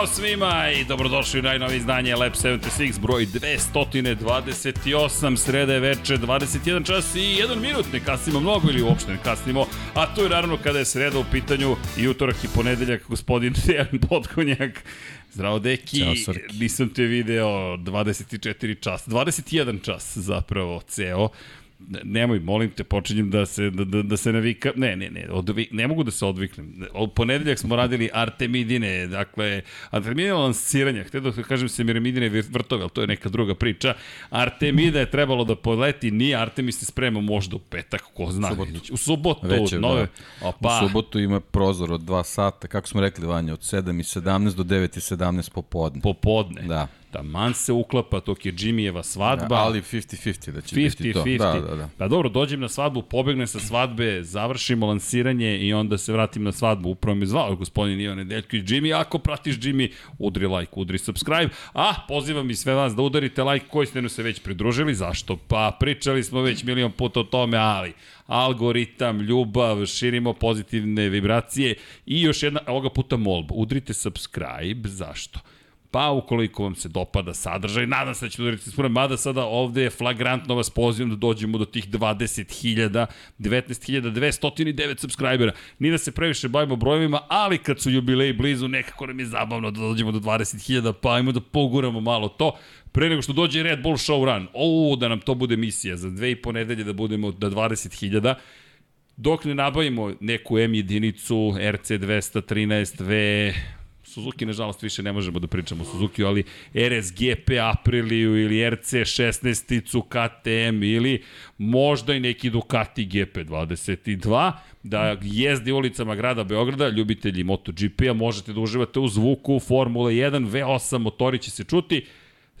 Ćao svima i dobrodošli u najnovije izdanje Lab 76, broj 228, sreda je veče, 21 čas i 1 minut, ne kasnimo mnogo ili uopšte ne kasnimo, a to je naravno kada je sreda u pitanju i utorak i ponedeljak, gospodin Dejan Potkonjak. Zdravo, Deki, Ćao, nisam te video 24 čas, 21 čas zapravo ceo nemoj, molim te, počinjem da se, da, da, da se navika, ne, ne, ne, odvi, ne mogu da se odviknem. Od ponedeljak smo radili Artemidine, dakle, Artemidine lansiranja, htio da kažem Semiramidine vrtove, ali to je neka druga priča. Artemida je trebalo da poleti, nije Artemis se sprema možda u petak, ko zna. Subotu. U subotu, Već je, nove, da. opa, U subotu ima prozor od 2 sata, kako smo rekli Vanja, od 7 i 17 do 9 i 17 popodne. popodne. Da. Taman se uklapa, tok je Jimmyjeva svadba. Da, ali 50-50 da će biti to. 50-50. Da, da, da. Pa dobro, dođem na svadbu, pobegnem sa svadbe, završimo lansiranje i onda se vratim na svadbu. Upravo me zvao gospodin Ivan Nedeljković. Jimmy, ako pratiš Jimmy, udri like, udri subscribe. A, pozivam i sve vas da udarite like koji ste se već pridružili. Zašto? Pa pričali smo već milion puta o tome, ali algoritam, ljubav, širimo pozitivne vibracije i još jedna, ovoga puta molba, udrite subscribe, zašto? Pa ukoliko vam se dopada sadržaj, nadam se da ćete udariti spune, mada sada ovde je flagrantno vas pozivam da dođemo do tih 20.000, 19.209 subscribera. Ni da se previše bavimo brojevima, ali kad su jubileji blizu, nekako nam je zabavno da dođemo do 20.000, pa ajmo da poguramo malo to. Pre nego što dođe Red Bull Show Run, o, da nam to bude misija, za dve i po nedelje da budemo do 20.000, dok ne nabavimo neku M jedinicu, RC 213V, Suzuki, nažalost, više ne možemo da pričamo o Suzuki, ali RSGP Apriliju ili RC 16-icu KTM ili možda i neki Ducati GP22, da jezdi ulicama grada Beograda, ljubitelji MotoGP-a, možete da uživate u zvuku Formula 1, V8 motori će se čuti,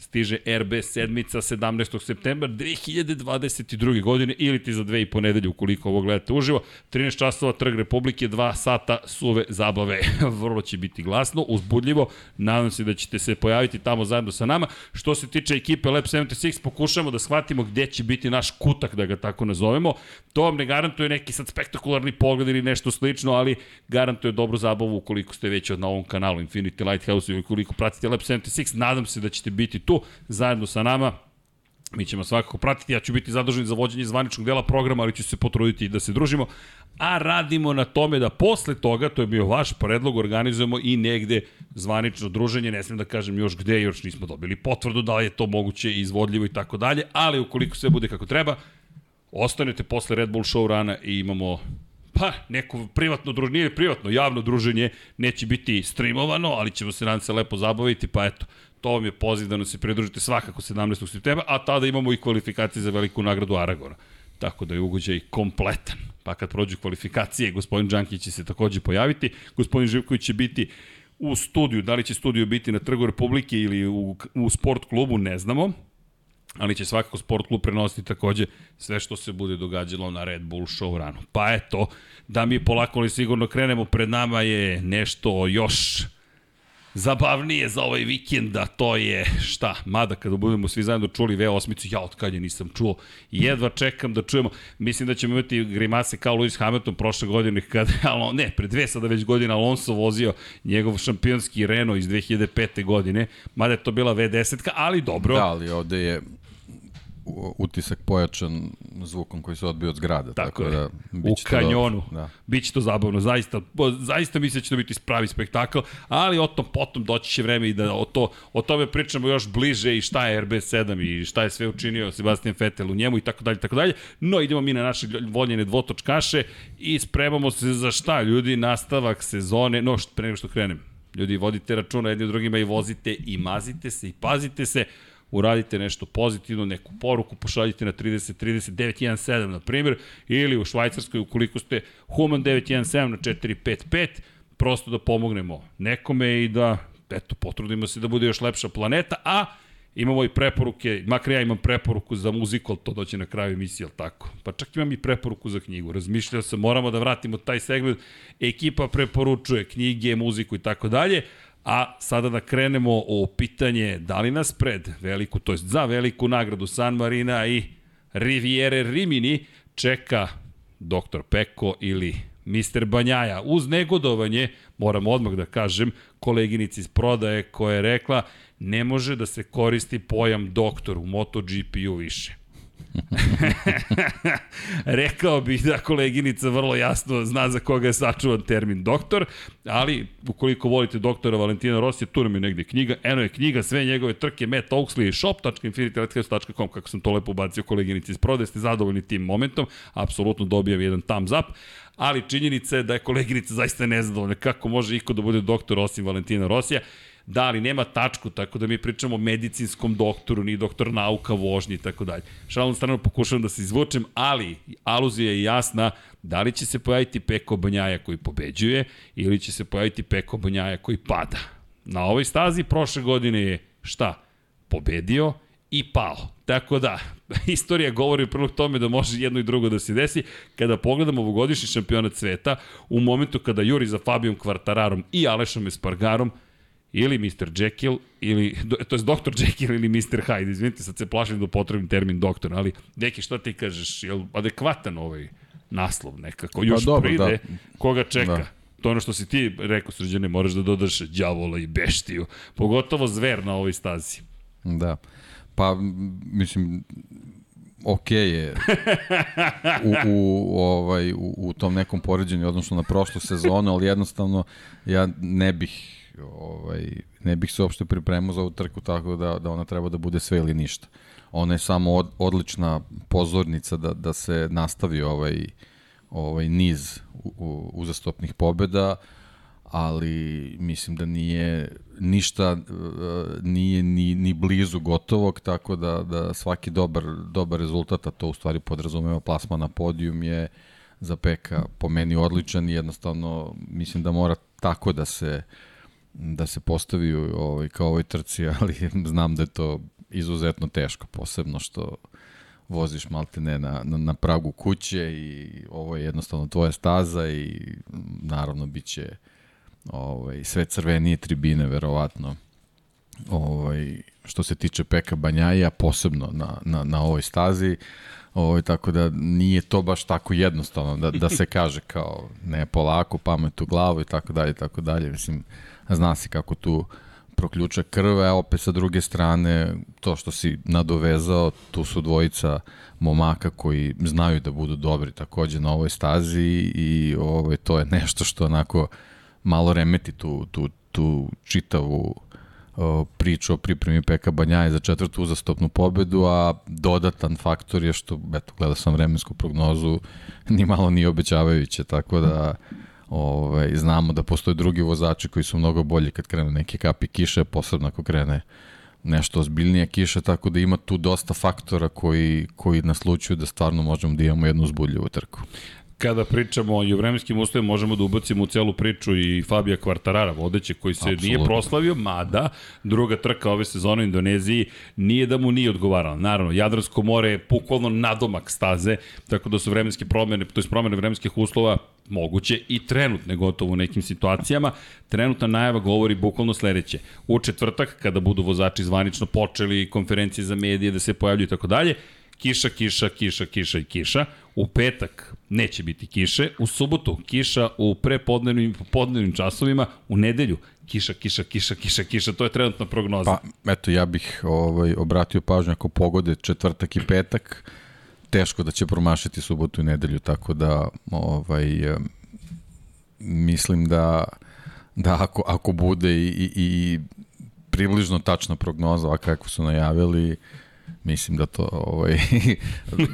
stiže RB sedmica 17. septembra 2022. godine ili ti za dve i po nedelje ukoliko ovo gledate uživo. 13 časova Trg Republike, 2 sata suve zabave. Vrlo će biti glasno, uzbudljivo. Nadam se da ćete se pojaviti tamo zajedno sa nama. Što se tiče ekipe Lab 76, pokušamo da shvatimo gde će biti naš kutak, da ga tako nazovemo. To vam ne garantuje neki sad spektakularni pogled ili nešto slično, ali garantuje dobru zabavu ukoliko ste već na ovom kanalu Infinity Lighthouse i ukoliko pratite Lab 76. Nadam se da ćete biti tu zajedno sa nama. Mi ćemo svakako pratiti, ja ću biti zadužen za vođenje zvaničnog dela programa, ali ću se potruditi da se družimo. A radimo na tome da posle toga, to je bio vaš predlog, organizujemo i negde zvanično druženje, ne smijem da kažem još gde, još nismo dobili potvrdu da li je to moguće, izvodljivo i tako dalje, ali ukoliko sve bude kako treba, ostanete posle Red Bull show rana i imamo pa neko privatno druženje, privatno, javno druženje, neće biti streamovano, ali ćemo se nadam se lepo zabaviti, pa eto, to vam je poziv da nam se pridružite svakako 17. septembra, a tada imamo i kvalifikacije za veliku nagradu Aragona. Tako da je ugođaj kompletan. Pa kad prođu kvalifikacije, gospodin Đankić će se takođe pojaviti, gospodin Živković će biti u studiju, da li će studio biti na Trgu Republike ili u, u sport klubu, ne znamo, ali će svakako sport klub prenositi takođe sve što se bude događalo na Red Bull show ranu. Pa eto, da mi polako ali sigurno krenemo, pred nama je nešto još zabavnije za ovaj vikend, a to je šta, mada kada budemo svi zajedno čuli V8-icu, ja od kad je nisam čuo, jedva čekam da čujemo, mislim da ćemo imati grimase kao Lewis Hamilton prošle godine, kada, ali, ne, pre dve sada već godina Alonso vozio njegov šampionski Renault iz 2005. godine, mada je to bila V10, ali dobro. Da, ali ovde je utisak pojačan zvukom koji se odbio od zgrada. Tako, Tako, da, u to kanjonu. Da. Biće to zabavno, zaista, zaista mislim da će to biti pravi spektakl, ali o tom potom doći će vreme i da o, to, o tome pričamo još bliže i šta je RB7 i šta je sve učinio Sebastian Vettel u njemu i tako dalje, tako dalje. No, idemo mi na naše voljene dvotočkaše i spremamo se za šta, ljudi, nastavak sezone, no, pre nego što krenem. Ljudi, vodite računa jedni u drugima i vozite i mazite se i pazite se uradite nešto pozitivno, neku poruku pošaljite na 30 30 917 na primjer ili u Švajcarskoj ukoliko ste Human 917 na 455 prosto da pomognemo nekome i da eto potrudimo se da bude još lepša planeta, a imamo i preporuke, makar ja imam preporuku za muziku, ali to doće na kraju emisije, ali tako? Pa čak imam i preporuku za knjigu. Razmišljao sam, moramo da vratimo taj segment. Ekipa preporučuje knjige, muziku i tako dalje. A sada da krenemo o pitanje da li nas pred veliku, to jest za veliku nagradu San Marina i Riviere Rimini čeka Dr. Peko ili Mister Banjaja. Uz negodovanje, moram odmah da kažem, koleginici iz prodaje koja je rekla ne može da se koristi pojam doktor u MotoGP-u više. Rekao bih da koleginica vrlo jasno zna za koga je sačuvan termin doktor, ali ukoliko volite doktora Valentina Rosija, tu nam je negde knjiga, eno je knjiga, sve njegove trke, Matt Oaksley, shop.infinitylighthouse.com, kako sam to lepo ubacio koleginici iz prodaje, ste zadovoljni tim momentom, apsolutno dobijam jedan thumbs up, ali činjenica je da je koleginica zaista nezadovoljna kako može iko da bude doktor osim Valentina Rosija. Da, ali nema tačku, tako da mi pričamo o medicinskom doktoru, ni doktor nauka, vožnji i tako dalje. Šalom strano pokušavam da se izvučem, ali aluzija je jasna da li će se pojaviti Peko Banjaja koji pobeđuje ili će se pojaviti Peko Banjaja koji pada. Na ovoj stazi prošle godine je šta? Pobedio i pao. Tako da, istorija govori u prilog tome da može jedno i drugo da se desi. Kada pogledamo ovogodišnji šampionat sveta, u momentu kada juri za Fabijom Kvartararom i Alešom Espargarom, ili Mr. Jekyll, ili, to je Dr. Jekyll ili Mr. Hyde, izvinite, sad se plašim da potrebim termin doktor, ali, deki, šta ti kažeš, je li adekvatan ovaj naslov nekako, još pa, dobro, pride, da. koga čeka? Da. To je ono što si ti rekao, srđane, moraš da dodaš đavola i beštiju, pogotovo zver na ovoj stazi. Da, pa, mislim, ok je u, u, ovaj, u, u tom nekom poređenju odnosno na prošlu sezonu, ali jednostavno ja ne bih ovaj, ne bih se uopšte pripremao za ovu trku tako da, da ona treba da bude sve ili ništa. Ona je samo od, odlična pozornica da, da se nastavi ovaj, ovaj niz uzastopnih pobeda, ali mislim da nije ništa nije ni, ni blizu gotovog, tako da, da svaki dobar, dobar rezultat, a to u stvari podrazumeva plasma na podijum je za Peka po meni odličan i jednostavno mislim da mora tako da se uh, da se postavi ovaj, kao ovoj trci, ali znam da je to izuzetno teško, posebno što voziš maltene na, na, na pragu kuće i ovo je jednostavno tvoja staza i naravno bit će ovaj, sve crvenije tribine verovatno. Ovaj, što se tiče Peka Banjaja, posebno na, na, na ovoj stazi, ovaj, tako da nije to baš tako jednostavno da, da se kaže kao ne polako, pamet u glavu i tako dalje, tako dalje, mislim, zna se kako tu proključa krve, a opet sa druge strane, to što si nadovezao, tu su dvojica momaka koji znaju da budu dobri takođe na ovoj stazi i ovaj, to je nešto što onako malo remeti tu, tu, tu čitavu o, priču o pripremi Peka Banjaje za četvrtu uzastopnu pobedu, a dodatan faktor je što, eto, gleda sam vremensku prognozu, ni malo ni obećavajuće, tako da Ovaj, znamo da postoje drugi vozači koji su mnogo bolji kad krene neke kapi kiše, posebno ako krene nešto ozbiljnije kiše, tako da ima tu dosta faktora koji, koji naslučuju da stvarno možemo da imamo jednu zbudljivu trku kada pričamo o vremenskim uslovima, možemo da ubacimo u celu priču i Fabija Kvartarara, vodeće, koji se Absolutno. nije proslavio, mada druga trka ove sezone u Indoneziji nije da mu nije odgovarala. Naravno, Jadransko more je pukolno nadomak staze, tako da su vremenske promene, to je promene vremenskih uslova moguće i trenutne gotovo u nekim situacijama. Trenutna najava govori bukvalno sledeće. U četvrtak, kada budu vozači zvanično počeli konferencije za medije da se pojavljuju i tako dalje, kiša, kiša, kiša, kiša i kiša. U petak neće biti kiše, u subotu kiša u prepodnevnim i popodnevnim časovima, u nedelju kiša, kiša, kiša, kiša, kiša, to je trenutna prognoza. Pa, eto, ja bih ovaj, obratio pažnju ako pogode četvrtak i petak, teško da će promašiti subotu i nedelju, tako da ovaj, mislim da, da ako, ako bude i, i, i približno tačna prognoza, ovako kako su najavili, mislim da to ovaj,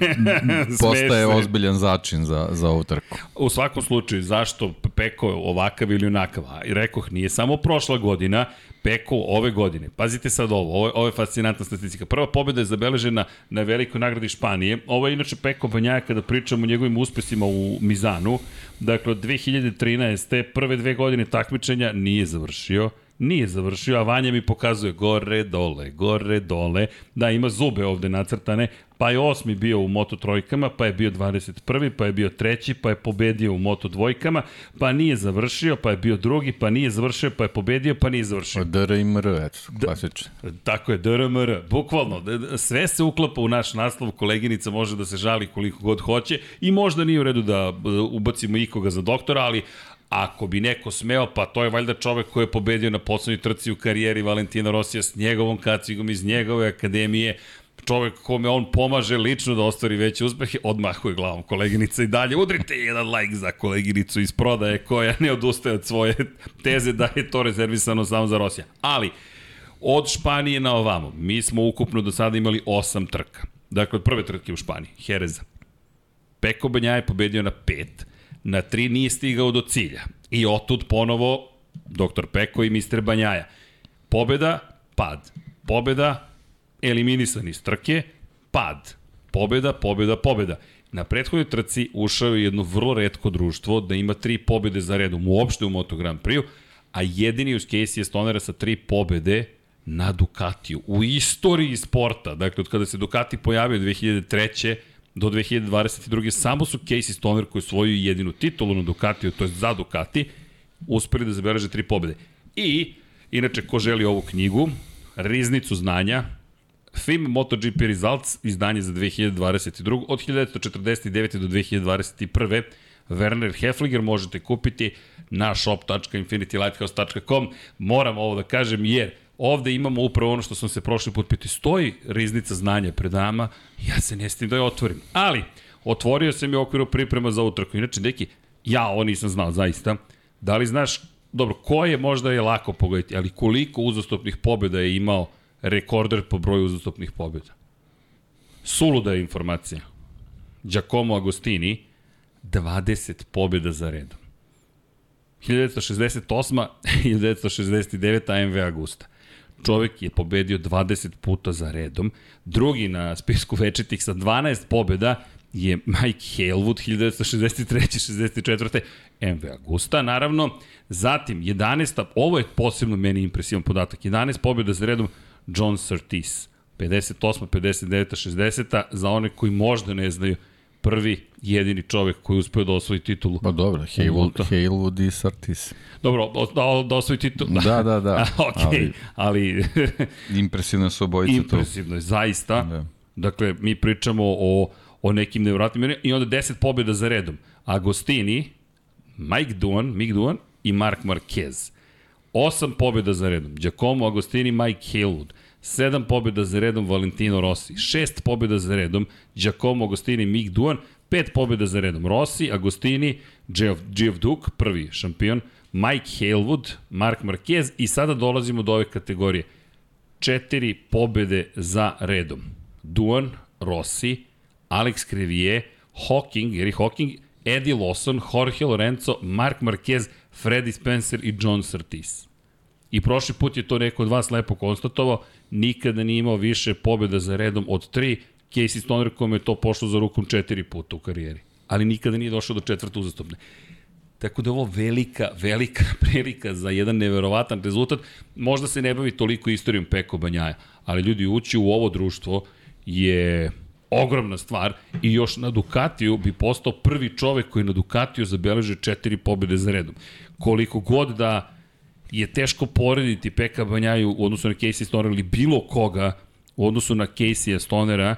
postaje ozbiljan začin za, za ovu trku. U svakom slučaju, zašto Peko ovakav ili onakav? I rekoh, nije samo prošla godina, Peko ove godine. Pazite sad ovo, ovo, ovo je fascinantna statistika. Prva pobjeda je zabeležena na velikoj nagradi Španije. Ovo je inače Peko Banjaja kada pričamo o njegovim uspesima u Mizanu. Dakle, od 2013. prve dve godine takmičenja nije završio nije završio, a Vanja mi pokazuje gore, dole, gore, dole, da ima zube ovde nacrtane, pa je osmi bio u Moto trojkama, pa je bio 21. pa je bio treći, pa je pobedio u Moto dvojkama, pa nije završio, pa je bio drugi, pa nije završio, pa je pobedio, pa nije završio. DR i MR, eto, klasično. Tako je, DRMR, bukvalno, sve se uklapa u naš naslov, koleginica može da se žali koliko god hoće i možda nije u redu da ubacimo ikoga za doktora, ali Ako bi neko smeo, pa to je valjda čovek koji je pobedio na poslednjoj trci u karijeri Valentina Rosija s njegovom kacigom iz njegove akademije, čovek kome on pomaže lično da ostvari veće uspehe, odmahuje glavom koleginica i dalje. Udrite jedan like za koleginicu iz prodaje koja ne odustaje od svoje teze da je to rezervisano samo za Rosija. Ali, od Španije na ovamo, mi smo ukupno do sada imali osam trka. Dakle, prve trke u Španiji, Jereza. Peko Banja je pobedio na pet, na tri nije stigao do cilja. I otud ponovo Dr. Peko i Mr. Banjaja. Pobeda, pad. Pobeda, eliminisan iz trke, pad. Pobeda, pobeda, pobeda. Na prethodnoj trci ušao je jedno vrlo redko društvo da ima tri pobede za redom uopšte u Moto Grand Prix, a jedini uz Casey Stonera sa tri pobede na Ducatiju. U istoriji sporta, dakle od kada se Ducati pojavio 2003 do 2022. samo su Casey Stoner koji svoju jedinu titulu na Ducatiju, to je za Ducati, uspeli da zabeleže tri pobede. I, inače, ko želi ovu knjigu, Riznicu znanja, FIM MotoGP Results, izdanje za 2022. Od 1949. do 2021. Werner Hefliger možete kupiti na shop.infinitylighthouse.com. Moram ovo da kažem jer ovde imamo upravo ono što sam se prošli put piti. Stoji riznica znanja pred nama, ja se ne stim da je otvorim. Ali, otvorio sam je okviru priprema za utrku. Inače, neki, ja ovo nisam znao zaista. Da li znaš, dobro, ko je možda je lako pogoditi, ali koliko uzastopnih pobjeda je imao rekorder po broju uzastopnih pobjeda? Suluda je informacija. Giacomo Agostini, 20 pobjeda za redom. 1968. 1969. AMV Augusta čovek je pobedio 20 puta za redom. Drugi na spisku večetih sa 12 pobeda je Mike Halewood 1963. 64. MV Augusta, naravno. Zatim, 11. Ovo je posebno meni impresivan podatak. 11 pobjeda za redom John Surtees. 58. 59. 60. Za one koji možda ne znaju, prvi jedini čovek koji uspeo da osvoji titulu. Pa dobro, Haywood, Haywood i Sartis. Dobro, da, da osvoji titulu. Da, da, da. ok, ali... ali impresivno su obojice to. Impresivno je, zaista. Da. Dakle, mi pričamo o, o nekim nevratnim i onda 10 pobjeda za redom. Agostini, Mike Duan, Mike Duan i Mark Marquez. Osam pobjeda za redom. Giacomo Agostini, Mike Haywood. 7 pobjeda za redom Valentino Rossi, 6 pobjeda za redom Giacomo Agostini, Mick Duan, 5 pobjeda za redom Rossi, Agostini, Geoff, Geoff Duke, prvi šampion, Mike Halewood, Mark Marquez i sada dolazimo do ove kategorije. 4 pobjede za redom. Duan, Rossi, Alex Crevier, Hawking, Gary Hawking, Eddie Lawson, Jorge Lorenzo, Mark Marquez, Freddy Spencer i John Surtees. I prošli put je to neko od vas lepo konstatovao, nikada nije imao više pobjeda za redom od tri, Casey Stoner kome je to pošlo za rukom četiri puta u karijeri. Ali nikada nije došao do četvrte uzastopne. Tako da je ovo velika, velika prilika za jedan neverovatan rezultat. Možda se ne bavi toliko istorijom Peko Banjaja, ali ljudi ući u ovo društvo je ogromna stvar i još na Ducatiju bi postao prvi čovek koji na Ducatiju zabeleže četiri pobjede za redom. Koliko god da je teško porediti Peka Banjaju u odnosu na Casey Stoner ili bilo koga u odnosu na Casey Stonera,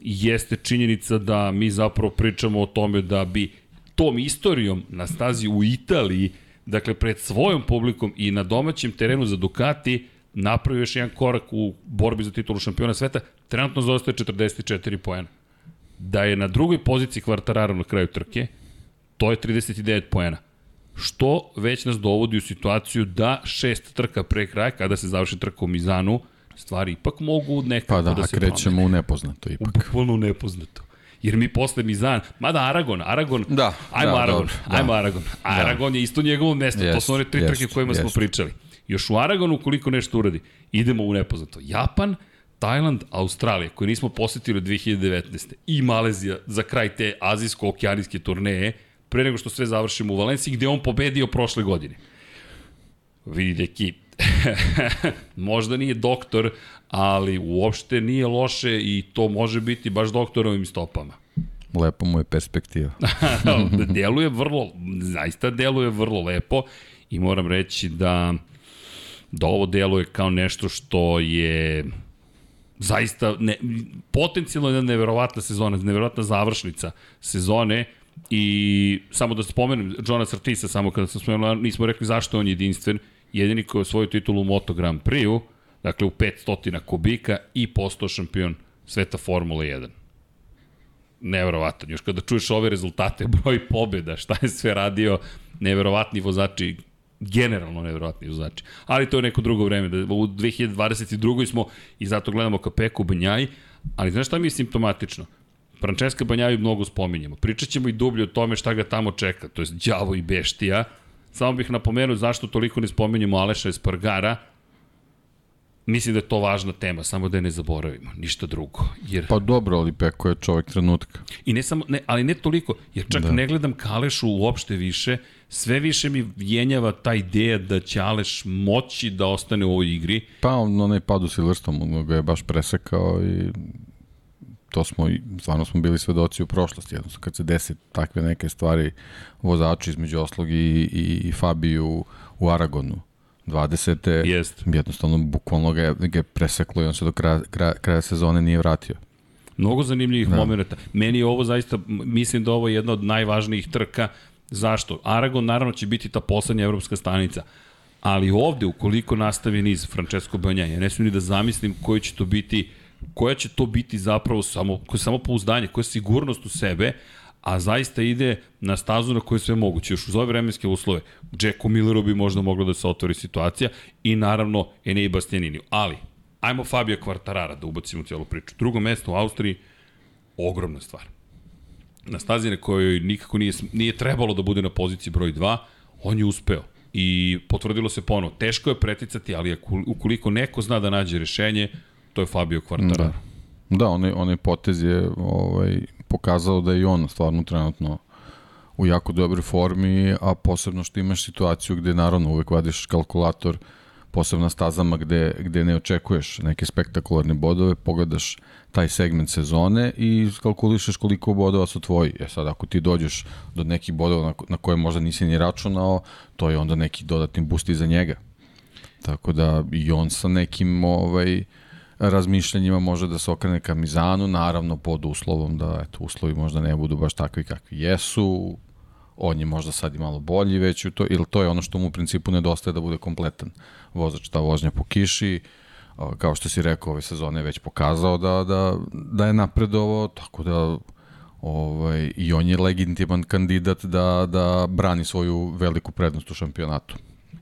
jeste činjenica da mi zapravo pričamo o tome da bi tom istorijom na stazi u Italiji, dakle pred svojom publikom i na domaćem terenu za Ducati, napravio još jedan korak u borbi za titulu šampiona sveta, trenutno zostaje 44 poena. Da je na drugoj poziciji Kvartararo na kraju trke, to je 39 poena što već nas dovodi u situaciju da šest trka pre kraja, kada se završi trka u Mizanu, stvari ipak mogu nekako pa da, da se krećemo promene. u nepoznato ipak. Bukvalno u nepoznato. Jer mi posle Mizan, mada Aragon, Aragon, da, ajmo da, Aragon, dobro, ajmo da. Aragon. Aragon da. je isto njegovo mesto, jest, to su one tri jest, trke o kojima jest. smo pričali. Još u Aragonu, koliko nešto uradi, idemo u nepoznato. Japan, Tajland, Australija, koju nismo posetili od 2019. i Malezija za kraj te azijsko-okeanijske turneje, pre nego što sve završimo u Valenciji, gde on pobedio prošle godine. Vidi, neki, možda nije doktor, ali uopšte nije loše i to može biti baš doktorovim stopama. Lepo mu je perspektiva. deluje vrlo, zaista deluje vrlo lepo i moram reći da da ovo deluje kao nešto što je zaista ne, potencijalno jedna neverovatna sezona, neverovatna završnica sezone i samo da spomenem Johna Sartisa, samo kada sam spomenula, nismo rekli zašto on je jedinstven, jedini koji je svoju titulu u Moto Grand Prix-u, dakle u 500 kubika i postao šampion sveta Formula 1 neverovatan. Još kada čuješ ove rezultate, broj pobjeda, šta je sve radio, neverovatni vozači, generalno neverovatni vozači. Ali to je neko drugo vreme, da u 2022. smo i zato gledamo ka Peku Banjaj, ali znaš šta mi je simptomatično? Francesca Banjaju mnogo spominjemo. Pričat ćemo i dublje o tome šta ga tamo čeka, to je đavo i beštija. Samo bih napomenuo zašto toliko ne spominjemo Aleša Espargara, Mislim da je to važna tema, samo da je ne zaboravimo, ništa drugo. Jer... Pa dobro, ali Peko je čovek trenutka. I ne samo, ne, ali ne toliko, jer čak da. ne gledam Kalešu uopšte više, sve više mi vjenjava ta ideja da će Aleš moći da ostane u ovoj igri. Pa on, onaj pad u Silverstone ga je baš presekao i to smo, stvarno smo bili svedoci u prošlosti, jednostavno kad se desi takve neke stvari vozači između oslog i, i, i Fabiju u Aragonu 20. Jest. jednostavno bukvalno ga je, ga je preseklo i on se do kraja, kraja, kraja sezone nije vratio. Mnogo zanimljivih da. momenta. Meni je ovo zaista, mislim da ovo je jedna od najvažnijih trka. Zašto? Aragon naravno će biti ta poslednja evropska stanica. Ali ovde, ukoliko nastavi niz Francesco Banja, ja ne smijem ni da zamislim koji će to biti, koja će to biti zapravo samo, samo pouzdanje, koja sigurnost u sebe, a zaista ide na stazu na kojoj sve moguće. Još uz ove vremenske uslove, Jacku Milleru bi možda mogla da se otvori situacija i naravno Enei Bastianini. Ali, ajmo Fabio Quartarara da ubacimo cijelu priču. Drugo mesto u Austriji, ogromna stvar. Na stazi na kojoj nikako nije, nije trebalo da bude na poziciji broj 2, on je uspeo. I potvrdilo se ponovo, teško je preticati, ali ukoliko neko zna da nađe rešenje, to je Fabio Quartarara. Da, da onaj, onaj potez je ovaj, pokazao da je i on stvarno trenutno u jako dobroj formi, a posebno što imaš situaciju gde naravno uvek vadiš kalkulator posebno na stazama gde, gde ne očekuješ neke spektakularne bodove, pogledaš taj segment sezone i kalkulišeš koliko bodova su tvoji. E sad, ako ti dođeš do nekih bodova na, na koje možda nisi ni računao, to je onda neki dodatni boost za njega. Tako da i on sa nekim ovaj, uh, razmišljanjima može da se okrene ka Mizanu, naravno pod uslovom da eto, uslovi možda ne budu baš takvi kakvi jesu, on je možda sad i malo bolji već u to, ili to je ono što mu u principu nedostaje da bude kompletan vozač, ta vožnja po kiši, kao što si rekao, ove sezone je već pokazao da, da, da je napredovo, tako da ovaj, i on je legitiman kandidat da, da brani svoju veliku prednost u šampionatu.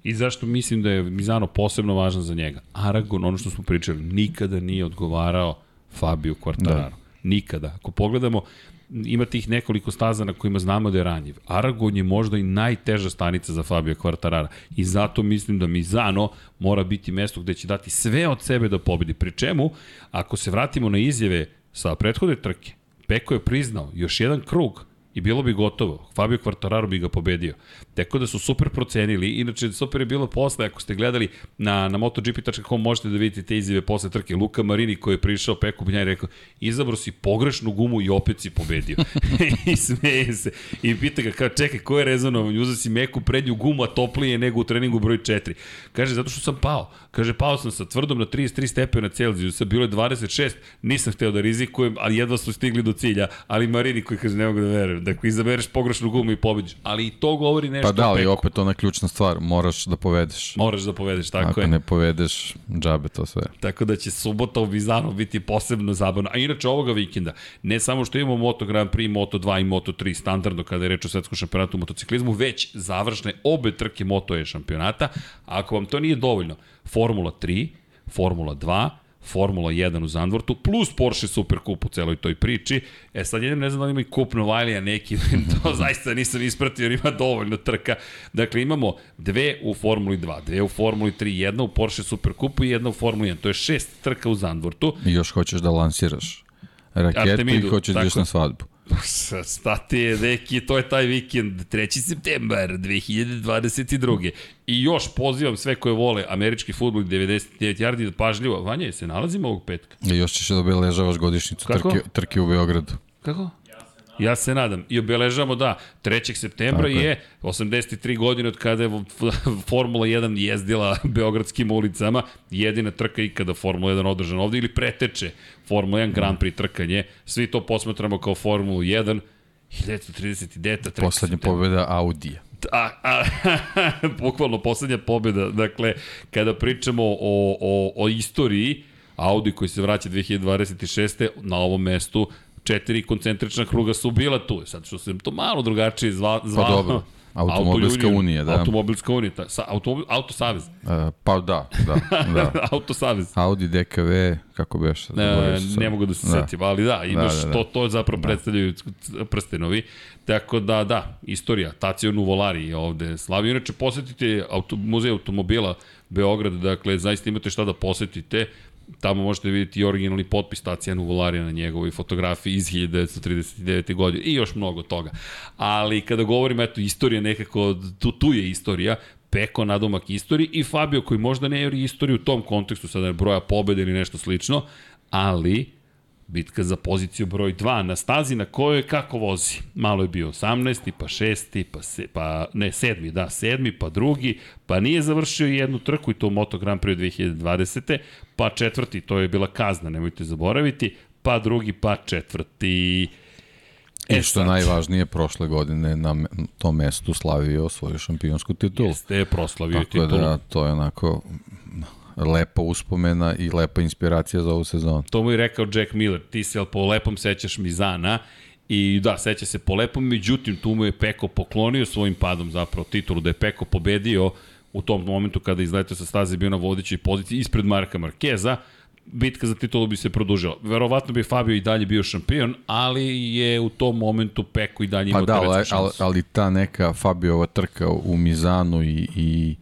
I zašto mislim da je Mizano posebno važan za njega? Aragon, ono što smo pričali, nikada nije odgovarao Fabio Quartararo. Da. Nikada. Ako pogledamo, ima tih nekoliko staza na kojima znamo da je ranjiv. Aragon je možda i najteža stanica za Fabio Quartarara i zato mislim da Mizano mora biti mesto gde će dati sve od sebe da pobedi. Pri čemu, ako se vratimo na izjave sa prethodne trke, Peko je priznao još jedan krug i bilo bi gotovo. Fabio Quartararo bi ga pobedio. Tako da su super procenili. Inače, super je bilo posle, ako ste gledali na, na MotoGP.com, možete da vidite te izjave posle trke. Luka Marini koji je prišao Peku Binja i rekao, izabro si pogrešnu gumu i opet si pobedio. I smeje se. I pita ga, kao, čekaj, ko je rezonovan? Uzao si meku prednju gumu, a toplije nego u treningu broj 4. Kaže, zato što sam pao. Kaže, pao sam sa tvrdom na 33 stepena Celzijusa, bilo je 26, nisam hteo da rizikujem, ali jedva su stigli do cilja. Ali Marini koji kaže, ne mogu da verujem da ako izabereš pogrešnu gumu i pobediš. Ali i to govori nešto Pa da, ali opet ona ključna stvar, moraš da povedeš. Moraš da povedeš, tako ako je. Ako ne povedeš, džabe to sve. Tako da će subota u Bizanu biti posebno zabavno. A inače ovoga vikenda, ne samo što imamo Moto Grand Prix, Moto 2 i Moto 3 standardno kada je reč o svetskom šampionatu u motociklizmu, već završne obe trke Moto E šampionata. A ako vam to nije dovoljno, Formula 3, Formula 2, Formula 1 u Zandvortu, plus Porsche Super Cup u celoj toj priči. E sad jedem, ne znam da li ima i kup Novajlija neki, to zaista nisam ispratio jer ima dovoljno trka. Dakle, imamo dve u Formuli 2, dve u Formuli 3, jedna u Porsche Super Cupu i jedna u Formuli 1. To je šest trka u Zandvortu. I još hoćeš da lansiraš raketu Artemidu, i hoćeš da na svadbu. Stati je, neki, to je taj vikend, 3. septembar 2022. I još pozivam sve koje vole američki futbol 99 yardi da pažljivo, Vanja, se nalazimo ovog petka? I još ćeš da obeležavaš godišnicu trke, trke u Beogradu. Kako? Ja se nadam. I obeležavamo da 3. septembra je. je 83 godine od kada je Formula 1 jezdila beogradskim ulicama. Jedina trka ikada Formula 1 održana ovde ili preteče Formula 1 Grand Prix trkanje. Svi to posmatramo kao Formulu 1. 1939. Poslednja pobjeda Audija. A, a, bukvalno poslednja pobjeda. Dakle, kada pričamo o, o, o istoriji, Audi koji se vraća 2026. na ovom mestu četiri koncentrična kruga su bila tu. Sad što se to malo drugačije zva, zva pa dobro. Automobilska unija, da. Automobilska unija, ta, sa, Auto Savez. Uh, pa da, da. da. Auto Savez. Audi DKV, kako bi još? Ne, ne mogu da se da. setim, ali da, imaš, da, da, da. to, to zapravo da. predstavljaju prstenovi. Tako da, da, istorija, Tacio Nuvolari je ovde slavio. Inače, posetite auto, muzej automobila Beograd, dakle, zaista imate šta da posetite tamo možete vidjeti i originalni potpis Tacijanu Volarija na njegovoj fotografiji iz 1939. godine i još mnogo toga. Ali kada govorim, eto, istorija nekako, tu, tu je istorija, Peko nadomak istoriji i Fabio koji možda ne je istoriju u tom kontekstu, sada broja pobede ili nešto slično, ali bitka za poziciju broj 2 na stazi na kojoj kako vozi. Malo je bio 18. pa 6. pa, se, pa ne 7. da 7. pa drugi, pa nije završio jednu trku i to u Moto Grand Prix 2020. pa četvrti, to je bila kazna, nemojte zaboraviti, pa drugi, pa četvrti. E I što sad. najvažnije, prošle godine na tom mestu slavio svoju šampionsku titulu. Jeste, proslavio Tako titulu. Tako da, to je onako lepa uspomena i lepa inspiracija za ovu sezonu. To mu je rekao Jack Miller, ti se po lepom sećaš Mizana i da, seća se po lepom, međutim tu mu je Peko poklonio svojim padom zapravo titulu, da je Peko pobedio u tom momentu kada izletao sa staze bio na vodećoj poziciji ispred Marka Markeza, bitka za titulu bi se produžila. Verovatno bi Fabio i dalje bio šampion, ali je u tom momentu Peko i dalje imao pa da, ali, ali, ali ta neka Fabiova trka u Mizanu i, i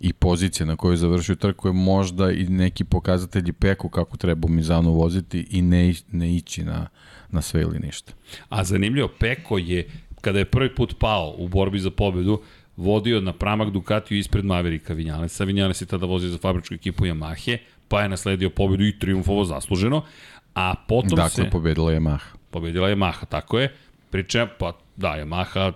i pozicija na kojoj završio trku je možda i neki pokazatelji peku kako treba Mizanu voziti i ne, ne ići na, na sve ili ništa. A zanimljivo, Peko je, kada je prvi put pao u borbi za pobedu, vodio na pramak Ducatiju ispred Maverika Vinjalesa. Vinjales je tada vozio za fabričku ekipu Yamahe, pa je nasledio pobedu i triumfovo zasluženo, a potom dakle, se... Dakle, pobedila Yamaha. Pobedila Yamaha, tako je. Pričem, pa da, Yamaha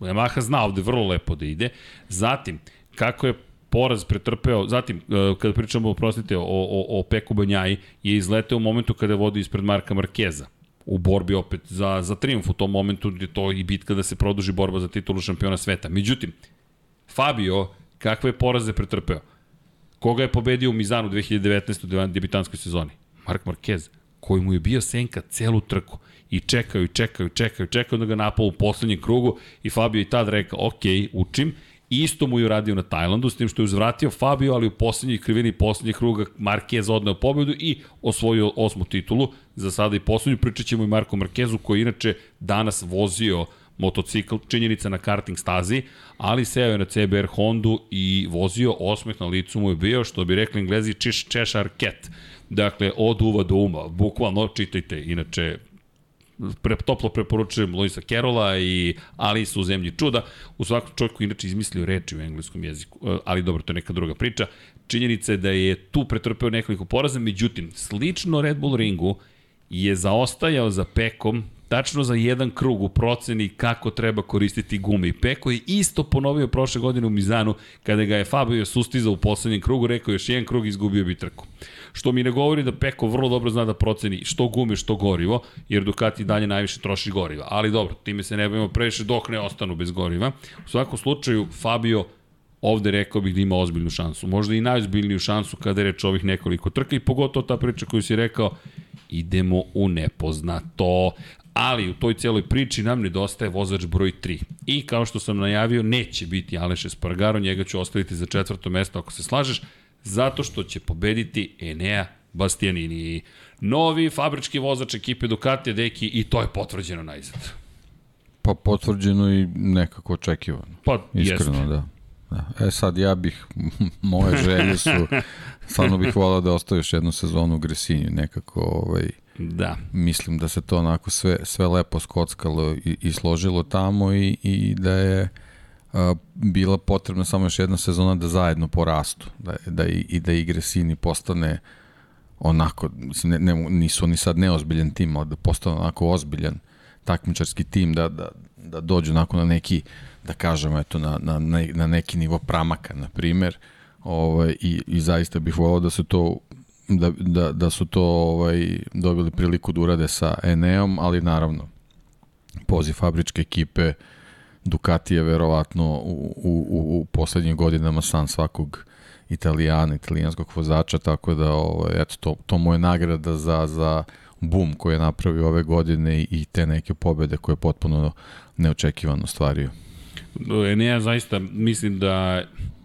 Yamaha zna ovde vrlo lepo da ide. Zatim, kako je poraz pretrpeo, zatim, e, kada pričamo, oprostite, o, o, o Peku Banjaji, je izleteo u momentu kada vodi ispred Marka Markeza u borbi opet za, za triumf u tom momentu gde to i bitka da se produži borba za titulu šampiona sveta. Međutim, Fabio, kakve poraze pretrpeo? Koga je pobedio u Mizanu 2019. u debitanskoj sezoni? Mark Marquez, koji mu je bio senka celu trku i čekaju, čekaju, čekaju, čekaju da ga napao u poslednjem krugu i Fabio i tad rekao, ok, učim, Isto mu je uradio na Tajlandu, s tim što je uzvratio Fabio, ali u poslednjoj krivini poslednjeg kruga Marquez odneo pobedu i osvojio osmu titulu. Za sada i poslednju pričat ćemo i Marko Marquezu, koji inače danas vozio motocikl, činjenica na karting stazi, ali seo je na CBR Hondu i vozio osmeh na licu mu je bio, što bi rekli englezi, čiš češar ket. Dakle, od uva do uma, bukvalno čitajte, inače pre, toplo preporučujem Luisa Kerola i Alice u zemlji čuda. U svakom čovjeku inače izmislio reči u engleskom jeziku, e, ali dobro, to je neka druga priča. Činjenica je da je tu pretrpeo nekoliko poraza, međutim, slično Red Bull ringu je zaostajao za Pekom tačno za jedan krug u proceni kako treba koristiti gume. I Peko je isto ponovio prošle godine u Mizanu, kada ga je Fabio sustizao u poslednjem krugu, rekao još jedan krug izgubio bi trku. Što mi ne govori da Peko vrlo dobro zna da proceni što gume, što gorivo, jer Ducati dalje najviše troši goriva. Ali dobro, time se ne bavimo previše dok ne ostanu bez goriva. U svakom slučaju, Fabio ovde rekao bih da ima ozbiljnu šansu. Možda i najozbiljniju šansu kada je reč ovih nekoliko trka i pogotovo ta priča koju si rekao, idemo u nepoznato. Ali u toj cijeloj priči nam nedostaje vozač broj 3. I kao što sam najavio, neće biti Aleš Espargaro, njega ću ostaviti za četvrto mesto ako se slažeš, zato što će pobediti Enea Bastianini. Novi fabrički vozač ekipe Ducati, deki, i to je potvrđeno na izgled. Pa potvrđeno i nekako očekivano. Pa, Iskreno, jeste. da. Da. E sad ja bih, moje želje su, stvarno bih volao da ostaje još jednu sezonu u Gresinju, nekako ovaj, Da. Mislim da se to onako sve, sve lepo skockalo i, i složilo tamo i, i da je a, bila potrebna samo još jedna sezona da zajedno porastu, da, da i, i da igre Sini postane onako, mislim, ne, ne, nisu oni sad neozbiljan tim, ali da postane onako ozbiljan takmičarski tim, da, da, da dođu onako na neki, da kažemo, eto, na, na, na neki nivo pramaka, na primer, ovaj, i, i zaista bih volao da se to da, da, da su to ovaj, dobili priliku da urade sa Eneom, ali naravno poziv fabričke ekipe Ducati je verovatno u, u, u, u poslednjim godinama san svakog italijana, italijanskog vozača, tako da ovaj, eto, to, to mu je nagrada za, za boom koji je napravio ove godine i te neke pobede koje je potpuno neočekivano stvario. Enea zaista mislim da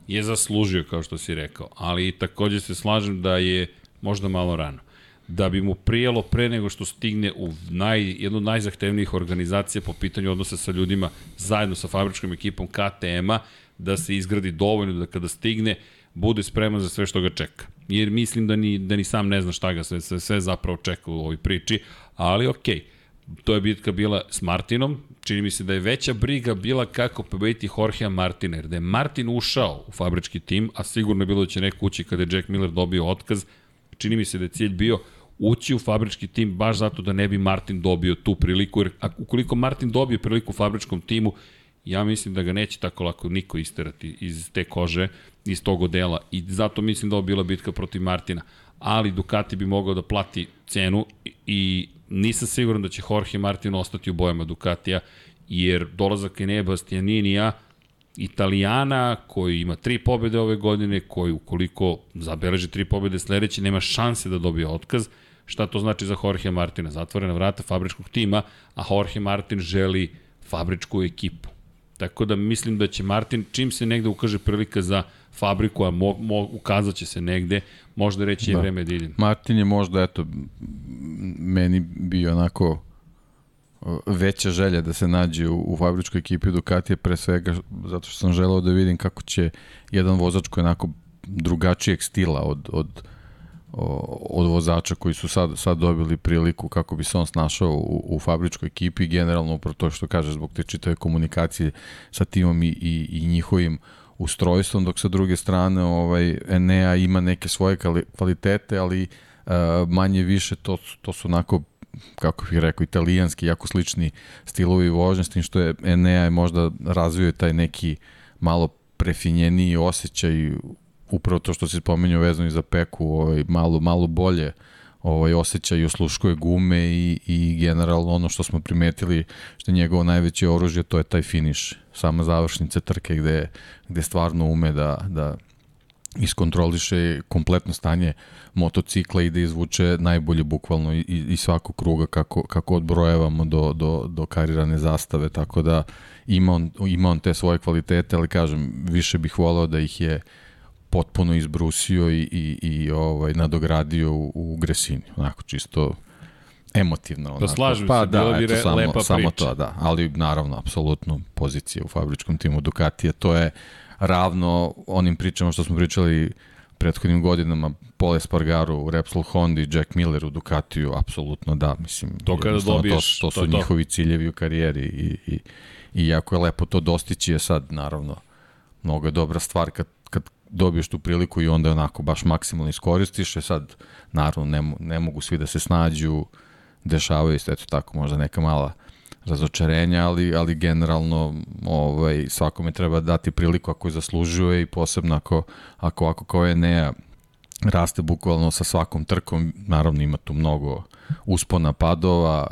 je zaslužio, kao što si rekao, ali takođe se slažem da je možda malo rano. Da bi mu prijelo pre nego što stigne u naj, jednu od najzahtevnijih organizacija po pitanju odnosa sa ljudima zajedno sa fabričkom ekipom KTM-a, da se izgradi dovoljno da kada stigne bude spreman za sve što ga čeka. Jer mislim da ni, da ni sam ne zna šta ga sve, sve, sve zapravo čeka u ovoj priči, ali okej. Okay to je bitka bila s Martinom, čini mi se da je veća briga bila kako pobediti Jorgea Martina, jer da je Martin ušao u fabrički tim, a sigurno je bilo da će neko ući kada je Jack Miller dobio otkaz, čini mi se da je cilj bio ući u fabrički tim baš zato da ne bi Martin dobio tu priliku, jer ukoliko Martin dobije priliku u fabričkom timu, ja mislim da ga neće tako lako niko isterati iz te kože, iz tog odela. I zato mislim da ovo bila bitka protiv Martina, ali Ducati bi mogao da plati cenu i nisam siguran da će Jorge Martin ostati u bojama Ducatija, jer dolazak Enea Bastianinija, Italijana koji ima tri pobede ove godine, koji ukoliko zabeleži tri pobede sledeće, nema šanse da dobije otkaz. Šta to znači za Jorge Martina? Zatvorena vrata fabričkog tima, a Jorge Martin želi fabričku ekipu. Tako da mislim da će Martin, čim se negde ukaže prilika za fabriku, a mo, mo, ukazat će se negde, možda reći da. je vreme da idem. Martin je možda, eto, meni bio onako veća želja da se nađe u, u fabričkoj ekipi Ducatije pre svega zato što sam želeo da vidim kako će jedan vozač koji je onako drugačijeg stila od, od, od vozača koji su sad, sad dobili priliku kako bi se on snašao u, u fabričkoj ekipi generalno upravo to što kaže zbog te čitave komunikacije sa timom i, i, i njihovim ustrojstvom, dok sa druge strane ovaj, Enea ima neke svoje kvalitete, ali uh, manje više to, to su onako kako bih rekao, italijanski, jako slični stilovi vožnje, s tim što je Enea je možda razvio taj neki malo prefinjeniji osjećaj, upravo to što se spomenuo vezano i za peku, ovaj, malo, malo bolje ovaj, osjećaj osluškuje gume i, i generalno ono što smo primetili što je njegovo najveće oružje, to je taj finiš, sama završnica trke gde, gde stvarno ume da, da iskontroliše kompletno stanje motocikla i da izvuče najbolje bukvalno i, i svakog kruga kako, kako odbrojevamo do, do, do karirane zastave, tako da ima on, ima on te svoje kvalitete, ali kažem, više bih voleo da ih je potpuno izbrusio i, i, i ovaj, nadogradio u, u Gresini, onako čisto emotivno. Da onako. Da slažem pa, se, da, bilo bi eto, samo, lepa samo priča. to, da, ali naravno, apsolutno pozicija u fabričkom timu Ducatija, to je ravno onim pričama što smo pričali prethodnim godinama Pole Spargaru, Repsol Honda i Jack Miller u Ducatiju, apsolutno da, mislim. To kada dobiješ, to, to su to, njihovi ciljevi u karijeri i, i, i jako je lepo to dostići je sad, naravno, mnogo je dobra stvar kad, kad dobiješ tu priliku i onda je onako baš maksimalno iskoristiš, je sad, naravno, ne, ne mogu svi da se snađu, dešavaju se, eto tako, možda neka mala razočarenja, ali, ali generalno ovaj, svakome treba dati priliku ako je zaslužuje i posebno ako, ako, ako kao je Nea raste bukvalno sa svakom trkom, naravno ima tu mnogo uspona, padova,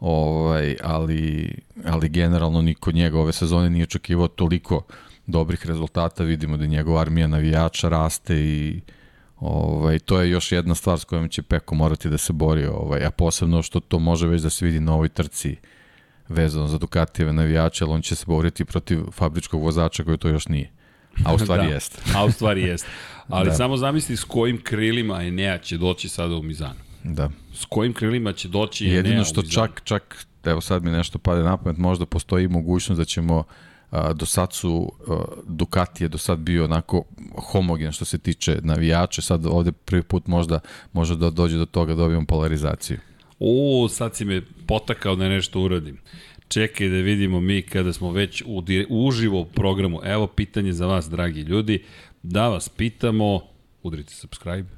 ovaj, ali, ali generalno niko njega ove sezone nije očekivao toliko dobrih rezultata, vidimo da njegova armija navijača raste i Ovaj, to je još jedna stvar s kojom će Peko morati da se bori, ovaj, a posebno što to može već da se vidi na ovoj trci vezano za Ducatijeve navijače, ali on će se boriti protiv fabričkog vozača koji to još nije. A u stvari da, jeste. a u stvari jeste. Ali da. samo zamisli s kojim krilima Enea će doći sada u Mizanu. Da. S kojim krilima će doći Enea Jedino što čak, čak, evo sad mi nešto pade na pamet, možda postoji mogućnost da ćemo a, do sad su a, Ducati je do sad bio onako homogen što se tiče navijača, sad ovde prvi put možda može da dođe do toga da dobijemo polarizaciju. O, sad si me potakao da nešto uradim. Čekaj da vidimo mi kada smo već u, u uživo programu. Evo pitanje za vas, dragi ljudi. Da vas pitamo, udrite subscribe,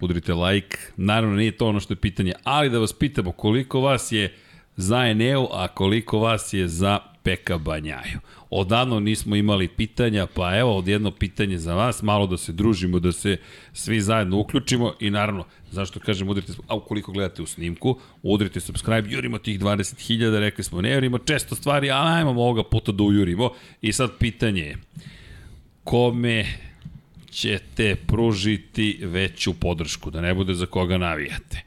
udrite like. Naravno, nije to ono što je pitanje, ali da vas pitamo koliko vas je za Eneo, a koliko vas je za Peka Banjaju. Odavno nismo imali pitanja, pa evo odjedno pitanje za vas, malo da se družimo, da se svi zajedno uključimo i naravno, zašto kažem udrite, a ukoliko gledate u snimku, udrite subscribe, jurimo tih 20.000, rekli smo ne jurimo često stvari, ali ajmo ovoga puta da ujurimo. I sad pitanje je, kome ćete pružiti veću podršku, da ne bude za koga navijate?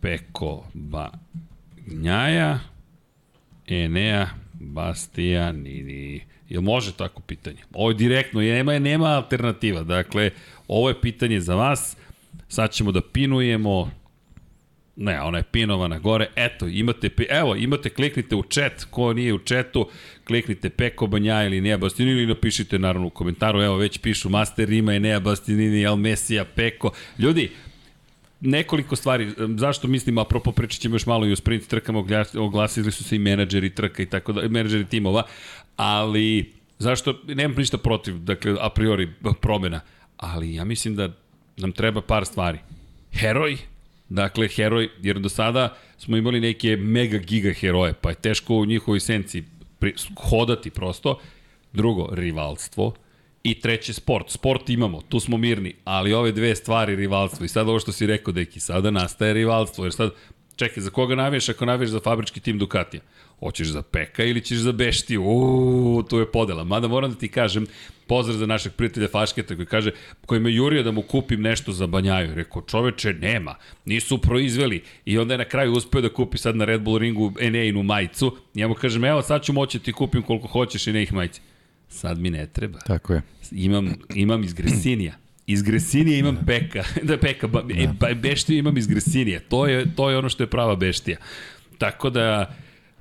Peko Banjaja, Enea, Bastianini. Jel može tako pitanje? Ovo je direktno, nema, nema alternativa. Dakle, ovo je pitanje za vas. Sad ćemo da pinujemo Ne, ona je pinovana gore. Eto, imate, evo, imate, kliknite u chat, ko nije u chatu, kliknite Peko Banja ili Nea Bastinini ili napišite naravno u komentaru, evo već pišu Master Rima i Nea Bastinini, Al Mesija, Peko. Ljudi, nekoliko stvari, zašto mislim, apropo pričat ćemo još malo i o sprint trkama, oglasili su se i menadžeri trka i tako da, menadžeri timova, ali zašto, nemam ništa protiv, dakle, a priori promena, ali ja mislim da nam treba par stvari. Heroj, dakle, heroj, jer do sada smo imali neke mega giga heroje, pa je teško u njihovoj senci hodati prosto. Drugo, rivalstvo, I treće, sport. Sport imamo, tu smo mirni, ali ove dve stvari, rivalstvo. I sad ovo što si rekao, deki, sada nastaje rivalstvo, jer sad, čekaj, za koga naviješ ako naviješ za fabrički tim Ducatija? Hoćeš za Peka ili ćeš za Beštiju? Uuu, tu je podela. Mada moram da ti kažem, pozdrav za našeg prijatelja Fašketa koji kaže, koji me jurio da mu kupim nešto za banjaju. Rekao, čoveče, nema, nisu proizveli. I onda je na kraju uspeo da kupi sad na Red Bull ringu Eneinu majicu. Ja mu kažem, evo sad ću moći da ti kupim koliko hoćeš Eneih majici. Sad mi ne treba. Tako je. Imam, imam iz Gresinija. Iz Gresinija imam da. peka. da, peka. Ba, da. ba, beštiju imam iz Gresinija. To je, to je ono što je prava beštija. Tako da,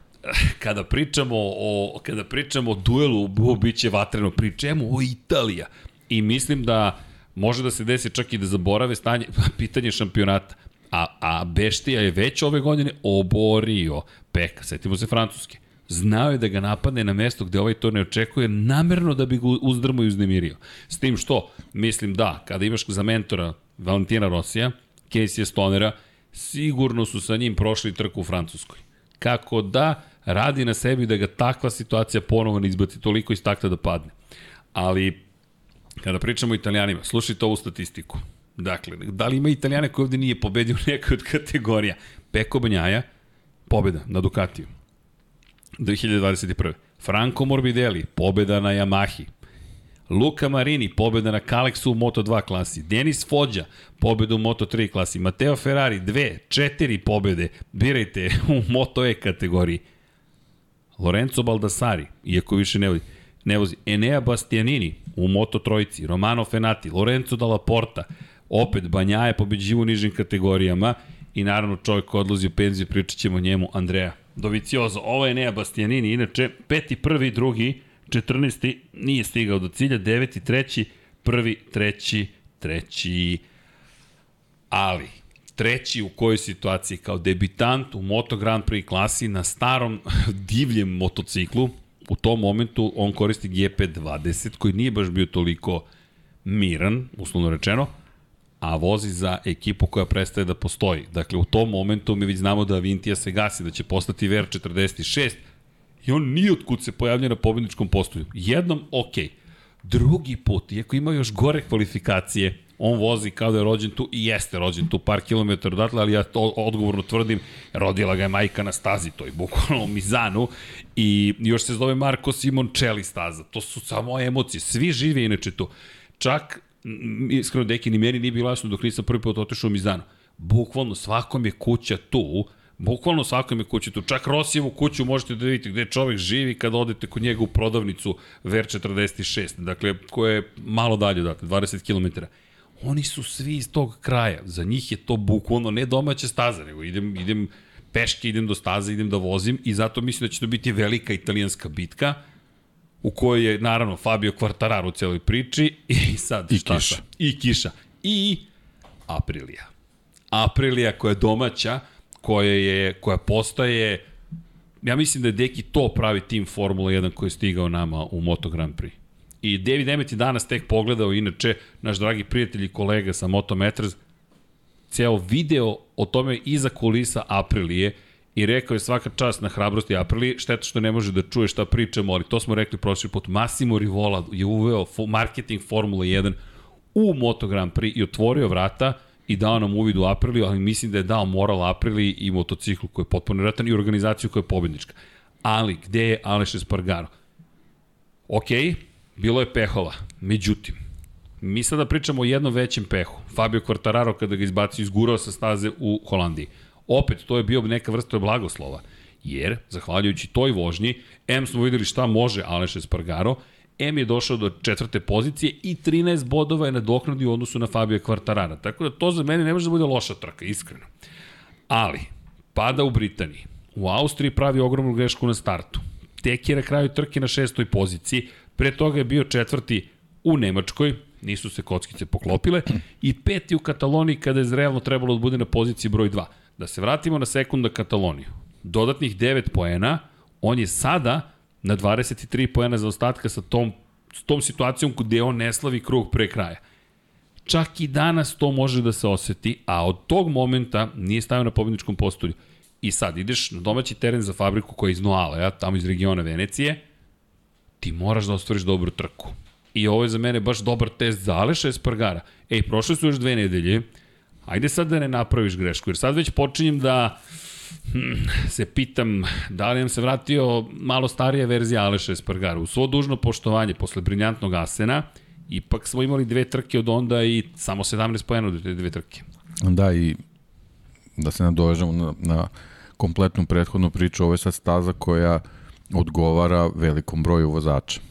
kada pričamo o, kada pričamo o duelu, bo, bit će vatreno. Pričemo o Italija. I mislim da može da se desi čak i da zaborave stanje, pitanje šampionata. A, a Beštija je već ove godine oborio Peka. Setimo se Francuske znao je da ga napadne na mesto gde ovaj to ne očekuje, namerno da bi ga uzdrmo i uznemirio. S tim što, mislim da, kada imaš za mentora Valentina Rosija, Casey Stonera, sigurno su sa njim prošli trku u Francuskoj. Kako da radi na sebi da ga takva situacija ponovo ne izbaci toliko iz takta da padne. Ali, kada pričamo o italijanima, slušajte ovu statistiku. Dakle, da li ima italijane koji ovde nije pobedio u nekoj od kategorija? Peko Banjaja, pobeda na Ducatiju. 2021. Franco Morbidelli, pobeda na Yamahi. Luka Marini, pobeda na Kalexu u Moto2 klasi. Denis Fođa, pobeda u Moto3 klasi. Mateo Ferrari, dve, četiri pobede, birajte, u Moto E kategoriji. Lorenzo Baldassari, iako više ne vozi, ne vozi. Enea Bastianini u Moto Trojici, Romano Fenati, Lorenzo Dalla Porta, opet Banjaje pobeđivo u nižim kategorijama i naravno čovjek odlazi u penziju, pričat ćemo njemu, Andreja Doviciozo. Ovo je Nea Bastianini, inače peti, prvi, drugi, 14. nije stigao do cilja, deveti, treći, prvi, treći, treći, ali treći u kojoj situaciji kao debitant u Moto Grand Prix klasi na starom divljem motociklu, u tom momentu on koristi GP20 koji nije baš bio toliko miran, uslovno rečeno, a vozi za ekipu koja prestaje da postoji. Dakle, u tom momentu mi već znamo da Avintija se gasi, da će postati VR46 i on nijotkud se pojavlja na pobedničkom postoju. Jednom, ok. Drugi put, iako ima još gore kvalifikacije, on vozi kao da je rođen tu i jeste rođen tu par kilometara odatle, ali ja to odgovorno tvrdim, rodila ga je majka na stazi, to je bukvalno u Mizanu i još se zove Marko Simoncelli staza. To su samo emocije, svi žive inače tu. Čak iskreno deki ni meni nije bilo jasno dok nisam prvi put otišao u Mizano. Bukvalno svakom je kuća tu, Bukvalno svakom je kuća tu. Čak Rosijevu kuću možete da vidite gde čovek živi kada odete kod njega u prodavnicu Ver 46, dakle, koja je malo dalje odatle, 20 km. Oni su svi iz tog kraja. Za njih je to bukvalno ne domaća staza, nego idem, idem peške, idem do staze, idem da vozim i zato mislim da će to biti velika italijanska bitka u kojoj je naravno Fabio Quartararo u celoj priči i sad I kiša. I kiša. I Aprilija. Aprilija koja je domaća, koja, je, koja postaje, ja mislim da je Deki to pravi tim Formula 1 koji je stigao nama u Moto Grand Prix. I David Emmet je danas tek pogledao, inače, naš dragi prijatelj i kolega sa Motometras, ceo video o tome iza kulisa Aprilije i rekao je svaka čast na hrabrosti Aprilije, šteta što ne može da čuje šta pričamo, ali to smo rekli prošli put. Massimo Rivola je uveo marketing Formula 1 u Moto Grand Prix i otvorio vrata i dao nam uvid u Apriliju, ali mislim da je dao moral Apriliji i motociklu koji je potpuno ratan i organizaciju koja je pobednička. Ali, gde je Aleš Espargaro? Okay, bilo je pehova, međutim, mi sada pričamo o jednom većem pehu. Fabio Quartararo kada ga izbacio izgurao sa staze u Holandiji. Opet, to je bio neka vrsta blagoslova. Jer, zahvaljujući toj vožnji, M smo videli šta može Aleš Espargaro, M je došao do četvrte pozicije i 13 bodova je nadoknadio u odnosu na Fabio Quartarara. Tako da to za mene ne može da bude loša trka, iskreno. Ali, pada u Britaniji. U Austriji pravi ogromnu grešku na startu. Tek je na kraju trke na šestoj poziciji. Pre toga je bio četvrti u Nemačkoj, nisu se kockice poklopile, i peti u Kataloniji kada je realno trebalo da bude na poziciji broj 2. Da se vratimo na sekunda Kataloniju. Dodatnih 9 poena, on je sada na 23 poena za ostatka sa tom, s tom situacijom gde on ne slavi krug pre kraja. Čak i danas to može da se oseti, a od tog momenta nije stavio na pobedničkom postolju. I sad ideš na domaći teren za fabriku koja je iz Noala, ja, tamo iz regiona Venecije, ti moraš da ostvariš dobru trku. I ovo je za mene baš dobar test za Aleša Espargara. Ej, prošle su još dve nedelje, ajde sad da ne napraviš grešku, jer sad već počinjem da hmm, se pitam da li nam se vratio malo starija verzija Aleša Espargara. U svo dužno poštovanje, posle briljantnog Asena, ipak smo imali dve trke od onda i samo 17 pojena od te dve trke. Da, i da se nadovežemo na, na kompletnu prethodnu priču, ovo je sad staza koja odgovara velikom broju vozača.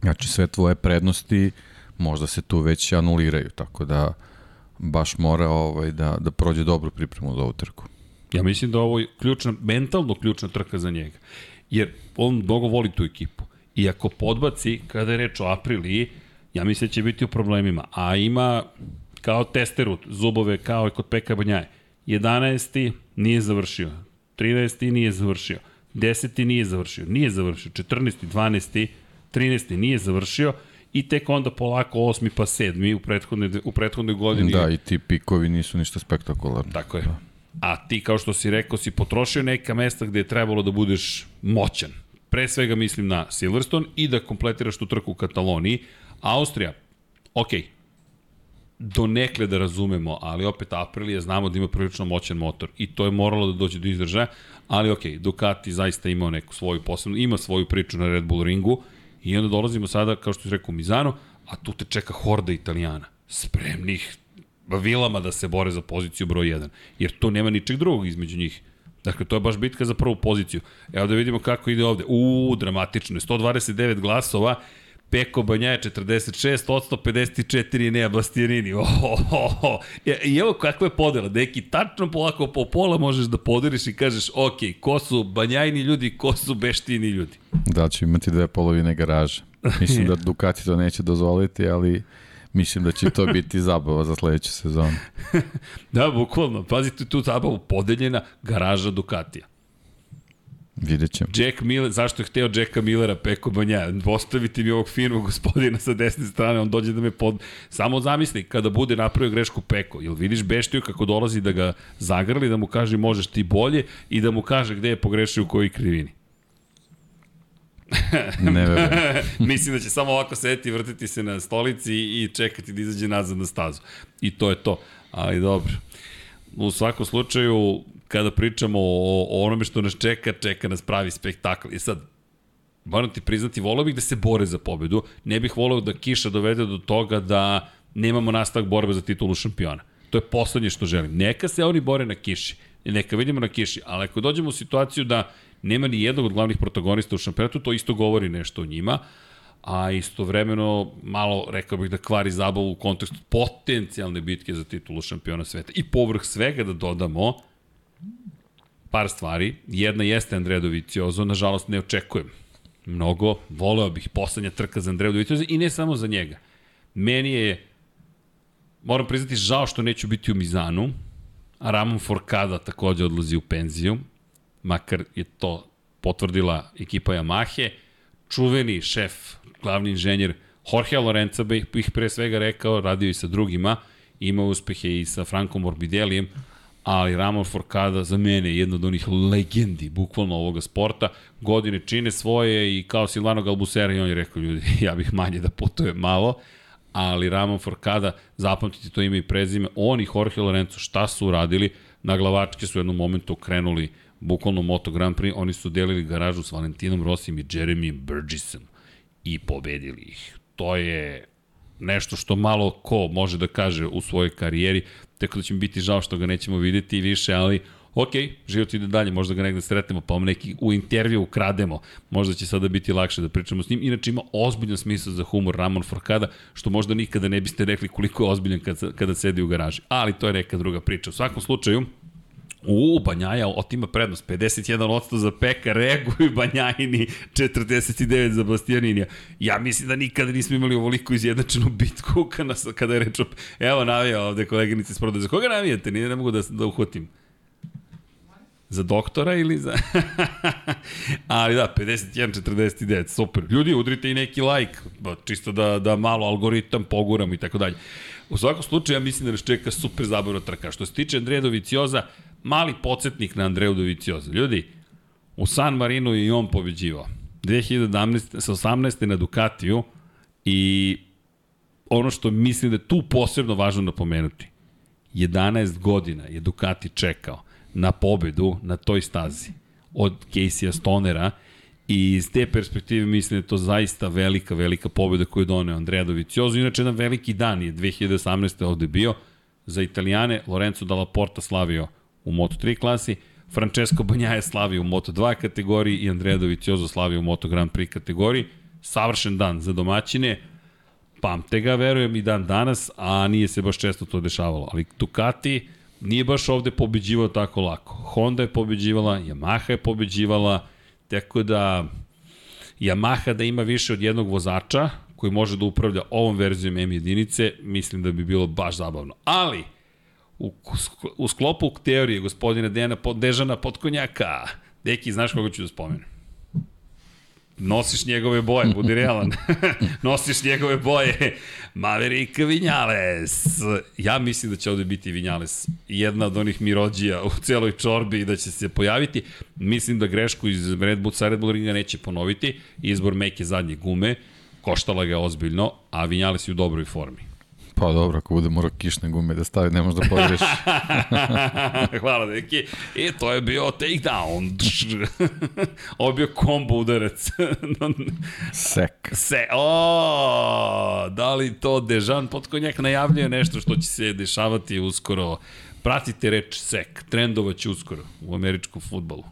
Znači sve tvoje prednosti možda se tu već anuliraju, tako da baš mora ovaj, da, da prođe dobru pripremu za ovu trku. Ja mislim da ovo je ključna, mentalno ključna trka za njega. Jer on mnogo voli tu ekipu. I ako podbaci, kada je reč o Apriliji, ja mislim da će biti u problemima. A ima kao testeru zubove kao i kod Peka Banjaje. 11. nije završio. 13. nije završio. 10. nije završio. Nije završio. 14. 12. 13. nije završio i tek onda polako 8. pa 7. u prethodnoj, u prethodnoj godini. Da, i ti pikovi nisu ništa spektakularni. Tako je. Da a ti, kao što si rekao, si potrošio neka mesta gde je trebalo da budeš moćan. Pre svega mislim na Silverstone i da kompletiraš tu trku u Kataloniji. Austrija, ok, do nekle da razumemo, ali opet Aprilia znamo da ima prilično moćan motor i to je moralo da dođe do izdržaja, ali ok, Ducati zaista imao neku svoju posebnu, ima svoju priču na Red Bull ringu i onda dolazimo sada, kao što si rekao, u Mizano, a tu te čeka horda Italijana, spremnih vilama da se bore za poziciju broj 1, jer tu nema ničeg drugog između njih. Dakle, to je baš bitka za prvu poziciju. Evo da vidimo kako ide ovde. Uuu, dramatično je. 129 glasova, Peko Banja je 46, 54 je Nea Bastianini. Oh, oh, oh. I evo kakva je podela. Neki tačno polako po pola možeš da podeliš i kažeš, ok, ko su Banjajni ljudi, ko su Beštini ljudi. Da, će imati dve polovine garaže. Mislim da Ducati to neće dozvoliti, ali Mislim da će to biti zabava za sledeću sezonu. da, bukvalno. Pazite tu zabavu podeljena garaža Ducatija. Vidjet ćemo. Jack Miller, zašto je hteo Jacka Millera, Peko Banja? Postavite mi ovog firmu gospodina sa desne strane, on dođe da me pod... Samo zamisli, kada bude napravio grešku Peko, jel vidiš Beštiju kako dolazi da ga zagrli, da mu kaže možeš ti bolje i da mu kaže gde je pogrešio u kojoj krivini. ne verujem. Mislim da će samo ovako sedeti, vrtiti se na stolici i čekati da izađe nazad na stazu. I to je to. Ali dobro. U svakom slučaju, kada pričamo o, o onome što nas čeka, čeka nas pravi spektakl. I sad, moram ti priznati, volao bih da se bore za pobedu. Ne bih volao da Kiša dovede do toga da nemamo nastavak borbe za titulu šampiona. To je poslednje što želim. Neka se oni bore na Kiši. Neka vidimo na Kiši. Ali ako dođemo u situaciju da nema ni jednog od glavnih protagonista u šampionatu, to isto govori nešto o njima, a istovremeno malo, rekao bih da kvari zabavu u kontekstu potencijalne bitke za titulu šampiona sveta. I povrh svega da dodamo par stvari. Jedna jeste Andreja Doviciozo, nažalost ne očekujem mnogo, voleo bih poslednja trka za Andreja Doviciozo i ne samo za njega. Meni je, moram priznati, žao što neću biti u Mizanu, Ramon Forcada takođe odlazi u penziju, makar je to potvrdila ekipa Yamahe. Čuveni šef, glavni inženjer Jorge Lorenza bih pre svega rekao, radio i sa drugima, ima uspehe i sa Frankom Morbidelijem, ali Ramon Forcada za mene je jedna od onih legendi, bukvalno ovoga sporta. Godine čine svoje i kao Silvano Galbusera i on je rekao, ljudi, ja bih manje da putujem malo, ali Ramon Forcada, zapamtite to ime i prezime, on i Jorge Lorenzo šta su uradili, na glavačke su u jednom momentu krenuli bukvalno Moto Grand Prix, oni su delili garažu s Valentinom Rosim i Jeremy Burgessom i pobedili ih. To je nešto što malo ko može da kaže u svojoj karijeri, tako da će mi biti žao što ga nećemo videti više, ali ok, život ide dalje, možda ga negde sretnemo, pa vam neki u intervju ukrademo, možda će sada biti lakše da pričamo s njim. Inače ima ozbiljan smisla za humor Ramon Forcada, što možda nikada ne biste rekli koliko je ozbiljan kada, kada sedi u garaži. Ali to je neka druga priča. U svakom slučaju, U, Banjaja otima prednost, 51% za Peka, reaguju Banjajini, 49% za Bastianinija. Ja mislim da nikada nismo imali ovoliko izjednačenu bitku kada, kada je reč o... Evo navija ovde koleginici s prodaje. Za koga navijate? Nije, ne mogu da, da uhvatim. Za doktora ili za... Ali da, 51, 49, super. Ljudi, udrite i neki like, čisto da, da malo algoritam poguramo i tako dalje. U svakom slučaju, ja mislim da nas čeka super zabavna trka. Što se tiče Andreja Dovicioza, mali podsjetnik na Andreju Dovicioza. Ljudi, u San Marinu je i on pobeđivao. 2017, sa 18. na Ducatiju i ono što mislim da je tu posebno važno napomenuti. 11 godina je Ducati čekao na pobedu na toj stazi od Casey Stonera i iz te perspektive mislim da je to zaista velika, velika pobeda koju je doneo Andrea Doviciozo. Inače, jedan veliki dan je 2018. ovde bio za Italijane, Lorenzo Dalla Porta slavio u Moto3 klasi, Francesco Banjaje slavio u Moto2 kategoriji i Andrea Doviciozo slavio u Moto Grand Prix kategoriji. Savršen dan za domaćine, pamte ga, verujem, i dan danas, a nije se baš često to dešavalo. Ali Ducati nije baš ovde pobeđivao tako lako. Honda je pobeđivala, Yamaha je pobeđivala, tako da Yamaha da ima više od jednog vozača koji može da upravlja ovom verzijom M jedinice, mislim da bi bilo baš zabavno. Ali, u, u sklopu teorije gospodina Dejana Dežana Potkonjaka, Deki, znaš koga ću da spomenem? Nosiš njegove boje, budi realan. Nosiš njegove boje. Maverick Vinales. Ja mislim da će ovde biti Vinales jedna od onih mirođija u celoj čorbi i da će se pojaviti. Mislim da grešku iz Red Bull sa Red Bull ringa neće ponoviti. Izbor meke zadnje gume. Koštala ga ozbiljno, a Vinales je u dobroj formi. Pa dobro, ako bude mora kišne gume da stavi, ne možda pogreši. Hvala, deki. I to je bio takedown. Ovo je bio kombo udarac. Sek. Se, o, da li to Dežan Potkonjak najavljuje nešto što će se dešavati uskoro? Pratite reč sek, trendovat uskoro u američkom futbolu.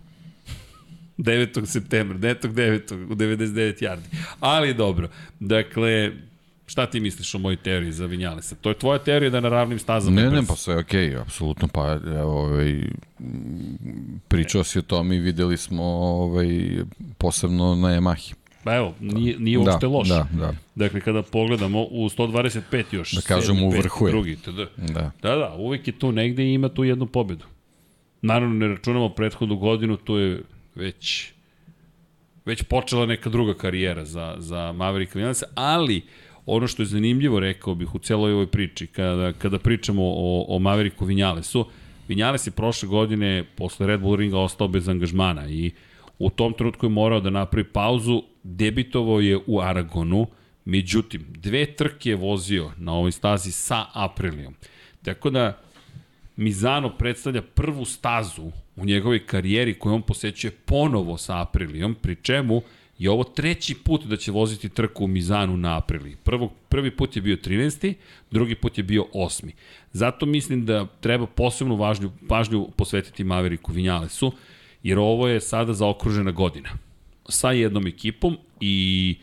9. septembra, 9. 9. u 99 yardi. Ali dobro, dakle, Šta ti misliš o mojoj teoriji za Vinjalesa? To je tvoja teorija da na ravnim stazama Ne, ne, pa sve je okej, okay, apsolutno, pa evo, ovaj, pričao si o tome i videli smo ovaj, posebno na Yamahi. Pa evo, nije, nije da, uopšte loš. Da, da. Dakle, kada pogledamo u 125 još. Da kažemo u vrhu je. Drugi, tada. Da. da, da, uvek je tu negde i ima tu jednu pobedu. Naravno, ne računamo prethodnu godinu, tu je već već počela neka druga karijera za, za Maverick Vinalesa, ali ono što je zanimljivo, rekao bih, u celoj ovoj priči, kada, kada pričamo o, o Mavericku Vinjalesu, Vinjales je prošle godine posle Red Bull ringa ostao bez angažmana i u tom trenutku je morao da napravi pauzu, debitovao je u Aragonu, međutim, dve trke je vozio na ovoj stazi sa Aprilijom. Tako da, Mizano predstavlja prvu stazu u njegovoj karijeri koju on posećuje ponovo sa Aprilijom, pri čemu je ovo treći put da će voziti trku u Mizanu na Aprili. Prvo, prvi put je bio 13. drugi put je bio 8. Zato mislim da treba posebnu važnju, pažnju posvetiti Mavericku Vinjalesu, jer ovo je sada zaokružena godina sa jednom ekipom i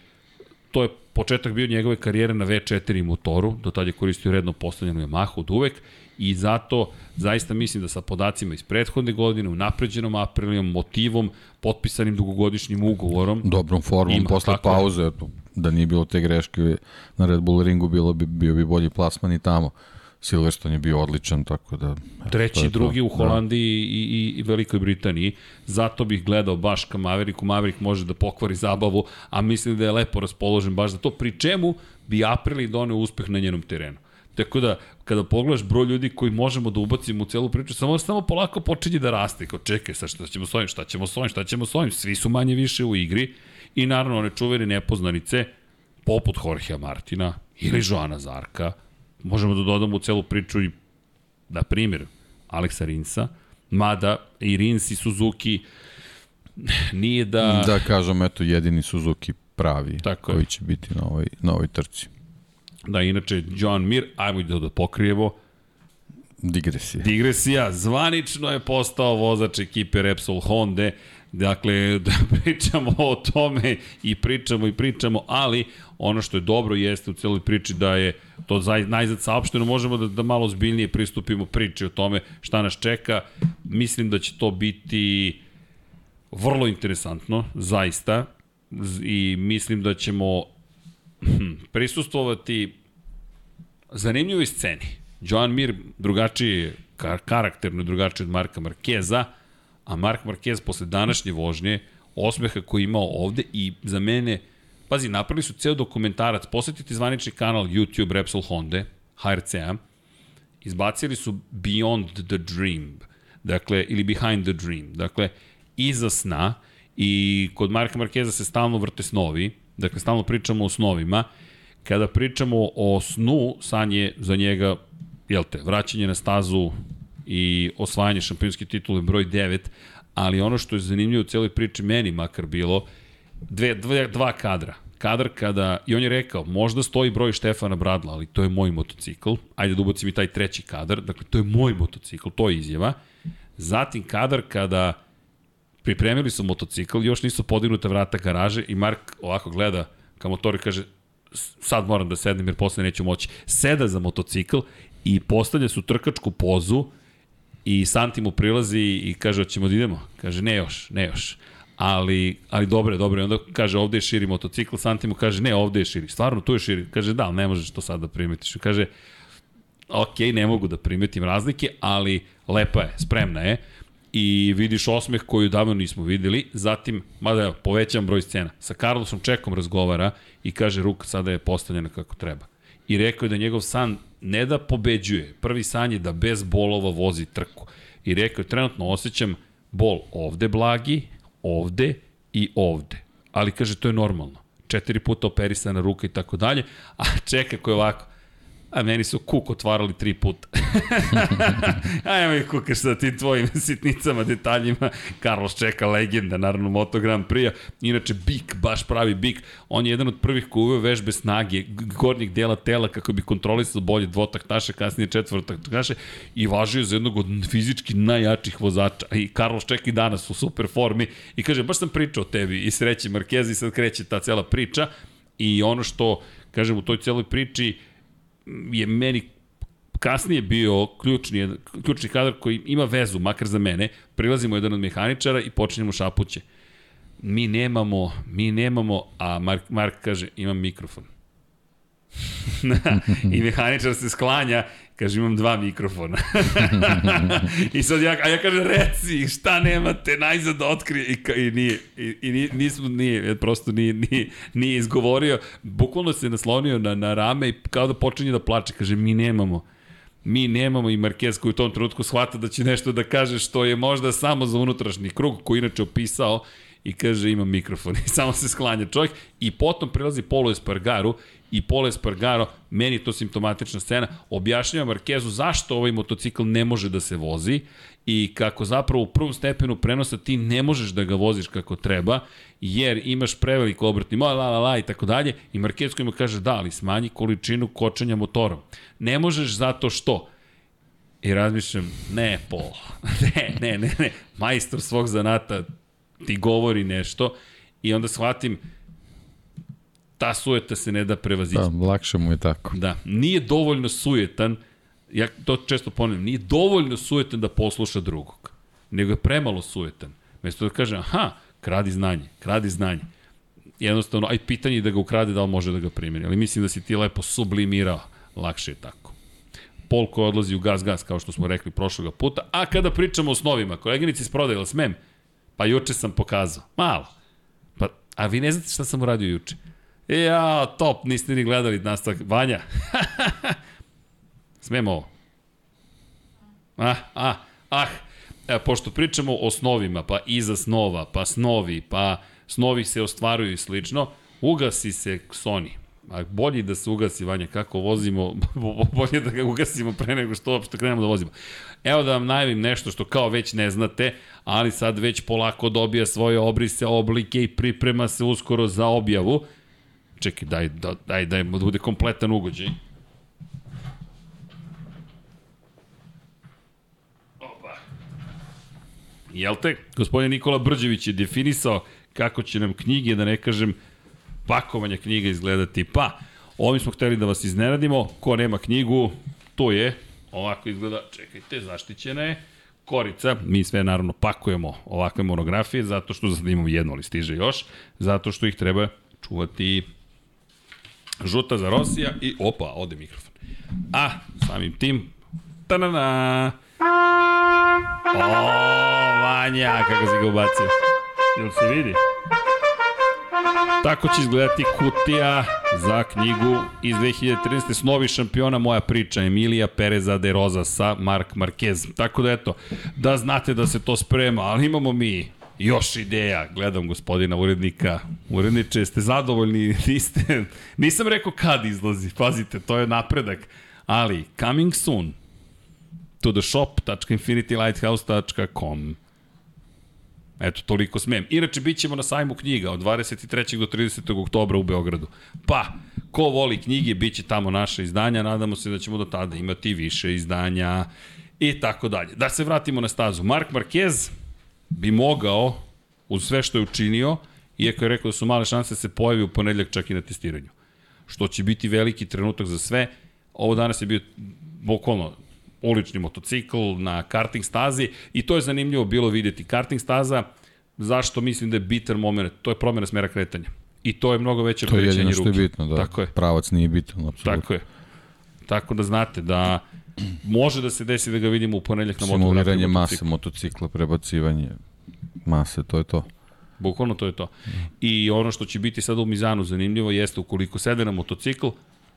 to je početak bio njegove karijere na V4 motoru, do tada je koristio redno postavljenu Yamaha od uvek i zato zaista mislim da sa podacima iz prethodne godine, u napređenom aprilijom, motivom, potpisanim dugogodišnjim ugovorom. Dobrom formom, ima, posle pauze, eto, da nije bilo te greške na Red Bull ringu, bilo bi, bio bi bolji plasman i tamo. Silverstone je bio odličan, tako da... Treći, drugi u da. Holandiji da. i, i, Velikoj Britaniji. Zato bih gledao baš ka Maveriku. Maverick može da pokvari zabavu, a mislim da je lepo raspoložen baš za to. Pri čemu bi Aprili doneo uspeh na njenom terenu. Tako da, kada pogledaš broj ljudi koji možemo da ubacimo u celu priču, samo samo polako počinje da raste. Kao, čekaj, sa šta ćemo s ovim, šta ćemo s ovim, šta ćemo s ovim. Svi su manje više u igri i naravno one čuvene nepoznanice, poput Jorgea Martina ili Joana Zarka, možemo da dodamo u celu priču i, na primjer, Aleksa Rinsa, mada i Rins i Suzuki nije da... Da kažem, eto, jedini Suzuki pravi Tako koji je. će biti na ovoj, na ovoj trci. Da, inače, John Mir, ajmo da, da pokrijemo. Digresija. Digresija, zvanično je postao vozač ekipe Repsol Honda. Dakle, da pričamo o tome i pričamo i pričamo, ali ono što je dobro jeste u celoj priči da je to zaj, najzad saopšteno, možemo da, da malo zbiljnije pristupimo priči o tome šta nas čeka. Mislim da će to biti vrlo interesantno, zaista, i mislim da ćemo prisustovati zanimljivoj sceni. Joan Mir drugačiji kar karakterno drugačiji od Marka Markeza, a Mark Marquez posle današnje vožnje, osmeha koji je imao ovde i za mene, pazi, napravili su ceo dokumentarac, posetite zvanični kanal YouTube Repsol Honda, HRC-a, izbacili su Beyond the Dream, dakle, ili Behind the Dream, dakle, iza sna i kod Marka Markeza se stalno vrte snovi, dakle, stalno pričamo o snovima, kada pričamo o snu, san je za njega, jel te, vraćanje na stazu i osvajanje šampionske titule broj 9, ali ono što je zanimljivo u cijeloj priči meni makar bilo, dve, dve, dva kadra. Kadar kada, i on je rekao, možda stoji broj Štefana Bradla, ali to je moj motocikl, ajde da ubacim i taj treći kadar, dakle to je moj motocikl, to je izjava. Zatim kadar kada pripremili su motocikl, još nisu podignuta vrata garaže i Mark ovako gleda ka motoru i kaže, sad moram da sednem jer posle neću moći. Seda za motocikl i postavlja su trkačku pozu I Santi mu prilazi i kaže, hoćemo da idemo? Kaže, ne još, ne još. Ali, ali dobro je, dobro je. Onda kaže, ovde je širi motocikl, Santi mu kaže, ne, ovde je širi. Stvarno, tu je širi. Kaže, da, ne možeš to sad da primetiš. Kaže, ok, ne mogu da primetim razlike, ali lepa je, spremna je i vidiš osmeh koju davno nismo videli, zatim, mada ja povećam broj scena, sa Carlosom Čekom razgovara i kaže, ruka sada je postavljena kako treba. I rekao je da njegov san ne da pobeđuje, prvi san je da bez bolova vozi trku. I rekao je, trenutno osjećam bol ovde blagi, ovde i ovde. Ali kaže, to je normalno. Četiri puta operisana ruka i tako dalje, a čeka ko je ovako, A meni su kuk otvarali tri puta. Ajmo ih kukaš sa tim tvojim sitnicama, detaljima. Carlos čeka legenda, naravno Moto Grand Prix. Inače, Bik, baš pravi Bik. On je jedan od prvih koji uveo vežbe snage, gornjeg dela tela kako bi kontrolisao bolje dvotaktaše, kasnije četvrtaktaše i važio za jednog od fizički najjačih vozača. I Carlos čeka i danas u super formi i kaže, baš sam pričao o tebi i sreći Markeza i sad kreće ta cela priča i ono što, kažem, u toj celoj priči je meni kasnije bio ključni, ključni kadar koji ima vezu, makar za mene, prilazimo jedan od mehaničara i počinjemo šapuće. Mi nemamo, mi nemamo, a Mark, Mark kaže, imam mikrofon. I mehaničar se sklanja, kaže imam dva mikrofona. I sad ja, a ja kažem reci šta nemate, najzad da otkrije? I, i nije, i, i nismo, nije, prosto nije, nije, nije izgovorio, bukvalno se naslonio na, na rame i kao da počinje da plače, kaže mi nemamo mi nemamo i Marquez koji u tom trenutku shvata da će nešto da kaže što je možda samo za unutrašnji krug koji inače opisao i kaže ima mikrofon. I samo se sklanja čovjek i potom prilazi Polo Espargaru i Polo Espargaro, meni je to simptomatična scena, objašnjava Markezu zašto ovaj motocikl ne može da se vozi i kako zapravo u prvom stepenu prenosa ti ne možeš da ga voziš kako treba, jer imaš prevelik obrtni la la la i tako dalje i Marquez koji mu kaže da, ali smanji količinu kočanja motorom. Ne možeš zato što I razmišljam, ne, Pol, ne, ne, ne, ne, majstor svog zanata ti govori nešto i onda shvatim, ta sujeta se ne da prevazići. Da, lakše mu je tako. Da, nije dovoljno sujetan, ja to često ponavljam, nije dovoljno sujetan da posluša drugog, nego je premalo sujetan. Mesto da kaže, aha, kradi znanje, kradi znanje. Jednostavno, aj pitanje da ga ukrade, da li može da ga primjeri. Ali mislim da si ti lepo sublimirao, lakše je tako. Pol koji odlazi u gas, kao što smo rekli prošloga puta. A kada pričamo o snovima, koleginici iz prodaje, smem? Pa juče sam pokazao. Malo. Pa, a vi ne znate šta sam uradio juče? Ja, top, niste ni gledali nastavak. Vanja. Smemo ovo. Ah, ah, ah. E, pošto pričamo o snovima, pa iza snova, pa snovi, pa snovi se ostvaruju i slično, ugasi se Sony. A bolje da se ugasi, Vanja, kako vozimo, bolje da ga ugasimo pre nego što uopšte krenemo da vozimo. Evo da vam najavim nešto što kao već ne znate, ali sad već polako dobija svoje obrise, oblike i priprema se uskoro za objavu. Čekaj, daj, daj, daj, daj da bude kompletan ugođaj. Jel te? Gospodin Nikola Brđević je definisao kako će nam knjige, da ne kažem, pakovanja knjiga izgledati. Pa, ovim smo hteli da vas iznenadimo. Ko nema knjigu, to je, ovako izgleda, čekajte, zaštićena je, korica, mi sve naravno pakujemo ovakve monografije, zato što sad imamo jedno, ali stiže još, zato što ih treba čuvati žuta za Rosija i opa, ode mikrofon. A, samim tim, tanana, o, Vanja, kako si ga ubacio. Jel se vidi? Tako će izgledati kutija za knjigu iz 2013. Snovi šampiona moja priča Emilija Pereza de Rosa sa Mark Marquez. Tako da eto, da znate da se to sprema, ali imamo mi još ideja. Gledam gospodina urednika. Uredniče, ste zadovoljni? Niste? Nisam rekao kad izlazi. Pazite, to je napredak. Ali, coming soon to the shop.infinitylighthouse.com Eto, toliko smem. Inače, bit ćemo na sajmu knjiga od 23. do 30. oktobra u Beogradu. Pa, ko voli knjige, bit će tamo naše izdanja, nadamo se da ćemo do tada imati više izdanja i tako dalje. Da se vratimo na stazu. Mark Marquez bi mogao, uz sve što je učinio, iako je rekao da su male šanse da se pojavi u ponedljak čak i na testiranju. Što će biti veliki trenutak za sve. Ovo danas je bio bukvalno ulični motocikl na karting stazi i to je zanimljivo bilo videti. Karting staza, zašto mislim da je bitan moment, to je promjena smera kretanja. I to je mnogo veće To je jedino što je bitno, da. Tako je. Pravac nije bitan, apsolutno. Tako je. Tako da znate da može da se desi da ga vidimo u ponedljak na motociklu. Simuliranje mase motocikla, prebacivanje mase, to je to. Bukvalno to je to. I ono što će biti sada u Mizanu zanimljivo jeste ukoliko sede na motocikl,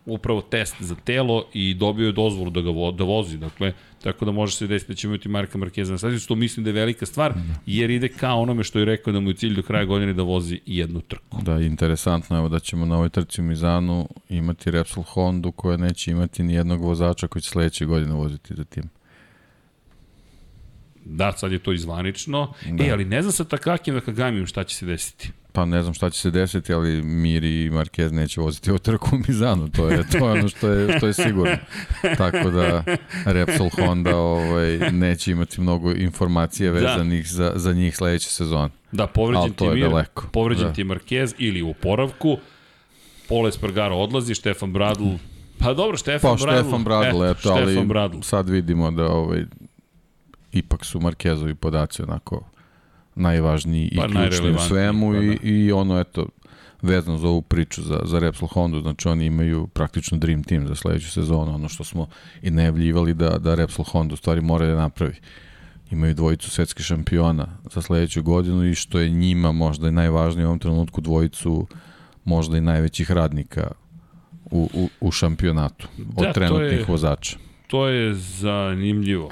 upravo test za telo i dobio je dozvolu da ga vo, da vozi. Dakle, tako da može se desiti da će imati Marka Markeza na stazi, što mislim da je velika stvar, jer ide kao onome što je rekao da mu je cilj do kraja godine da vozi jednu trku. Da, interesantno je da ćemo na ovoj trci u Mizanu imati Repsol Hondu koja neće imati ni jednog vozača koji će sledeće godine voziti za tim. Da, sad je to izvanično. Da. E, ali ne znam sa Takakim Nakagamijem šta će se desiti. Pa ne znam šta će se desiti, ali Mir i Marquez neće voziti u trku u Mizanu, to je, to je ono što je, što je sigurno. Tako da Repsol Honda ovaj, neće imati mnogo informacije da. vezanih da. za, za njih sledeće sezone. Da, povređen ti Mir, daleko. povređen da. ti Marquez ili u poravku, Pole Spargaro odlazi, Štefan Bradl Pa dobro, Štefan pa, Bradl. Štefan Bradl, eto, Štefan ali Bradl. sad vidimo da ovaj, ipak su Markezovi podaci onako najvažniji i pa, ključni u svemu pa, da. i, i ono, eto, vezano za ovu priču za, za Repsol Honda, znači oni imaju praktično dream team za sledeću sezonu, ono što smo i najavljivali da, da Repsol Honda u stvari mora da napravi. Imaju dvojicu svetskih šampiona za sledeću godinu i što je njima možda i najvažnije u ovom trenutku dvojicu možda i najvećih radnika u, u, u šampionatu od da, trenutnih je, vozača. To je zanimljivo.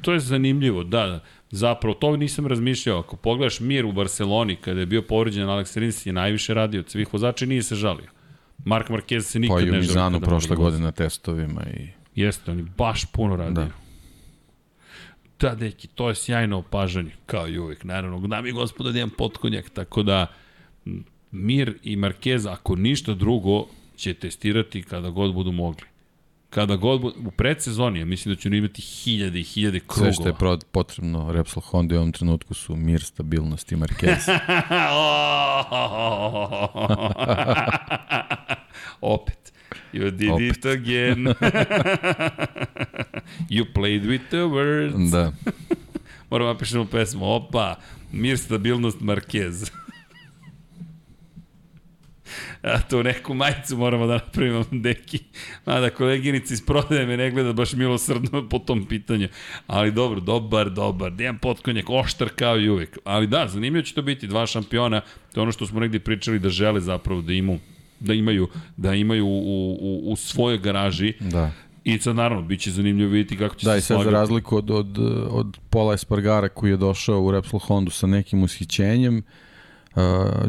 To je zanimljivo, da, da. Zapravo, to nisam razmišljao. Ako pogledaš Mir u Barceloni, kada je bio povređen Alex Rins, je najviše radio od svih vozača i nije se žalio. Mark Marquez se nikad ne žalio. Pa i u Mizanu prošle godine na testovima. I... Jeste, oni baš puno radio. Da. Da, deki, to je sjajno opažanje, kao i uvek, naravno. Dami i gospoda, da imam potkonjak, tako da Mir i Marquez, ako ništa drugo, će testirati kada god budu mogli kada god u predsezoni, ja mislim da će imati hiljade i hiljade krugova. Sve što je potrebno Repsol Honda u ovom trenutku su mir, stabilnost i Marquez. Opet. You did Opet. it again. you played with the words. Da. Moramo napišemo pesmu. Opa, mir, stabilnost, Marquez. A to neku majicu moramo da napravimo, deki. Mada koleginica iz prodaje me ne gleda baš milosrdno po tom pitanju. Ali dobro, dobar, dobar. Dejan Potkonjak, oštar kao i uvek. Ali da, zanimljivo će to biti dva šampiona. To je ono što smo negdje pričali da žele zapravo da imu da imaju da imaju u, u, u svojoj garaži. Da. I sad naravno, bit će zanimljivo vidjeti kako će da, se Da, i sad za razliku od, od, od Pola Espargara koji je došao u Repsol Hondu sa nekim ushićenjem, uh,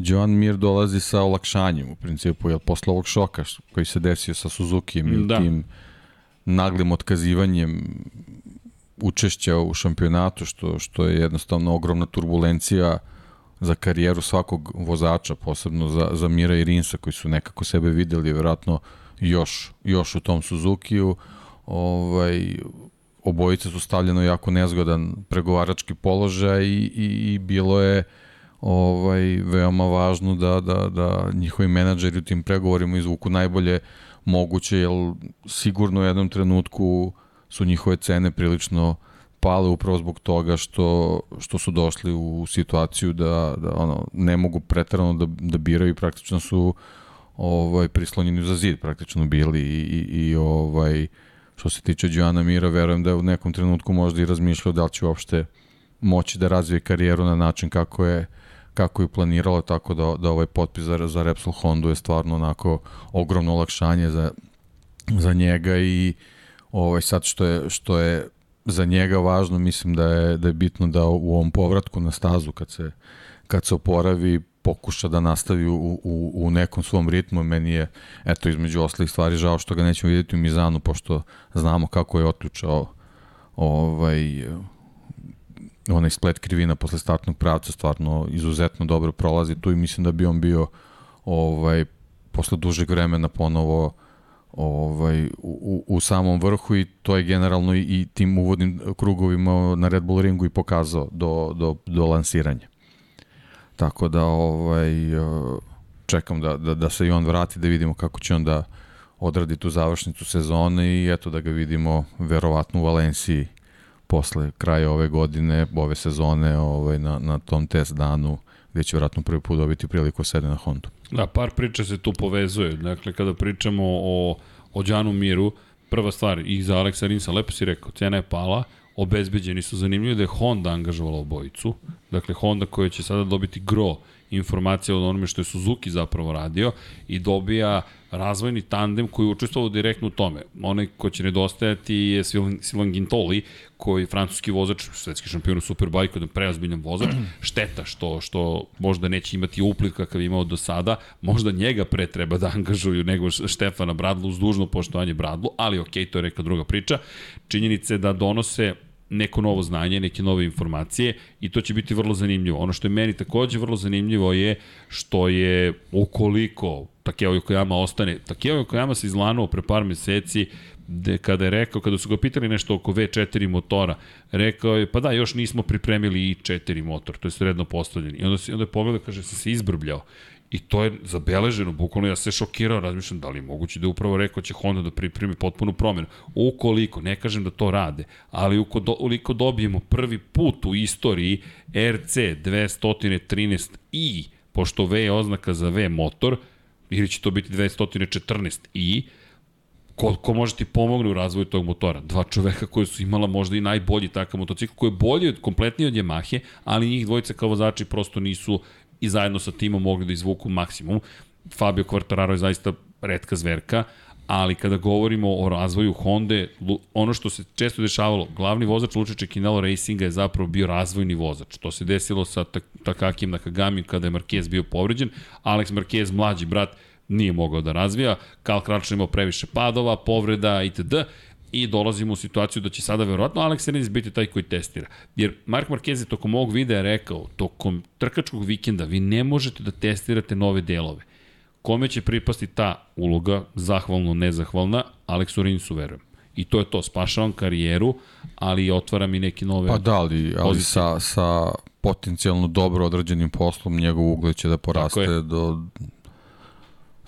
Joan Mir dolazi sa olakšanjem u principu, jer posle ovog šoka koji se desio sa Suzuki i da. tim naglim otkazivanjem učešća u šampionatu, što, što je jednostavno ogromna turbulencija za karijeru svakog vozača, posebno za, za Mira i Rinsa koji su nekako sebe videli, verovatno još, još u tom Suzuki-u. Ovaj, obojice su stavljeno jako nezgodan pregovarački položaj i, i, i bilo je ovaj veoma važno da, da, da njihovi menadžeri u tim pregovorima izvuku najbolje moguće, jer sigurno u jednom trenutku su njihove cene prilično pale upravo zbog toga što, što su došli u situaciju da, da ono, ne mogu pretarano da, da biraju praktično su ovaj, prislonjeni za zid praktično bili i, i, i ovaj, što se tiče Đana Mira, verujem da je u nekom trenutku možda i razmišljao da li će uopšte moći da razvije karijeru na način kako je kako je planiralo, tako da, da ovaj potpis za, za Repsol Honda je stvarno onako ogromno olakšanje za, za njega i ovaj sad što je, što je za njega važno, mislim da je, da je bitno da u ovom povratku na stazu kad se, kad se oporavi pokuša da nastavi u, u, u nekom svom ritmu. Meni je, eto, između ostalih stvari žao što ga nećemo vidjeti u Mizanu, pošto znamo kako je otključao ovaj, onaj splet krivina posle startnog pravca, stvarno izuzetno dobro prolazi tu i mislim da bi on bio ovaj, posle dužeg vremena ponovo ovaj, u, u samom vrhu i to je generalno i, i tim uvodnim krugovima na Red Bull ringu i pokazao do, do, do lansiranja. Tako da ovaj, čekam da, da, da se i on vrati, da vidimo kako će on da odradi tu završnicu sezone i eto da ga vidimo verovatno u Valenciji posle kraja ove godine, ove sezone ovaj, na, na tom test danu gde će vjerojatno prvi put dobiti priliku da sede na Hondu. Da, par priča se tu povezuje. Dakle, kada pričamo o, o Đanu Miru, prva stvar, i za Aleksa Rinsa, lepo si rekao, cena je pala, obezbeđeni su zanimljivo da je Honda angažovala obojicu. Dakle, Honda koja će sada dobiti gro informacija od onome što je Suzuki zapravo radio i dobija razvojni tandem koji je učestvovao direktno u tome. Onaj ko će nedostajati je Silvan Gintoli, koji je francuski vozač, svetski šampion u Superbike, jedan preozbiljan vozač. Šteta što, što možda neće imati uplit kakav imao do sada. Možda njega pre treba da angažuju nego Štefana Bradlu uz dužno poštovanje Bradlu, ali ok, to je neka druga priča. Činjenice da donose neko novo znanje, neke nove informacije i to će biti vrlo zanimljivo. Ono što je meni takođe vrlo zanimljivo je što je ukoliko Takeo Yokoyama ostane, Takeo Yokoyama se izlanuo pre par meseci de, kada je rekao, kada su ga pitali nešto oko V4 motora, rekao je, pa da, još nismo pripremili i4 motor, to je sredno postavljeni. I onda, se, onda je pogledao, kaže, se se izbrbljao. I to je zabeleženo, bukvalno ja se šokirao, razmišljam da li je moguće da je upravo rekao će Honda da pripremi potpunu promenu. Ukoliko, ne kažem da to rade, ali ukoliko dobijemo prvi put u istoriji RC 213i, pošto V je oznaka za V motor, ili će to biti 214i, ko, ko može ti pomogne u razvoju tog motora? Dva čoveka koji su imala možda i najbolji takav motocikl, koji je bolji kompletniji od Yamahe, ali njih dvojica kao vozači prosto nisu i zajedno sa timom mogli da izvuku maksimum. Fabio Quartararo je zaista redka zverka, ali kada govorimo o razvoju Honda, ono što se često dešavalo, glavni vozač Luče Čekinalo Racinga je zapravo bio razvojni vozač. To se desilo sa Takakim Nakagami kada je Marquez bio povređen. Alex Marquez, mlađi brat, nije mogao da razvija. Karl Kračan imao previše padova, povreda itd i dolazimo u situaciju da će sada verovatno Alex Rins biti taj koji testira. Jer Mark Marquez je tokom ovog videa rekao, tokom trkačkog vikenda vi ne možete da testirate nove delove. Kome će pripasti ta uloga, zahvalno, nezahvalna, Aleksu Rinsu verujem. I to je to, spašavam karijeru, ali otvara mi neke nove Pa da, ali, ali sa, sa potencijalno dobro odrađenim poslom njegov ugled će da poraste do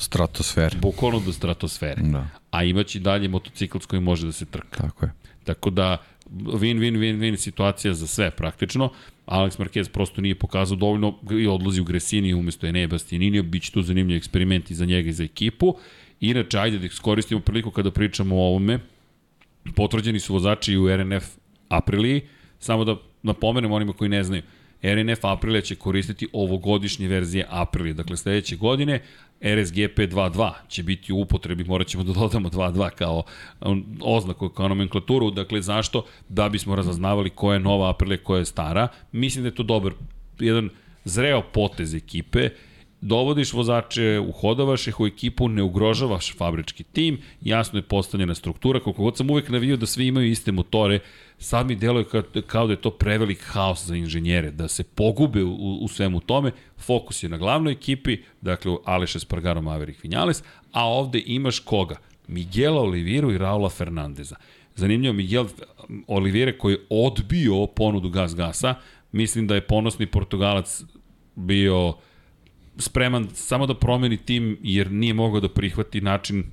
Stratosfere. Bukvalno do stratosfere. Da. A imaći dalje motocikl s kojim može da se trka. Tako je. Tako da, win, win, win, win situacija za sve praktično. Alex Marquez prosto nije pokazao dovoljno i odlazi u Gresini umesto Enea Bastianini, bit će tu zanimljiv eksperiment i za njega i za ekipu. Inače, ajde da iskoristimo priliku kada pričamo o ovome, potvrđeni su vozači u RNF Apriliji, samo da napomenem onima koji ne znaju, RNF Aprilia će koristiti ovogodišnje verzije Aprilije, dakle sledeće godine RSGP 2.2 će biti u upotrebi, morat ćemo da dodamo 2.2 kao um, oznaku, kao nomenklaturu, dakle zašto? Da bismo razaznavali koja je nova Aprilia, koja je stara. Mislim da je to dobar, jedan zreo potez ekipe, dovodiš vozače, uhodavaš ih u ekipu, ne ugrožavaš fabrički tim, jasno je postavljena struktura, koliko god sam uvek navio da svi imaju iste motore, sad mi deluje kao, kao da je to prevelik haos za inženjere, da se pogube u, u svemu tome, fokus je na glavnoj ekipi, dakle Aleš Espargaro Maverick Vinales, a ovde imaš koga? Miguela Oliviru i Raula Fernandeza. Zanimljivo, Miguel Olivire koji je odbio ponudu Gas Gasa, mislim da je ponosni Portugalac bio spreman samo da promeni tim jer nije mogao da prihvati način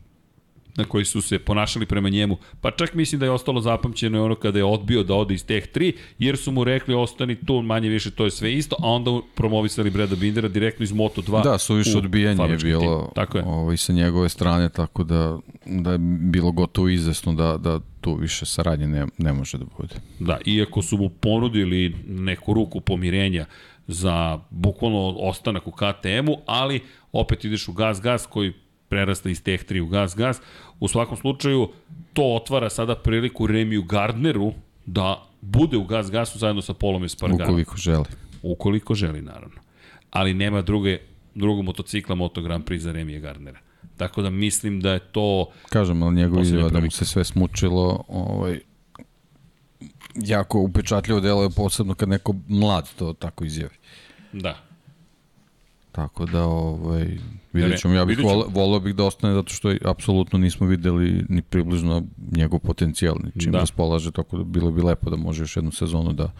na koji su se ponašali prema njemu. Pa čak mislim da je ostalo zapamćeno ono kada je odbio da ode iz teh 3, jer su mu rekli ostani tu, manje više to je sve isto, a onda promovisali Breda Bindera direktno iz Moto2. Da, su više odbijanje je bilo tako je. Ovaj, sa njegove strane, tako da, da je bilo gotovo izvesno da, da tu više saradnje ne, ne može da bude. Da, iako su mu ponudili neku ruku pomirenja za bukvalno ostanak u KTM-u, ali opet ideš u gas-gas koji prerasta iz Tech 3 u gas-gas. U svakom slučaju, to otvara sada priliku Remiju Gardneru da bude u gas-gasu zajedno sa Polom Espargarom. Ukoliko želi. Ukoliko želi, naravno. Ali nema druge, drugog motocikla Moto Grand Prix za Remija Gardnera. Tako da mislim da je to... Kažem, ali njegov izjava da mu se sve smučilo, ovaj, jako upečatljivo delo je posebno kad neko mlad to tako izjavi. Da. Tako da, ovaj, vidjet ćemo. Ja bih volao, volao bih da ostane zato što apsolutno nismo videli ni približno njegov potencijal, ni čim da. raspolaže, tako da bilo bi lepo da može još jednu sezonu da,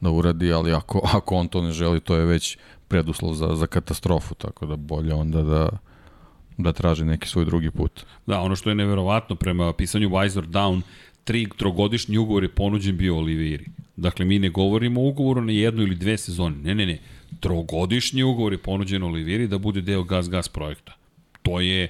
da uradi, ali ako, ako on to ne želi, to je već preduslov za, za katastrofu, tako da bolje onda da, da traži neki svoj drugi put. Da, ono što je neverovatno prema pisanju Wiser Down, tri trogodišnji ugovor je ponuđen bio Oliviri. Dakle, mi ne govorimo o ugovoru na jednu ili dve sezone. Ne, ne, ne. Trogodišnji ugovor je ponuđen Oliviri da bude deo gas-gas projekta. To je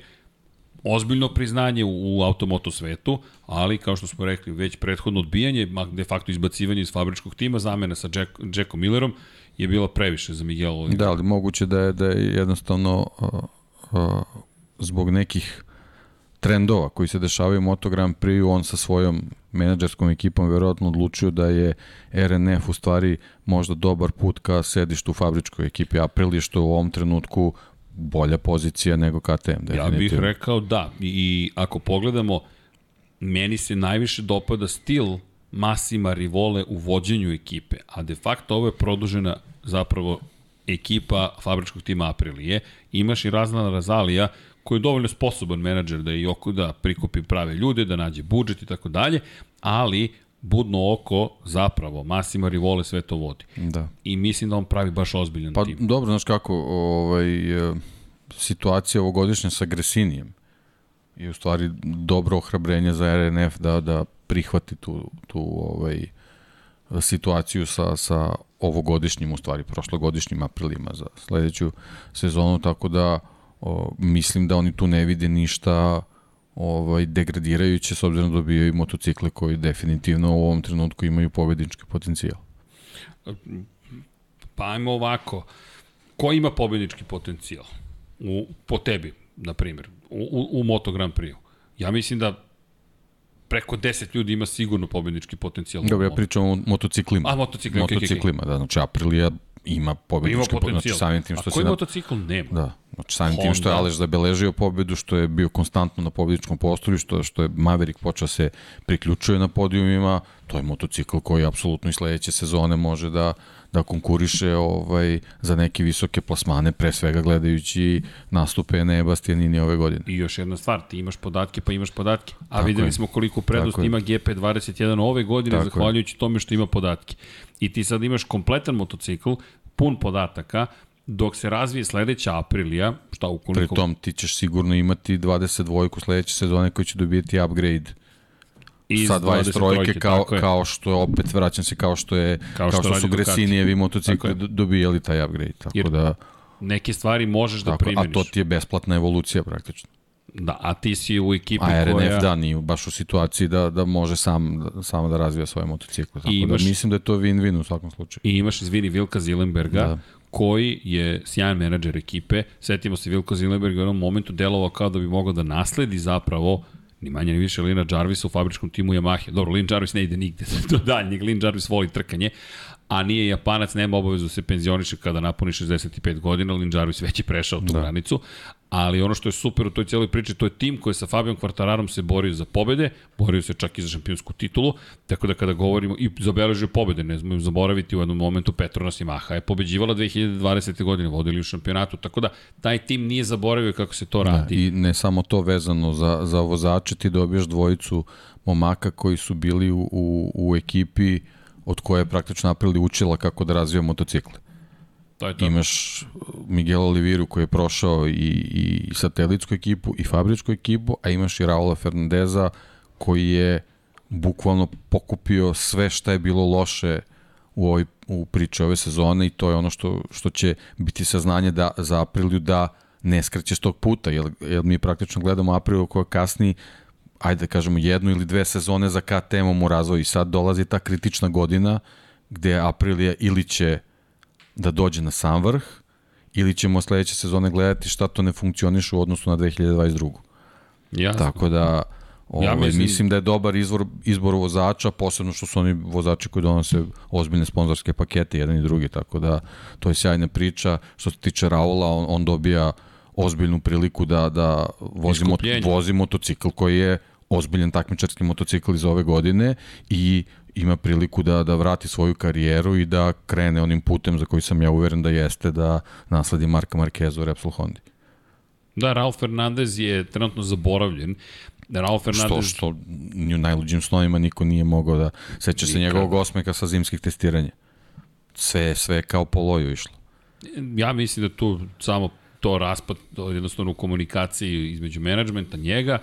ozbiljno priznanje u, u automoto svetu, ali kao što smo rekli, već prethodno odbijanje, de facto izbacivanje iz fabričkog tima, zamena sa Jack, Jackom Millerom je bila previše za Miguel Oliveira. Da, ali moguće da je, da je jednostavno uh, uh, zbog nekih trendova koji se dešavaju u Moto Grand Prix, on sa svojom menadžerskom ekipom verovatno odlučio da je RNF u stvari možda dobar put ka sedištu u fabričkoj ekipi Aprilia, što je u ovom trenutku bolja pozicija nego KTM. Ja bih rekao da. I ako pogledamo, meni se najviše dopada stil Masima Rivole u vođenju ekipe, a de facto ovo je produžena zapravo ekipa fabričkog tima Aprilije. Imaš i Razna Razalija koji je dovoljno sposoban menadžer da i oko da prikupi prave ljude, da nađe budžet i tako dalje, ali budno oko zapravo Massimo Rivole sve to vodi. Da. I mislim da on pravi baš ozbiljan pa, tim. Pa dobro, znaš kako, ovaj, e, situacija ovogodišnja sa Gresinijem je u stvari dobro ohrabrenje za RNF da, da prihvati tu, tu ovaj, situaciju sa, sa ovogodišnjim, u stvari prošlogodišnjim aprilima za sledeću sezonu, tako da o, mislim da oni tu ne vide ništa ovaj, degradirajuće s obzirom da dobijaju motocikle koji definitivno u ovom trenutku imaju pobednički potencijal. Pa ajmo ovako, ko ima pobednički potencijal? U, po tebi, na primjer, u, u, u Moto Grand Prix. Ja mislim da preko 10 ljudi ima sigurno pobednički potencijal. Dobro, ja pričam o motociklima. A, motociklima, motociklima, okay, okay. da, znači Aprilia ima pobednički ima potencijal. Znači, samim tim što A koji se motocikl nema? Da. Znači, samim tim što je Aleš zabeležio pobedu, što je bio konstantno na pobedničkom postolju, što, što je Maverick počeo se priključuje na podijumima, to je motocikl koji apsolutno i sledeće sezone može da, da konkuriše ovaj, za neke visoke plasmane, pre svega gledajući nastupe Ene Bastianini ove godine. I još jedna stvar, ti imaš podatke pa imaš podatke. A Tako videli je. smo koliko prednost Tako ima GP21 ove godine, Tako zahvaljujući je. tome što ima podatke. I ti sad imaš kompletan motocikl, pun podataka, dok se razvije sledeća Aprilija, šta ukoliko... Pri tom ti ćeš sigurno imati 22 sledeće sezone koji će dobijeti upgrade Iz sa 23 23 kao, kao što je, opet vraćam se kao što je Kao kao što što, radi su. Gresinijevi motocikli do- dobijali taj upgrade. Tako Jer da, Neke stvari možeš da tako, a primeniš. to ti je besplatna evolucija praktično. Da, a ti si u ekipi A RNF koja... da, nije baš u situaciji da, da može sam, da, samo da razvija svoje motocikle. Tako imaš- da mislim da je to win-win u svakom slučaju. I imaš, izvini, Vilka Zilenberga, da. Koji je sjajan menadžer ekipe. Setimo se, Vilko Zilenberg je u jednom momentu delovao kao da bi mogao da nasledi zapravo ni manje ni više Lina Jarvisa u fabričkom timu Yamahe. Dobro, Lin Jarvis ne ide nigde do daljnjeg, Lin Jarvis voli trkanje, a nije Japanac, nema obavezu da se penzioniše kada napuni 65 godina, Lin Jarvis već je prešao tu da. granicu, ali ono što je super u toj cijeloj priči, to je tim koji sa Fabijom Kvartararom se borio za pobede, borio se čak i za šampionsku titulu, tako da kada govorimo i zabeležio pobede, ne znamo zaboraviti u jednom momentu Petronas Yamaha je pobeđivala 2020. godine, vodili u šampionatu, tako da taj tim nije zaboravio kako se to radi. Da, I ne samo to vezano za, za vozače, ti dobiješ dvojicu momaka koji su bili u, u, u ekipi od koje je praktično napravili učila kako da razvija motocikle. To je to. Imaš Miguel Oliviru koji je prošao i, i satelitsku ekipu i fabričku ekipu, a imaš i Raula Fernandeza koji je bukvalno pokupio sve šta je bilo loše u ovoj u priči ove sezone i to je ono što, što će biti saznanje da, za Apriliju da ne skreće s tog puta, jer, jer mi praktično gledamo Aprilu koja kasni ajde da kažemo jednu ili dve sezone za KTM-om u razvoju i sad dolazi ta kritična godina gde Aprilija ili će da dođe na sam vrh ili ćemo sledeće sezone gledati šta to ne funkcioniše u odnosu na 2022. Jasno. Tako da ovaj, Ja mislim- mislim... da je dobar izvor, izbor vozača, posebno što su oni vozači koji donose ozbiljne sponzorske pakete, jedan i drugi, tako da to je sjajna priča. Što se tiče Raula, on, on dobija ozbiljnu priliku da, da vozi, mot, vozi motocikl koji je ozbiljan takmičarski motocikl iz ove godine i ima priliku da, da vrati svoju karijeru i da krene onim putem za koji sam ja uveren da jeste da nasledi Marka Marqueza u Repsol Hondi. Da, Raul Fernandez je trenutno zaboravljen. Što, Fernandez... što ni u najluđim snovima niko nije mogao da seća se njegovog osmeka sa zimskih testiranja. Sve, sve je kao po loju išlo. Ja mislim da tu samo to raspad to jednostavno u komunikaciji između menadžmenta njega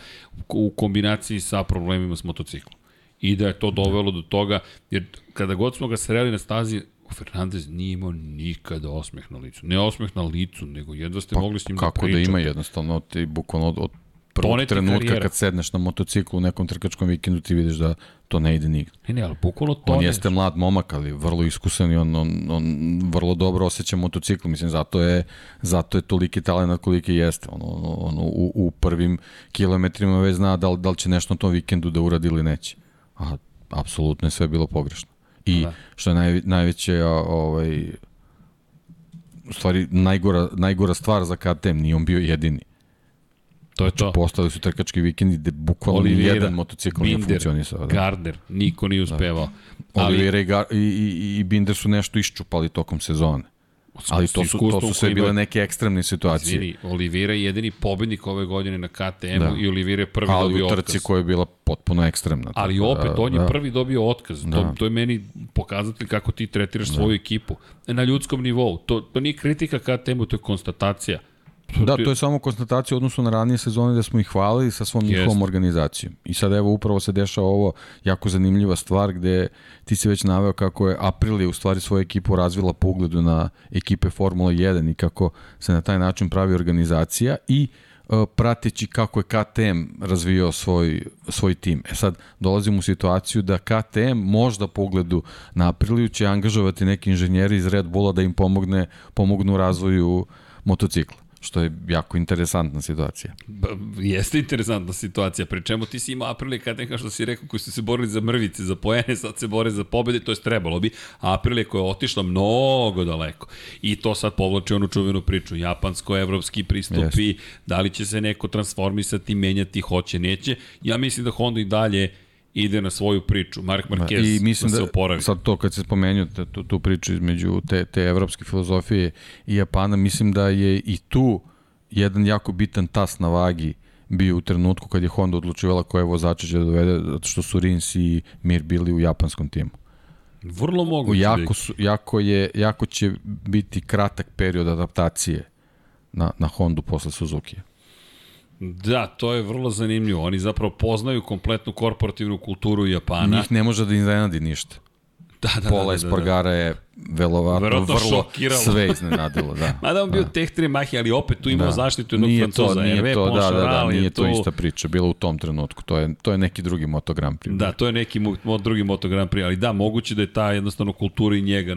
u kombinaciji sa problemima s motociklom. I da je to dovelo do toga, jer kada god smo ga sreli na stazi, Fernandez nije imao nikada osmeh na licu. Ne osmeh na licu, nego jedva ste mogli s njim da Pa Kako da pričate. ima jednostavno, ti bukvalno od, od prvog trenutka karijera. kad sedneš na motociklu u nekom trkačkom vikendu ti vidiš da to ne ide nigde. Ne, ne, ali bukvalno to On jeste mlad momak, ali vrlo iskusan i on, on, on vrlo dobro osjeća motocikl. Mislim, zato je, zato je toliki talent koliki jeste. On, on, on u, u prvim kilometrima već zna da li, da li će nešto na tom vikendu da uradi ili neće. A apsolutno je sve bilo pogrešno. I Da. što je naj, najveće, ovaj, u stvari najgora, najgora stvar za KTM, nije on bio jedini. To je to. Postali su trkački vikendi gde bukvalno ni Oliveira, jedan motocikl nije Binder, funkcionisao. Da. Gardner, niko nije uspevao. Ali, Oliveira i, i, i Binder su nešto iščupali tokom sezone. Ali to su, to su sve bile ima- neke ekstremne situacije. Izvini, Olivira je jedini pobednik ove godine na KTM-u Da. i Olivira je prvi Ali dobio u trci otkaz. koja je bila potpuno ekstremna. Ali tako opet, on je da. prvi dobio otkaz. To, Da. to je meni pokazatelj kako ti tretiraš svoju ekipu. Na ljudskom nivou. To, to nije kritika KTM-u, to je konstatacija. Da, to je samo konstatacija u odnosu na ranije sezone da smo ih hvalili sa svom njihovom Jeste. organizacijom. I sad evo upravo se dešava ovo jako zanimljiva stvar gde ti si već naveo kako je Aprilia u stvari svoju ekipu razvila po ugledu na ekipe Formula 1 i kako se na taj način pravi organizacija i e, prateći kako je KTM razvijao svoj, svoj tim. E sad, dolazimo u situaciju da KTM možda po ugledu na Apriliju će angažovati neki inženjeri iz Red Bulla da im pomogne, pomognu u razvoju motocikla što je jako interesantna situacija. B jeste interesantna situacija, pri čemu ti si imao Aprilije KTM, kao što si rekao, koji su se borili za mrvice, za poene, sad se bore za pobede, to je trebalo bi, a Aprilije koja je otišla mnogo daleko. I to sad povlači onu čuvenu priču, japansko-evropski pristupi, Jeste. da li će se neko transformisati, menjati, hoće, neće. Ja mislim da Honda i dalje ide na svoju priču. Mark Marquez I mislim da se da, oporavi. sad to kad se spomenuo tu, tu priču između te, te evropske filozofije i Japana, mislim da je i tu jedan jako bitan tas na vagi bio u trenutku kad je Honda odlučivala koje vozače će da dovede, zato što su Rins i Mir bili u japanskom timu. Vrlo moguće. Jako, su, jako, je, jako će biti kratak period adaptacije na, na Hondu posle Suzuki. Da, to je vrlo zanimljivo. Oni zapravo poznaju kompletnu korporativnu kulturu Japana. Njih ne može da iznenadi ništa. Da, da, Pola da, da, Espargara je verovatno Verovatno vrlo šokiralo. sve iznenadilo, da. Mada on bio da. teh Mahi, ali opet tu imao da. zaštitu jednog nije Francuza. To, nije to, da, da, da, nije to tu- ista priča, bila u tom trenutku. To je, to je neki drugi Moto Grand Prix. Da, to je neki mo, drugi Moto Grand Prix, ali da, moguće da je ta jednostavno kultura i njega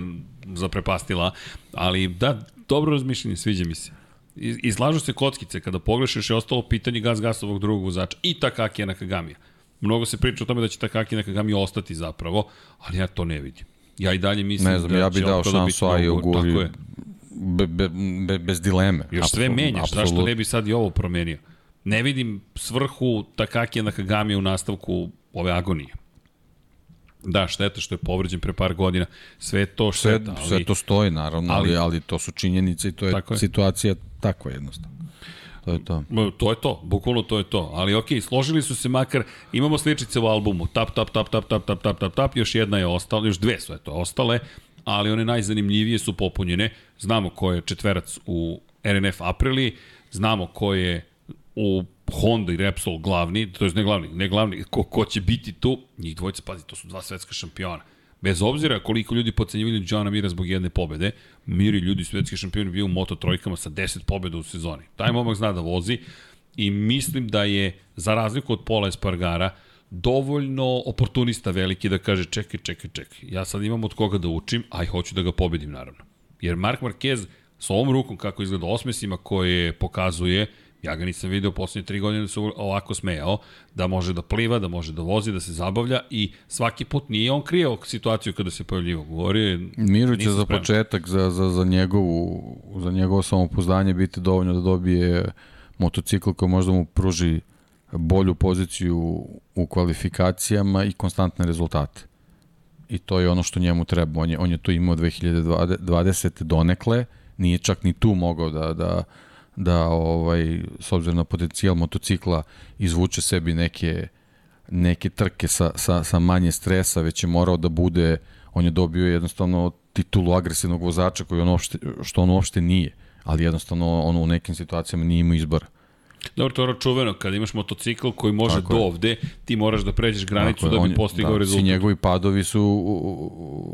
zaprepastila, ali da, dobro razmišljanje, sviđa mi se. Izlažu se kockice, kada pogrešiš je ostalo pitanje gas gasovog drugog vozača i Takaki Nakagamija. Mnogo se priča o tome da će Takaki Nakagami ostati zapravo, ali ja to ne vidim. Ja i dalje mislim Ne znam, da ja će dao šansu Aji Oguri Tako je. be, be, be, bez dileme. Još sve menjaš, zašto apsolutno. ne bi sad i ovo promenio? Ne vidim svrhu Takaki Nakagami u nastavku ove agonije. Da, šteta što je povređen pre par godina. Sve je to Sve, šteta, ali... sve to stoji, naravno, ali, ali- ali to su činjenice i to je, je. situacija takva jednostavno. To je to. To je to, bukvalno to je to. Ali okej, složili su se makar, imamo sličice u albumu, tap, tap, tap, tap, tap, tap, tap, tap, tap, još jedna je ostala, još dve su eto ostale, ali one najzanimljivije su popunjene. Znamo ko je četverac u RNF Aprili, znamo ko je u Honda i Repsol glavni, to je ne glavni, ne glavni, ko, ko će biti tu, njih dvojica, pazi, to su dva svetska šampiona. Bez obzira koliko ljudi pocenjivali Johna Mira zbog jedne pobede, Mir i ljudi svetski šampion bio u Moto trojkama sa 10 pobeda u sezoni. Taj momak zna da vozi i mislim da je, za razliku od Pola Espargara, dovoljno oportunista veliki da kaže čekaj, čekaj, čekaj, ja sad imam od koga da učim, a i hoću da ga pobedim naravno. Jer Mark Marquez sa ovom rukom kako izgleda osmesima koje pokazuje, ja ga nisam video poslednje tri godine da se ovako smejao, da može da pliva, da može da vozi, da se zabavlja i svaki put nije on krio situaciju kada se pojavljivo. Govorio je, Miru će nisam za spreman. početak, za, za, za, njegovu, za njegovo samopouzdanje biti dovoljno da dobije motocikl koji možda mu pruži bolju poziciju u kvalifikacijama i konstantne rezultate. I to je ono što njemu treba. On je, on je to imao 2020. donekle, nije čak ni tu mogao da, da, da ovaj, s obzirom na potencijal motocikla izvuče sebi neke, neke trke sa, sa, sa manje stresa, već je morao da bude, on je dobio jednostavno titulu agresivnog vozača koji on uopšte, što on uopšte nije, ali jednostavno on u nekim situacijama nije imao izbora. Dobro, to je čuveno, kada imaš motocikl koji može Tako do je. ovde, ti moraš da pređeš granicu Tako da bi postigao da, rezultat. Svi njegovi padovi su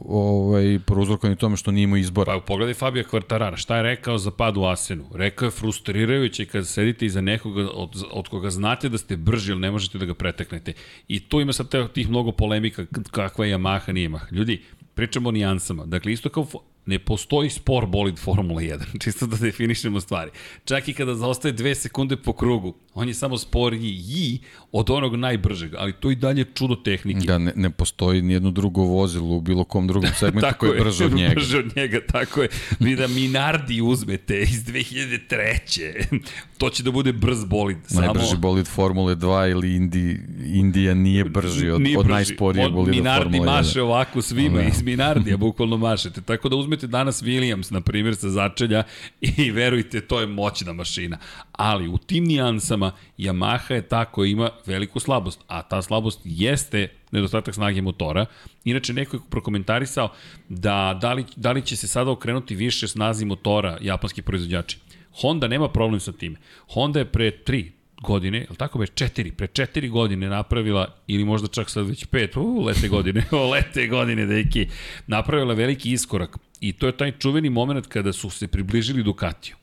ovaj, prouzrokovani tome što nije imao izbora. Pa pogledaj Fabio Kvartarara, šta je rekao za pad u Asenu? Rekao je frustrirajuće kada sedite iza nekoga od, od koga znate da ste brži, ali ne možete da ga preteknete. I tu ima sad tih mnogo polemika kakva je Yamaha, nije Yamaha. Ljudi, pričamo o nijansama. Dakle, isto kao ne postoji spor bolid Formula 1, čisto da definišemo stvari. Čak i kada zaostaje dve sekunde po krugu, on je samo sporiji i od onog najbržeg, ali to i dalje čudo tehnike. Da, ne, ne postoji nijedno drugo vozilo u bilo kom drugom segmentu koji je brže od njega. Brže od njega, tako je. Vi da Minardi uzmete iz 2003. to će da bude brz bolid. Samo... Najbrži bolid Formule 2 ili Indi, Indija nije brži od, Nije od brži. najsporije Od bolida Minardi Formule 1. maše ovako svima, Da. iz Minardija bukvalno mašete. Tako da uzmete danas Williams, na primjer, sa začelja i verujte, to je moćna mašina. Ali u tim nijansama Yamaha je ta koja ima veliku slabost, a ta slabost jeste nedostatak snage motora. Inače, neko je prokomentarisao da, da, li, da li će se sada okrenuti više snazi motora japanski proizvođači. Honda nema problem sa time. Honda je pre tri, godine, je tako već četiri, pre četiri godine napravila, ili možda čak sad već pet, u, lete godine, o, lete godine, deki, napravila veliki iskorak. I to je taj čuveni moment kada su se približili Ducatiju.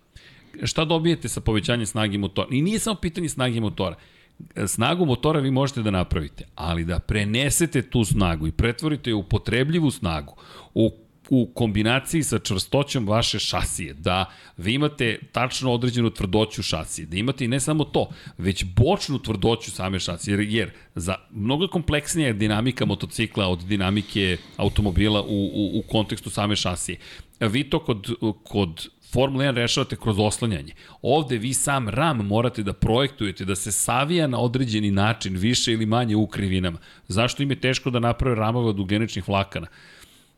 Šta dobijete sa povećanjem snage motora? I nije samo pitanje snage motora. Snagu motora vi možete da napravite, ali da prenesete tu snagu i pretvorite je u potrebljivu snagu, u u kombinaciji sa čvrstoćom vaše šasije, da vi imate tačno određenu tvrdoću šasije, da imate i ne samo to, već bočnu tvrdoću same šasije, jer, jer za mnogo kompleksnija je dinamika motocikla od dinamike automobila u, u, u kontekstu same šasije. Vi to kod, kod Formula 1 rešavate kroz oslanjanje. Ovde vi sam ram morate da projektujete, da se savija na određeni način, više ili manje u krivinama. Zašto im je teško da naprave ramove od ugljeničnih vlakana?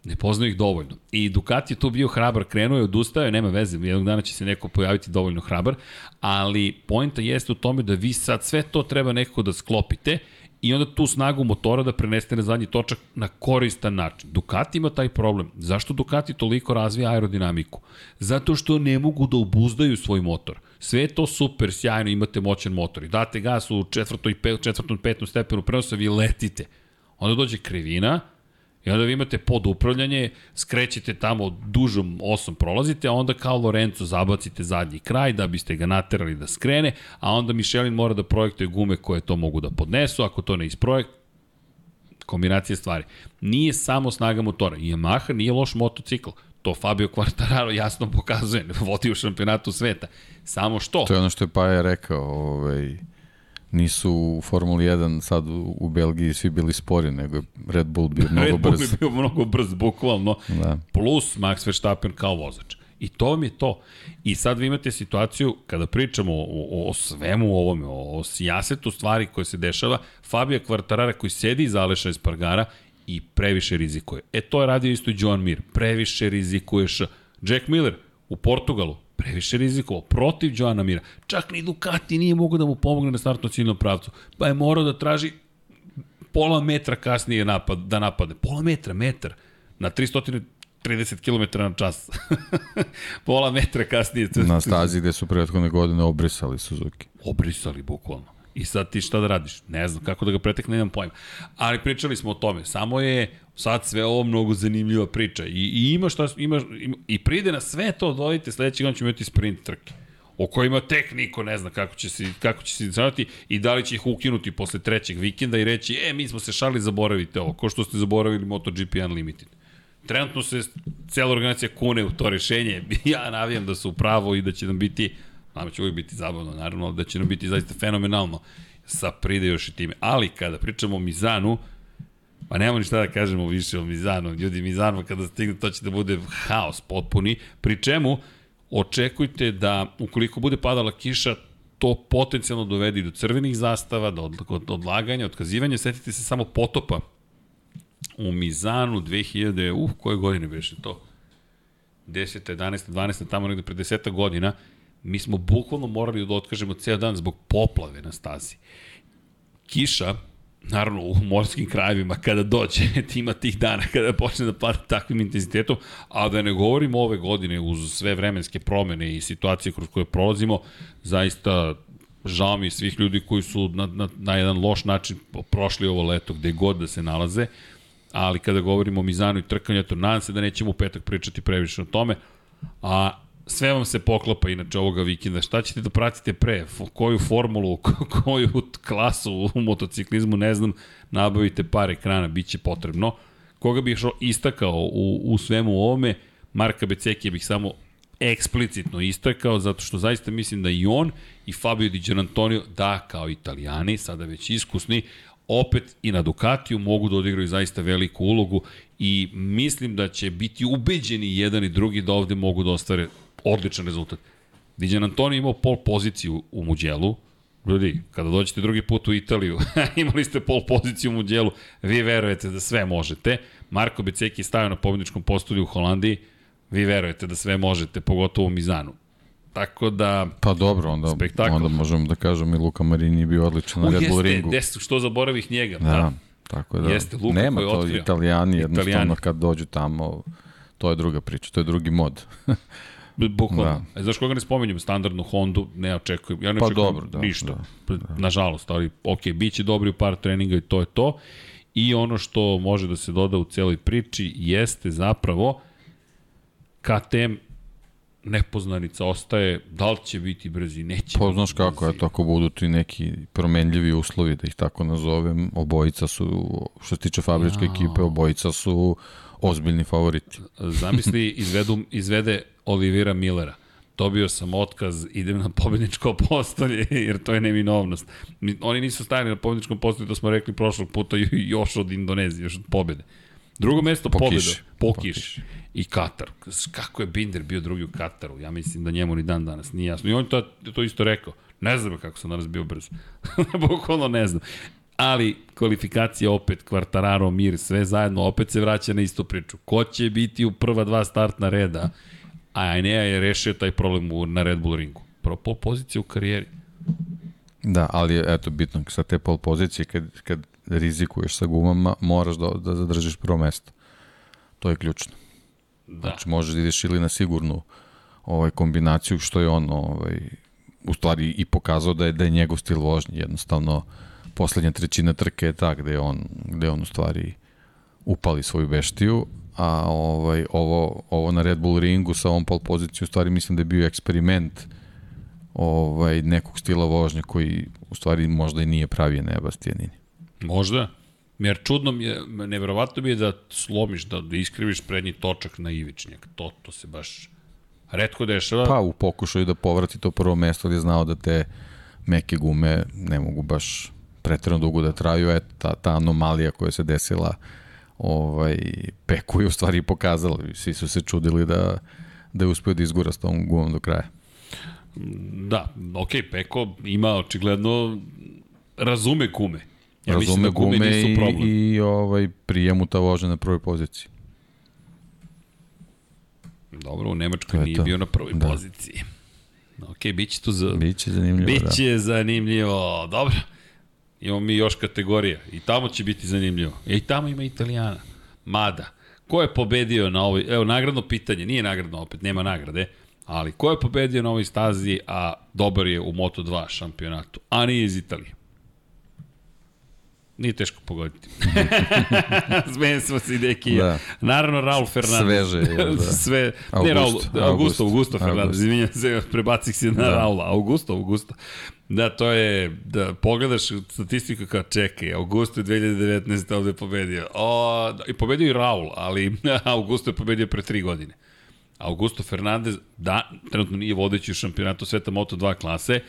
Ne poznaju ih dovoljno. I Ducati je tu bio hrabar, krenuo je, odustao je, nema veze, jednog dana će se neko pojaviti dovoljno hrabar, ali pojenta jeste u tome da vi sad sve to treba nekako da sklopite i onda tu snagu motora da prenesete na zadnji točak na koristan način. Ducati ima taj problem. Zašto Ducati toliko razvija aerodinamiku? Zato što ne mogu da obuzdaju svoj motor. Sve je to super, sjajno, imate moćan motor i date gas u četvrtoj, pet, četvrtom, petom stepenu prenosa, vi letite. Onda dođe krivina, I onda vi imate pod upravljanje, skrećete tamo dužom osom prolazite, a onda kao Lorenzo zabacite zadnji kraj da biste ga naterali da skrene, a onda Michelin mora da projektuje gume koje to mogu da podnesu, ako to ne isprojekt, kombinacija stvari. Nije samo snaga motora. Yamaha nije loš motocikl. To Fabio Quartararo jasno pokazuje. Vodi u šampionatu sveta. Samo što? To je ono što je Paja rekao. Ovaj, nisu u Formuli 1 sad u, u Belgiji svi bili spori, nego je Red Bull bio mnogo Red brz. Bull je bio mnogo brz, bukvalno. Da. Plus Max Verstappen kao vozač. I to vam je to. I sad vi imate situaciju, kada pričamo o, o, o svemu ovome, o, o sijasetu stvari koje se dešava, Fabio Quartarara koji sedi iza Aleša Espargara i previše rizikuje. E to je radio isto i Joan Mir. Previše rizikuješ. Jack Miller u Portugalu, previše rizikovao, protiv Joana Mira. Čak ni Ducati nije mogao da mu pomogne na startnom ciljnom pravcu. Pa je morao da traži pola metra kasnije napad, da napade. Pola metra, metar. Na 330 km na čas. pola metra kasnije. Na stazi gde su prethodne godine obrisali Suzuki. Obrisali, bukvalno. I sad ti šta da radiš? Ne znam kako da ga pretekne, nemam pojma. Ali pričali smo o tome. Samo je sad sve ovo mnogo zanimljiva priča. I, i ima šta, ima, ima, i pride na sve to, dodajte, sledeći godin ćemo imati sprint trke o kojima tek niko ne zna kako će se, kako će se izraditi i da li će ih ukinuti posle trećeg vikenda i reći, e, mi smo se šali, zaboravite ovo, ko što ste zaboravili MotoGP Unlimited. Trenutno se cela organizacija kune u to rešenje. Ja navijam da su pravo i da će nam biti, nama će uvijek biti zabavno, naravno, da će nam biti zaista fenomenalno sa pride još i time. Ali kada pričamo o Mizanu, Pa nemamo ni šta da kažemo više o Mizanu. Ljudi, Mizanu kada stigne to će da bude haos potpuni. Pri čemu, očekujte da ukoliko bude padala kiša, to potencijalno dovedi do crvenih zastava, do odlaganja, otkazivanja. Setite se samo potopa u Mizanu 2000, uh, koje godine beše to? 10. 11. 12. tamo negde pre 10 godina, mi smo bukvalno morali da otkažemo ceo dan zbog poplave na stazi. Kiša, naravno u morskim krajevima kada dođe, ima tih dana kada počne da pada takvim intenzitetom, a da ne govorimo ove godine uz sve vremenske promene i situacije kroz koje prolazimo, zaista žao mi svih ljudi koji su na, na, na jedan loš način prošli ovo leto gde god da se nalaze, ali kada govorimo o Mizanu i trkanju, eto, nadam se da nećemo u petak pričati previše o tome, a sve vam se poklapa inače ovoga vikenda. Šta ćete da pratite pre? Koju formulu, koju klasu u motociklizmu, ne znam, nabavite par ekrana, bit će potrebno. Koga bih istakao u, u svemu ovome? Marka Becekija bih samo eksplicitno istakao, zato što zaista mislim da i on i Fabio Di Gianantonio, da, kao italijani, sada već iskusni, opet i na Ducatiju mogu da odigraju zaista veliku ulogu i mislim da će biti ubeđeni jedan i drugi da ovde mogu da ostvare odličan rezultat. Diđan Antoni imao pol poziciju u Muđelu, Ljudi, kada dođete drugi put u Italiju, imali ste pol poziciju u Muđelu, vi verujete da sve možete. Marko Beceki stavio na pobjedničkom postolju u Holandiji, vi verujete da sve možete, pogotovo u Mizanu. Tako da... Pa dobro, onda, spektakl. onda možemo da kažemo i Luka Marini je bio odličan na Red Bull ringu. Jeste, što zaboravih njega. Da, da. tako da. Jeste, Luka nema koji to otkrio. italijani, jednostavno italijani. kad dođu tamo, to je druga priča, to je drugi mod. Bukvalno. Da. E, znaš koga ne spomenjem? Standardnu Hondu ne očekujem. Ja ne pa očekujem dobro, da, ništa. Da, da. Nažalost, ali ok, bit će dobri u par treninga i to je to. I ono što može da se doda u celoj priči jeste zapravo KTM nepoznanica ostaje, da li će biti brzi, neće. Pa znaš kako, je, ako budu ti neki promenljivi uslovi, da ih tako nazovem, obojica su, što se tiče fabričke ja. ekipe, obojica su ozbiljni favoriti. Zamisli, izvedu, izvede Olivira Millera. Dobio sam otkaz, idem na pobedničko postolje, jer to je neminovnost. Oni nisu stajali na pobedničkom postolju, to smo rekli prošlog puta, još od Indonezije, još od pobede. Drugo mesto po pobeda. Kiši. Po. I Katar. Kako je Binder bio drugi u Kataru? Ja mislim da njemu ni dan danas nije jasno. I on to, to isto rekao. Ne znam kako sam danas bio brzo. Bukvalno ne znam. Ali kvalifikacija opet, Kvartararo, Mir, sve zajedno, opet se vraća na istu priču. Ko će biti u prva dva startna reda? A Ainea je rešio taj problem u, na Red Bull ringu. Prvo pol pozicija u karijeri. Da, ali eto, bitno, sa te pol pozicije, kad, kad rizikuješ sa gumama, moraš da, da zadržiš prvo mesto. To je ključno. Da. Znači, možeš da ideš ili na sigurnu ovaj, kombinaciju, što je on ovaj, u stvari i pokazao da je, da je njegov stil vožnje. Jednostavno, poslednja trećina trke je ta gde on, gde on u stvari upali svoju beštiju, a ovaj, ovo, ovo na Red Bull ringu sa ovom pol pozicijom, u stvari mislim da je bio eksperiment ovaj, nekog stila vožnje koji u stvari možda i nije pravije ne Bastianini. Možda. Jer čudno mi je, nevjerovatno mi je da slomiš, da, da iskriviš prednji točak na ivičnjak. To, to se baš redko dešava. Pa u pokušaju da povrati to prvo mesto gde je znao da te meke gume ne mogu baš pretredno dugo da traju, eto, ta, ta anomalija koja se desila ovaj, Peku je u stvari pokazala. Svi su se čudili da, da je uspio da izgura s tom gumom do kraja. Da, ok, Peko ima očigledno razume gume. Ja razume da gume, gume nisu problem. i, i ovaj, prijemu ta vožnja na prvoj poziciji. Dobro, u Nemačkoj nije bio na prvoj Da. poziciji. Ok, bit će tu za... Biće zanimljivo, da. Biće zanimljivo. Dobro. Imamo mi još kategorija. I tamo će biti zanimljivo. E, I tamo ima Italijana. Mada. Ko je pobedio na ovoj... Evo, nagradno pitanje. Nije nagradno opet, nema nagrade. Ali ko je pobedio na ovoj stazi, a dobar je u Moto2 šampionatu, a nije iz Italije? Nije teško pogoditi. Smejem smo se i deki. Da. Naravno, Raul Fernandez. Sveže je, da. Sve, ne Raul, Augusto, Augusto, Augusto, Fernandez, izvinjam se, prebacih se na da. Raula. Augusto, Augusto. Da, to je, da pogledaš statistiku kao čekaj, Augusto je 2019. ovde pobedio. O, da, I pobedio i Raul, ali Augusto je pobedio pre tri godine. Augusto Fernandez, da, trenutno nije vodeći u šampionatu sveta Moto2 klase,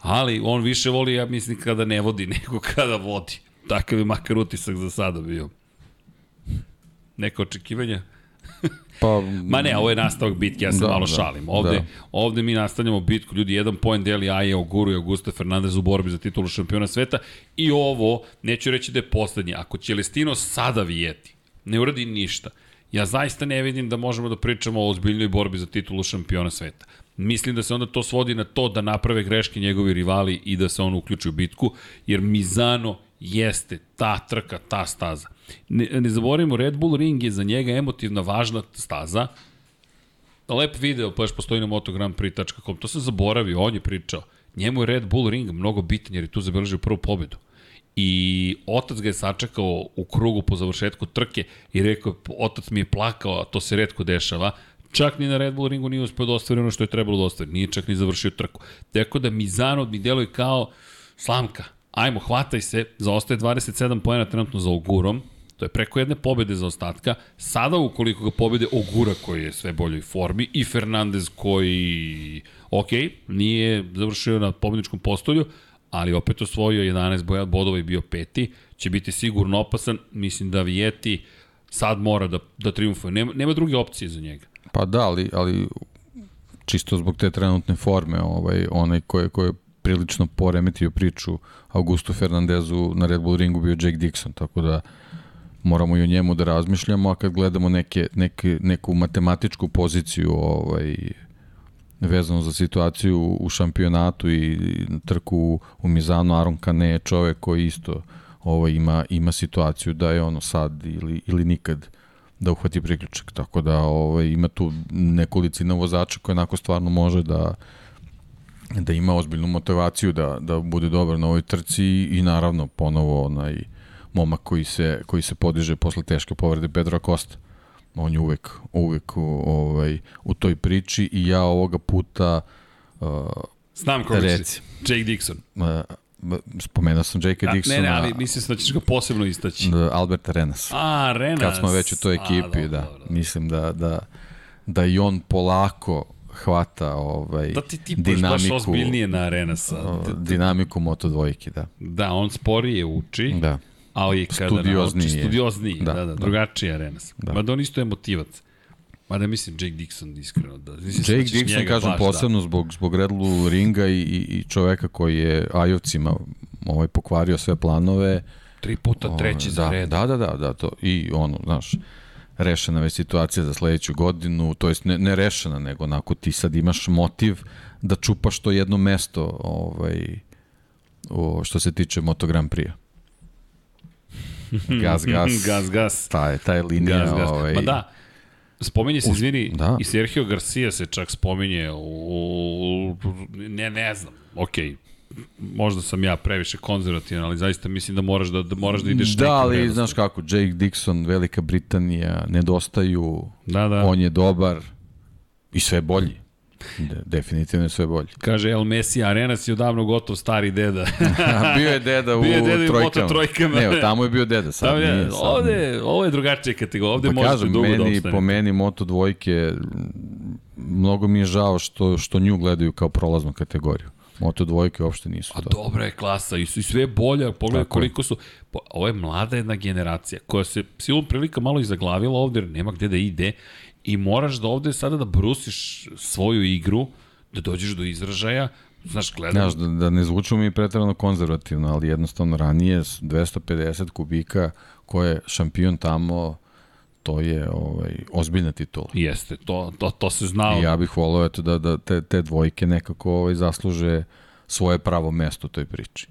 ali on više voli, ja mislim, kada ne vodi nego kada vodi. Takav je makar utisak za sada bio. Neka očekivanja? Pa, Ma ne, ovo je nastavak bitke, ja se Da, malo da, šalim. Ovde, da. ovde mi nastavljamo bitku, ljudi, jedan poen deli Aje Oguru i Augusto Fernandez u borbi za titulu šampiona sveta i ovo, neću reći da je poslednje, ako Celestino sada vijeti, ne uradi ništa, ja zaista ne vidim da možemo da pričamo o ozbiljnoj borbi za titulu šampiona sveta. Mislim da se onda to svodi na to da naprave greške njegovi rivali i da se on uključi u bitku, jer Mizano jeste ta trka, ta staza. Ne, ne zaboravimo, Red Bull Ring je za njega emotivna važna staza, lep video, pa još postoji na motogrampri.com, to sam zaboravio, on je pričao. Njemu je Red Bull Ring mnogo bitan jer je tu zabeležio prvu pobedu. I otac ga je sačekao u krugu po završetku trke i rekao, otac mi je plakao, a to se redko dešava, čak ni na Red Bull ringu nije uspeo da ostvari ono što je trebalo da ostvari, nije čak ni završio trku. Tako da Mizano mi deluje kao slamka, ajmo, hvataj se, zaostaje 27 pojena trenutno za Ogurom, To je preko jedne pobede za ostatka. Sada, ukoliko ga pobede Ogura, koji je sve boljoj formi, i Fernandez, koji, ok, nije završio na pobedničkom postolju, ali opet osvojio 11 boja bodova i bio peti, će biti sigurno opasan. Mislim da Vijeti sad mora da, da triumfuje. Nema, nema druge opcije za njega. Pa da, ali, ali čisto zbog te trenutne forme, ovaj, onaj ko je, ko je prilično poremetio priču Augustu Fernandezu na Red Bull ringu bio Jake Dixon, tako da moramo i o njemu da razmišljamo, a kad gledamo neke, neke, neku matematičku poziciju ovaj, vezano za situaciju u šampionatu i trku u Mizanu, Aron Kane je čovek koji isto ovaj, ima, ima situaciju da je ono sad ili, ili nikad da uhvati priključak. Tako da ovaj, ima tu nekolicina vozača koja onako stvarno može da da ima ozbiljnu motivaciju da, da bude dobar na ovoj trci i naravno ponovo onaj momak koji se, koji se podiže posle teške povrede Pedro Costa. On je uvek, uvek u, ovaj, u toj priči i ja ovoga puta uh, Znam koga Reci. će. Jake Dixon. uh, spomenuo sam J.K. A, Dixona, ne, ne, ali mislim da ćeš ga posebno istaći. da, Alberta Renas. A, Renas. Kad smo već u toj A, ekipi, dobro, da, dobro. mislim da, da, da i on polako hvata ovaj, Da ti tipaš baš ozbiljnije na Renasa. o, dinamiku Moto dvojke, da. Da, on sporije uči, Da. Ali kada Studiozniji nauči, je. studiozniji, da, Da, da, da, da. drugačiji je Renas. Da. Da. Mada on isto emotivac. Mada mislim Jake Dixon iskreno. Da, mislim Jake da Dixon, kažem, baš, posebno zbog, zbog Red Bull ringa i, i, i čoveka koji je Ajovcima ovaj, pokvario sve planove. Da. Tri puta treći O, za da, red. Da, da, da, da, to. I ono, znaš, rešena već situacija za sledeću godinu, to jest ne, ne rešena, nego onako ti sad imaš motiv da čupaš to jedno mesto ovaj, o, što se tiče Moto Grand Prix. Gas, gas. gas, gas. Ta je, ta je linija. Gas, gas. Ovaj, Ma da, Spominje se, izvini, da. i Sergio Garcia se čak spominje u, ne, ne znam, okej, okay možda sam ja previše konzervativan, ali zaista mislim da moraš da, da moraš da ideš Da, ali znaš kako, Jake Dixon, Velika Britanija, nedostaju, da, da. on je dobar i sve bolji. De, definitivno je sve bolje. Kaže El Messi, Arena si odavno gotov stari deda. bio je deda u, bio je deda trojkama. U trojkama. Ne, tamo je bio deda, sad tamo je, nije. Sad ovde, nije. ovo je drugačija kategorija, ovde pa možete kažem, dugo meni, da. Po meni Moto dvojke, mnogo mi je žao što, što nju gledaju kao prolaznu kategoriju. Moto dvojke uopšte nisu. A to. dobra je klasa i su i sve bolje, pogledaj Tako koliko su, ovo je mlada jedna generacija koja se silom prilika malo i zaglavila ovde jer nema gde da ide i moraš da ovde sada da brusiš svoju igru, da dođeš do izražaja, Znaš, gledam... Znaš, da, da ne zvučimo mi pretredno konzervativno, ali jednostavno ranije 250 kubika ko je šampion tamo, to je ovaj, ozbiljna titula. Jeste, to, to, to se znao. I ja bih volio eto, da, da te, te dvojke nekako ovaj, zasluže svoje pravo mesto u toj priči.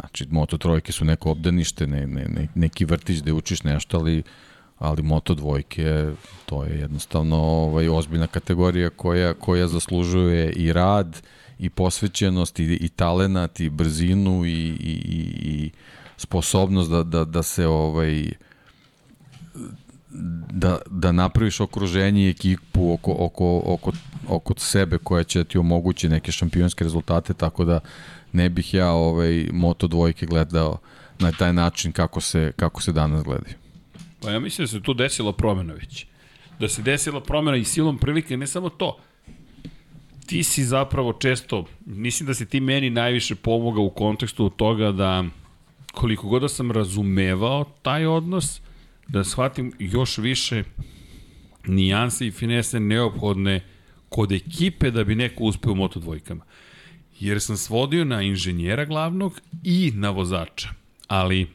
Znači, moto trojke su neko obdanište, ne, ne, ne, neki vrtić da učiš nešto, ali ali Moto dvojke to je jednostavno ovaj ozbiljna kategorija koja koja zaslužuje i rad i posvećenost i, i talenat i brzinu i, i, i, i sposobnost da, da, da se ovaj da, da napraviš okruženje i ekipu oko, oko, oko, oko sebe koja će ti omogući neke šampionske rezultate, tako da ne bih ja ovaj Moto dvojke gledao na taj način kako se, kako se danas gledaju. Pa ja mislim da se tu desila promena već. Da se desila promena i silom prilike, ne samo to. Ti si zapravo često, mislim da si ti meni najviše pomogao u kontekstu toga da koliko god da sam razumevao taj odnos, da shvatim još više nijanse i finese neophodne kod ekipe da bi neko uspeo u moto dvojkama. Jer sam svodio na inženjera glavnog i na vozača. Ali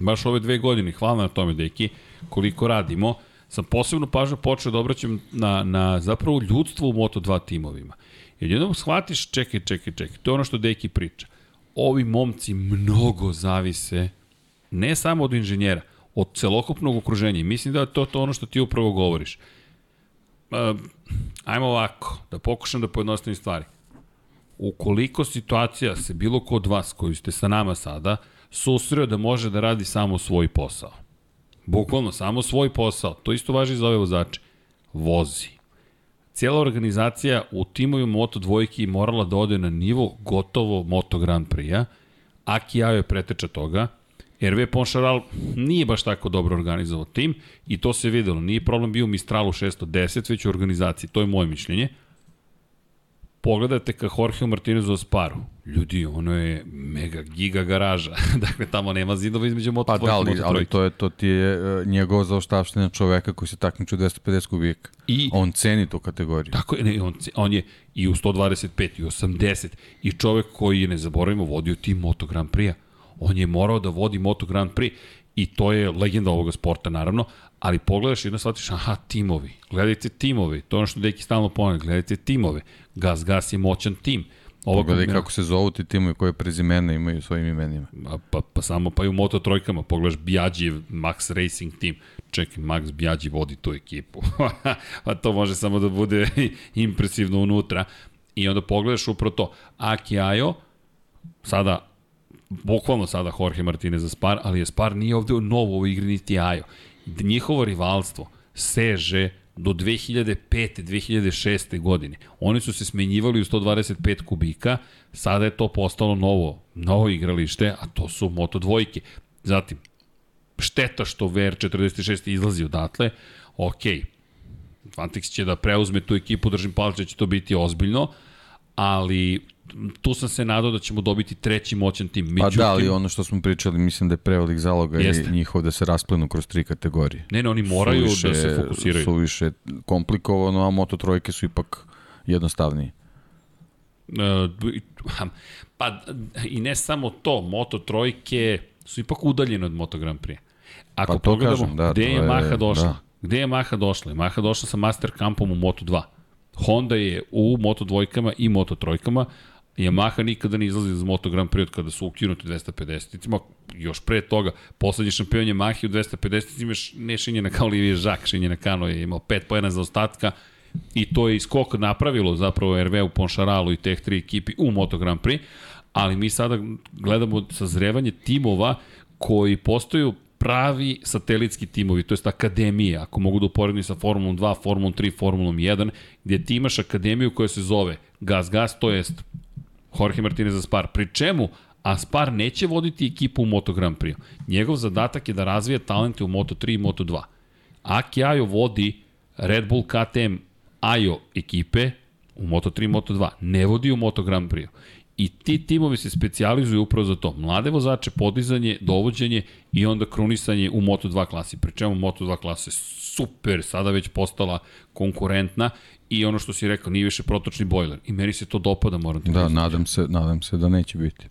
baš ove dve godine, hvala na tome, deki, koliko radimo, sam posebno pažnju počeo da obraćam na, na zapravo ljudstvo u Moto2 timovima. Jer jednom shvatiš, čekaj, čekaj, čekaj, to je ono što deki priča. Ovi momci mnogo zavise ne samo od inženjera, od celokupnog okruženja. Mislim da je to, to ono što ti upravo govoriš. Uh, ajmo ovako, da pokušam da pojednostavim stvari. Ukoliko situacija se bilo ko od vas koji ste sa nama sada, susreo da može da radi samo svoj posao. Bukvalno, samo svoj posao. To isto važi za ove vozače. Vozi. Cijela organizacija u timovima Moto dvojki morala da ode na nivo gotovo Moto Grand Prix-a. Aki Ajo je preteča toga. RV Ponšaral nije baš tako dobro organizovao tim i to se videlo. Nije problem bio u Mistralu 610, već u organizaciji. To je moje mišljenje pogledate ka Jorge Martinezu Asparu, ljudi, ono je mega giga garaža. dakle, tamo nema zidova između moto pa, da, ali, ali to, je, to ti je uh, njegov zaoštavština čoveka koji se takmiče u 250 kubika. I, on ceni tu kategoriju. Tako je, ne, on, on je i u 125, i u 80, i čovek koji je, ne zaboravimo, vodio tim Moto Grand Prix-a. On je morao da vodi Moto Grand Prix i to je legenda ovoga sporta, naravno, ali pogledaš i onda shvatiš, aha, timovi, gledajte timovi, to je ono što Deki stalno ponavlja, gledajte timove, Gas Gas je moćan tim. Ovo Pogledaj kako se zovu ti timovi koje prezimena imaju svojim imenima. Pa, pa, pa samo pa i u Moto trojkama, pogledaš Biaggi Max Racing Team, čekaj, Max Biaggi vodi tu ekipu. pa to može samo da bude impresivno unutra. I onda pogledaš upravo to. Aki Ajo, sada bukvalno sada Jorge Martinez za Spar, ali je Spar nije ovde novo u igri niti Ajo. Njihovo rivalstvo seže do 2005. 2006. godine. Oni su se smenjivali u 125 kubika, sada je to postalo novo, novo igralište, a to su Moto dvojke. Zatim, šteta što VR46 izlazi odatle, ok, Fantix će da preuzme tu ekipu, držim palice da će to biti ozbiljno, ali tu sam se nadao da ćemo dobiti treći moćan tim. Međutim, pa da, ali ono što smo pričali, mislim da je prevelik zaloga jeste. i njihov da se rasplenu kroz tri kategorije. Ne, ne, oni moraju više, da se fokusiraju. Su više komplikovano, a Moto trojke su ipak jednostavniji. Uh, pa i ne samo to, Moto trojke su ipak udaljene od Moto Grand Prix. Ako pa pogledamo kažem, da, gde je Maha došla, da. gde je Maha došla? Maha došla sa Master Campom u Moto 2. Honda je u Moto dvojkama i Moto trojkama, Yamaha nikada ne izlazi iz Moto Grand Prix kada su ukinuti 250-icima, još pre toga, poslednji šampion Yamaha u 250 imaš ne Šinjena kao Olivije Žak, Šinjena Kano je imao 5 pojena za ostatka i to je skok napravilo zapravo RV u Ponšaralu i teh tri ekipi u Moto Grand Prix, ali mi sada gledamo sazrevanje timova koji postaju pravi satelitski timovi, to jest akademije, ako mogu da uporedim sa Formulom 2, Formulom 3, Formulom 1, gdje ti imaš akademiju koja se zove Gas Gas, to jest Jorge Martinez Aspar. Pri čemu Aspar neće voditi ekipu u Moto Grand Prix. Njegov zadatak je da razvije talente u Moto 3 i Moto 2. Aki Ajo vodi Red Bull KTM Ajo ekipe u Moto 3 i Moto 2. Ne vodi u Moto Grand Prix. I ti timovi se specializuju upravo za to. Mlade vozače, podizanje, dovođenje i onda krunisanje u Moto2 klasi. Pričemu Moto2 klasa je super, sada već postala konkurentna i ono što si rekao, nije više protočni bojler. I meni se to dopada, moram ti Da, nadam se, nadam se da neće biti.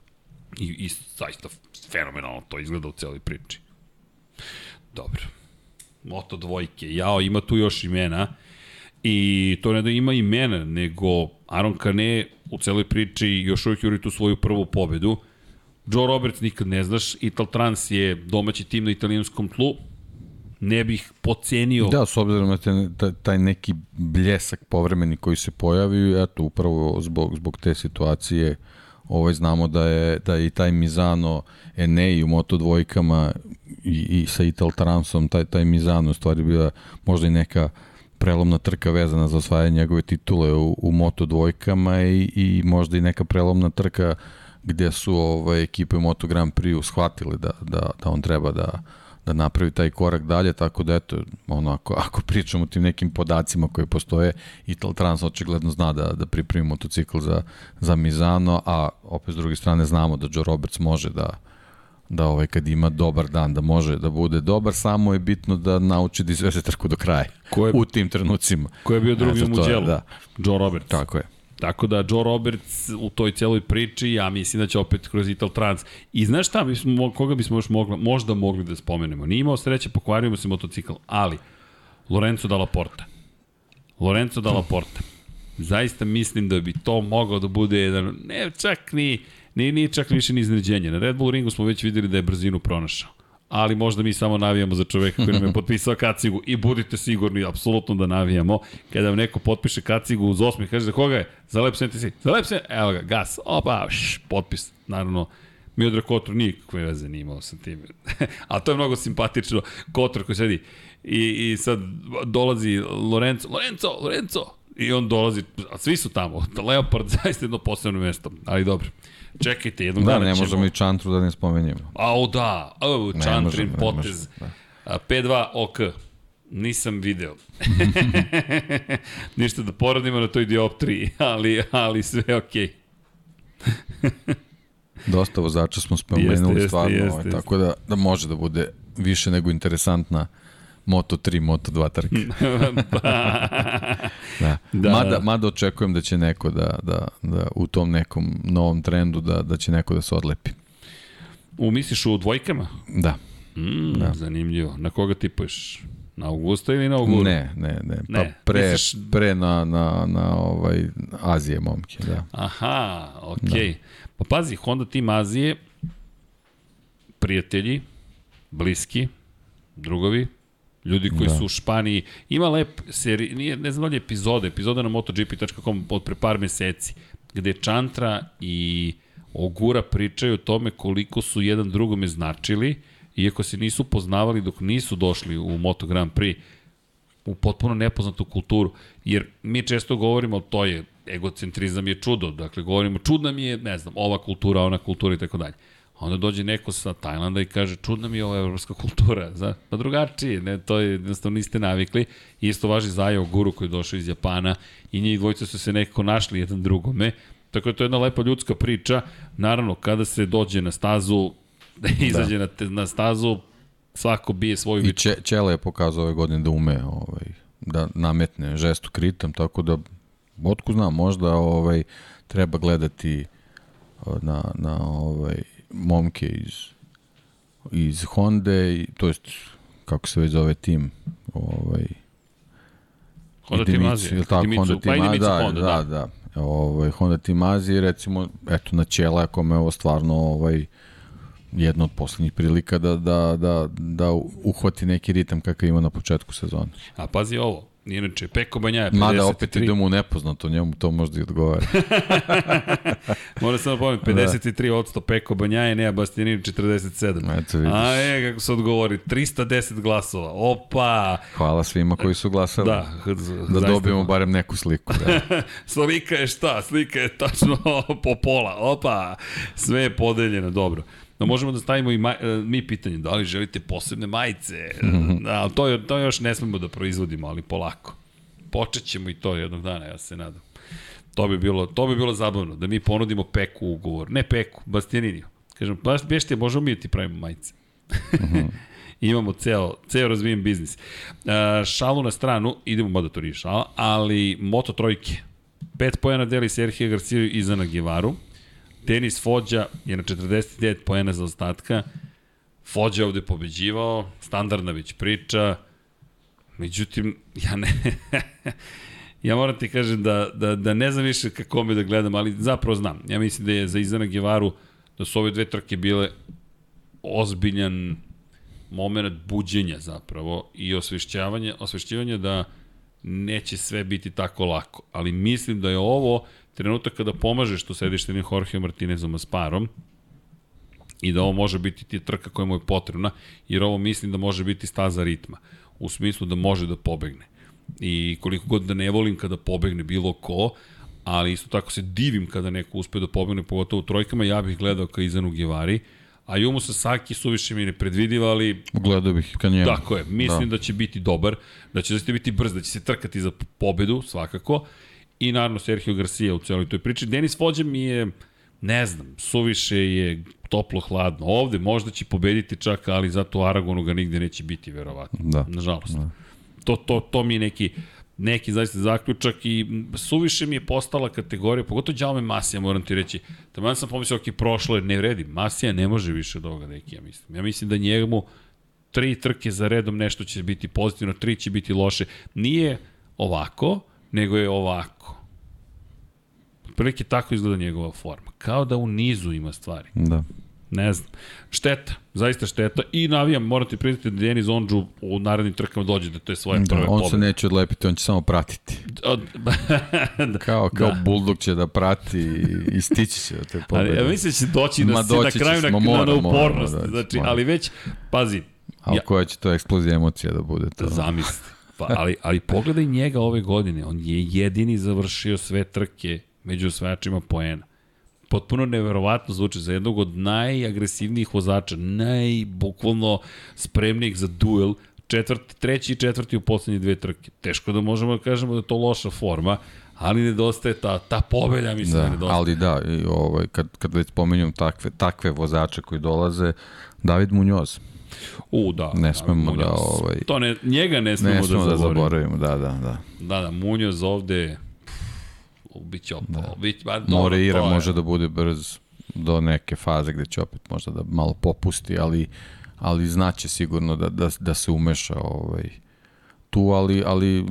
I, i zaista fenomenalno to izgleda u celoj priči. Dobro. Moto dvojke. Jao, ima tu još imena. I to ne da ima imena, nego Aaron Kane u celoj priči još uvijek juri tu svoju prvu pobedu. Joe Roberts nikad ne znaš, Ital Trans je domaći tim na italijanskom tlu, ne bih pocenio... Da, s obzirom na taj, neki bljesak povremeni koji se pojavi, eto, upravo zbog, zbog te situacije ovaj, znamo da je, da je i taj Mizano Enei u Moto dvojkama i, i sa Ital Transom, taj, taj Mizano u stvari bila možda i neka prelomna trka vezana za osvajanje njegove titule u, u Moto dvojkama i, i možda i neka prelomna trka gde su ovaj, ekipe Moto Grand Prix shvatili da, da, da on treba da, da napravi taj korak dalje, tako da eto, ono, ako, ako pričamo o tim nekim podacima koje postoje, Ital Trans očigledno zna da, da pripremi motocikl za, za Mizano, a opet s druge strane znamo da Joe Roberts može da, da ovaj kad ima dobar dan da može da bude dobar, samo je bitno da nauči da izveze trku do kraja ko je, u tim trenucima. Ko je bio drugi u muđelu? Da. Joe Roberts. Tako je. Tako da Joe Roberts u toj celoj priči, ja mislim da će opet kroz Ital Trans. I znaš šta, bismo, koga bismo još mogli, možda mogli da spomenemo? Nije imao sreće, pokvario mu se motocikl, ali Lorenzo Dalla Porta. Lorenzo Dalla Porta. Zaista mislim da bi to mogao da bude jedan, ne čak ni, ni, ni čak više ni iznenađenje. Na Red Bull ringu smo već videli da je brzinu pronašao ali možda mi samo navijamo za čoveka koji nam je potpisao kacigu i budite sigurni, apsolutno da navijamo. Kada vam neko potpiše kacigu uz osmi, kaže za koga je? Za Lep Senti Za Lep Senti, evo ga, gas, opa, š, potpis. Naravno, Miodrag Kotor nikakve veze nije imao sa tim. A to je mnogo simpatično. Kotor koji sedi i, i sad dolazi Lorenzo, Lorenzo, Lorenzo, i on dolazi, a svi su tamo. Leopard zaista jedno posebno mesto, ali dobro. Čekajte, jednog da, dana ćemo... Da, ne možemo i Čantru da ne spomenjemo. Au da, au, Čantrin potez. Ne da. P2 OK. Nisam video. Ništa da poradimo na toj dioptriji, ali, ali sve okej. Okay. Dosta vozača smo spomenuli jeste, stvarno, jeste, ovaj, jeste. tako da, da može da bude više nego interesantna uh, Moto 3, Moto 2 trke. da. da. Mada, mada očekujem da će neko da, da, da u tom nekom novom trendu da, da će neko da se odlepi. Umisliš u dvojkama? Da. Mm, da. Zanimljivo. Na koga tipuješ? Na Augusta ili na Auguru? Ne, ne, ne. Pa ne. pre, Misliš... pre na, na, na ovaj Azije momke, da. Aha, okej. Okay. Da. Pa pazi, Honda Team Azije, prijatelji, bliski, drugovi, Ljudi koji da. su u Španiji, ima lep seri, nije, ne znam da li je epizode, epizoda na MotoGP.com od pre par meseci, gde Čantra i Ogura pričaju o tome koliko su jedan drugome značili, iako se nisu poznavali dok nisu došli u Moto Grand Prix, u potpuno nepoznatu kulturu, jer mi često govorimo, to je, egocentrizam je čudo, dakle govorimo, čudna mi je, ne znam, ova kultura, ona kultura i tako dalje. Onda dođe neko sa Tajlanda i kaže, čudna mi je ova evropska kultura, za, pa drugačije, ne, to je, jednostavno niste navikli. Isto važi za Ajo Guru koji je došao iz Japana i njih dvojica su se nekako našli jedan drugome. Tako da to je jedna lepa ljudska priča. Naravno, kada se dođe na stazu, da izađe da. na, na stazu, svako bije svoju I Če, Čele je pokazao ove godine da ume ovaj, da nametne žestu kritam, tako da, otko znam, možda ovaj, treba gledati na, na ovaj, momke iz, iz Honda, to jest, kako se već zove tim, ovaj, Honda Team Azije. Ili tako, Honda Team, pa da, Honda, da, da, da. ovaj, Honda Team Azije, recimo, eto, na Ćela, kome je ovo stvarno ovaj, jedna od poslednjih prilika da, da, da, da uhvati neki ritam kakav ima na početku sezone. A pazi ovo, Inače, Peko Banjaja, 53. Mada opet idemo u nepoznato, njemu to možda i odgovara. Moram samo pomenuti, 53 da. odsto Peko Banjaje, Nea Bastianini 47. Eto vidiš. A je, kako se odgovori, 310 glasova. Opa! Hvala svima koji su glasali. Da, da dobijemo barem neku sliku. Da. Slika je šta? Slika je tačno po pola. Opa! Sve je podeljeno, dobro. Da možemo da stavimo i maj, e, mi pitanje, da li želite posebne majice? -hmm. da, to, to još ne smemo da proizvodimo, ali polako. Počet ćemo i to jednog dana, ja se nadam. To bi bilo, to bi bilo zabavno, da mi ponudimo peku ugovor. Ne peku, Bastianiniju. Kažem, baš bješte, možemo mi da ti pravimo majice. -hmm. imamo ceo, ceo razvijen biznis. Uh, šalu na stranu, idemo, mada to nije šala, ali Moto trojke. Pet pojena deli Serhija Garciju i Zana Givaru. Denis Fođa je na 49 poena za ostatka. Fođa ovde pobeđivao, standardna već priča. Međutim, ja ne... ja moram ti kažem da, da, da ne znam više kako me da gledam, ali zapravo znam. Ja mislim da je za Izana Gevaru, da su ove dve trke bile ozbiljan moment buđenja zapravo i osvešćavanja, osvešćivanja da neće sve biti tako lako. Ali mislim da je ovo trenutak kada pomažeš tu sedište Jorge Martinezom Asparom i da ovo može biti ti trka koja mu je potrebna, jer ovo mislim da može biti staza ritma, u smislu da može da pobegne. I koliko god da ne volim kada pobegne bilo ko, ali isto tako se divim kada neko uspe da pobegne, pogotovo u trojkama, ja bih gledao ka Izanu Givari, a Jumu Sasaki suviše mi nepredvidiva, ali... Gledao bih ka njemu. Tako je, mislim da. da će biti dobar, da će zaista biti brz, da će se trkati za pobedu, svakako, i naravno Sergio Garcia u celoj toj priči. Denis Fođa mi je, ne znam, suviše je toplo-hladno. Ovde možda će pobediti čak, ali zato Aragonu ga nigde neće biti, verovatno. Da. Nažalost. Da. To, to, to mi je neki, neki zaista zaključak i suviše mi je postala kategorija, pogotovo Đalme Masija, moram ti reći. Tamo sam pomislio, ok, prošlo je, ne vredi. Masija ne može više od ovoga, neki, ja mislim. Ja mislim da njemu tri trke za redom nešto će biti pozitivno, tri će biti loše. Nije ovako, nego je ovako. Prilike tako izgleda njegova forma. Kao da u nizu ima stvari. Da. Ne znam. Šteta, zaista šteta. I navijam, morate pridati da Denis Ondžu u narednim trkama dođe da to je svoje da, prve on se neće odlepiti, on će samo pratiti. da. Kao, kao da. bulldog će da prati i stići će te pobede. Ali ja mislim da će doći na, doći na kraju na, mora, na, na upornost. Mora, da, znači, mora. ali već, pazi. Ali ja, koja će to eksplozija emocija da bude to? Zamisli. Pa, ali, ali pogledaj njega ove godine, on je jedini završio sve trke među osvajačima poena. Potpuno neverovatno zvuči za jednog od najagresivnijih vozača, najbukvalno spremnijih za duel, četvrti, treći i četvrti u poslednje dve trke. Teško da možemo da kažemo da je to loša forma, ali nedostaje ta, ta pobeda, mislim da, da nedostaje. Ali da, i ovaj, kad, kad već spomenjam takve, takve vozače koji dolaze, David Munoz, U, da. Ne smemo da, da ovaj... To ne, njega ne smemo, ne smemo da, da zaboravimo. Da, da, da. Da, da, Munjoz ovde biće opao. Da. Bić, ba, Moreira može da bude brz do neke faze gde će opet možda da malo popusti, ali ali znaće sigurno da, da, da se umeša ovaj, tu, ali, ali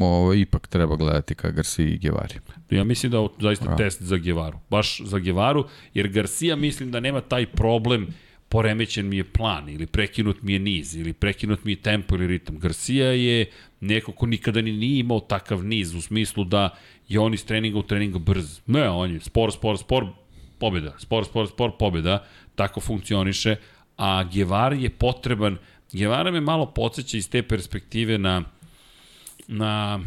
ovaj, ipak treba gledati ka Garcia i Gevari. Ja mislim da je zaista ja. test za Gevaru. Baš za Gevaru, jer Garcia mislim da nema taj problem poremećen mi je plan ili prekinut mi je niz ili prekinut mi je tempo ili ritam. Garcia je neko ko nikada ni nije imao takav niz u smislu da je on iz treninga u treninga brz. Ne, on je spor, spor, spor, pobjeda. Spor, spor, spor, pobjeda. Tako funkcioniše. A Guevara je potreban. Guevara me malo podsjeća iz te perspektive na na,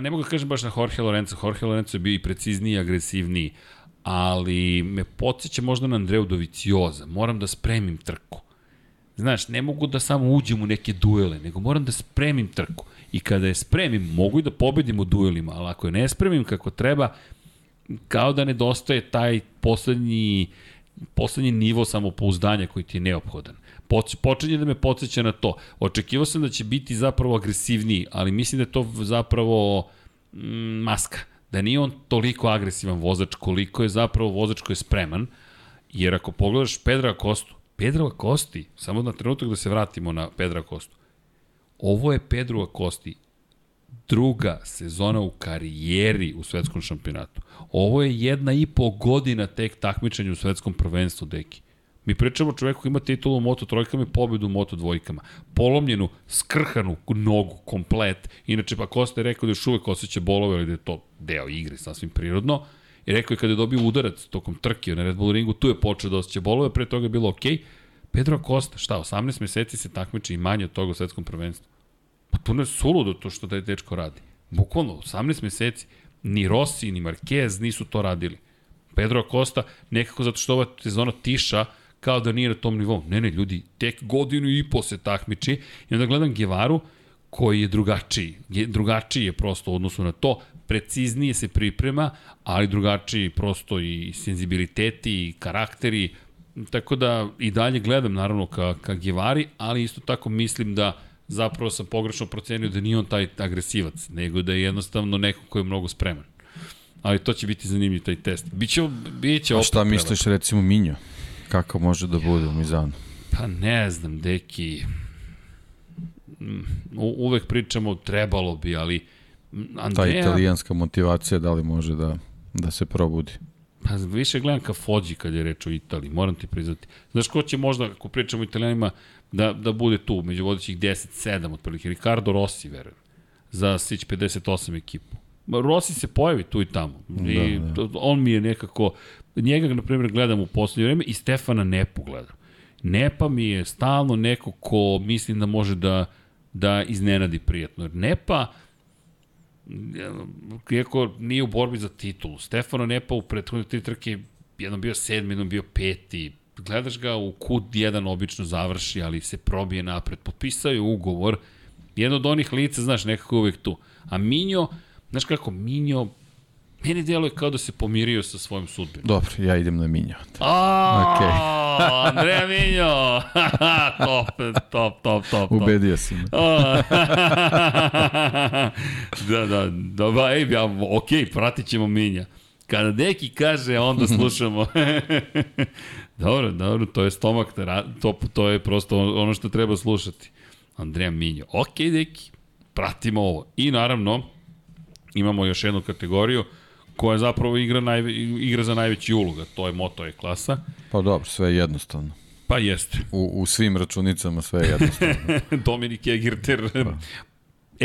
ne mogu da kažem baš na Jorge Lorenzo. Jorge Lorenzo je bio i precizniji i agresivniji, ali me podsjeća možda na Andreu Dovicioza. Moram da spremim trku. Znaš, ne mogu da samo uđem u neke duele, nego moram da spremim trku. I kada je spremim, mogu i da pobedim u duelima, ali ako je ne spremim kako treba, kao da nedostaje taj poslednji, poslednji nivo samopouzdanja koji ti je neophodan. Počinje da me podsjeća na to. Očekivao sam da će biti zapravo agresivniji, ali mislim da je to zapravo mm, maska da nije on toliko agresivan vozač koliko je zapravo vozač koji je spreman, jer ako pogledaš Pedra Kostu, Pedro Kosti, samo na trenutak da se vratimo na Pedra Kostu, ovo je Pedro Kosti druga sezona u karijeri u svetskom šampionatu. Ovo je jedna i po godina tek takmičenja u svetskom prvenstvu, deki. Mi pričamo o čoveku koji ima titulu u Moto trojkama i pobedu u Moto dvojkama. Polomljenu, skrhanu nogu, komplet. Inače, pa Kosta je rekao da još uvek osjeća bolove, ali da je to deo igre, sasvim prirodno. I rekao je kada je dobio udarac tokom trke na Red Bull ringu, tu je počeo da osjeća bolove, pre toga je bilo okej. Okay. Pedro Costa, šta, 18 meseci se takmiči i manje od toga u svetskom prvenstvu. Pa to ne je suludo to što je dečko radi. Bukvalno, 18 meseci. Ni Rossi, ni Marquez nisu to radili. Pedro Costa, nekako zato što ova sezona tiša, kao da nije na tom nivou. Ne, ne, ljudi, tek godinu i po se takmiči i onda gledam Gevaru koji je drugačiji. Je, drugačiji je prosto u odnosu na to, preciznije se priprema, ali drugačiji prosto i senzibiliteti i karakteri, tako da i dalje gledam naravno ka, ka Gevari, ali isto tako mislim da zapravo sam pogrešno procenio da nije on taj agresivac, nego da je jednostavno neko ko je mnogo spreman. Ali to će biti zanimljiv taj test. Biće, biće A šta misliš recimo Minjo? Kako može da bude u Mizanu? Pa ne znam, deki. U, uvek pričamo trebalo bi, ali Andreja... Ta italijanska motivacija da li može da, da se probudi? Pa više gledam ka Fođi kad je reč o Italiji, moram ti priznati. Znaš ko će možda, ako pričamo o italijanima, da, da bude tu, među vodećih 10-7 otprilike. Ricardo Rossi, verujem, za Sić 58 ekipu. Rossi se pojavi tu i tamo. I da, da. on mi je nekako, njega, na primjer, gledam u poslednje vreme i Stefana Nepu gledam. Nepa mi je stalno neko ko mislim da može da, da iznenadi prijetno. Jer Nepa, iako nije u borbi za titulu, Stefano Nepa u prethodne tri trke jednom bio sedmi, jednom bio peti, gledaš ga u kud jedan obično završi, ali se probije napred, potpisao je ugovor, jedno od onih lica, znaš, nekako uvek tu. A Minjo, znaš kako, Minjo, meni deluje kao da se pomirio sa svojim sudbinom. Dobro, ja idem na Minjo. A, okay. Andreja Minjo! top, top, top, top. Ubedio si me. da, da, da, ej, ja, ok, pratit ćemo Minja. Kada Deki kaže, onda slušamo. dobro, dobro, to je stomak, to, to je prosto ono što treba slušati. Andreja Minjo. Ok, Deki, pratimo ovo. I naravno, imamo još jednu kategoriju koja zapravo igra, najve, igra za najveći uloga, to je Moto E klasa. Pa dobro, sve je jednostavno. Pa jeste. U, u svim računicama sve je jednostavno. Dominik Egerter, pa.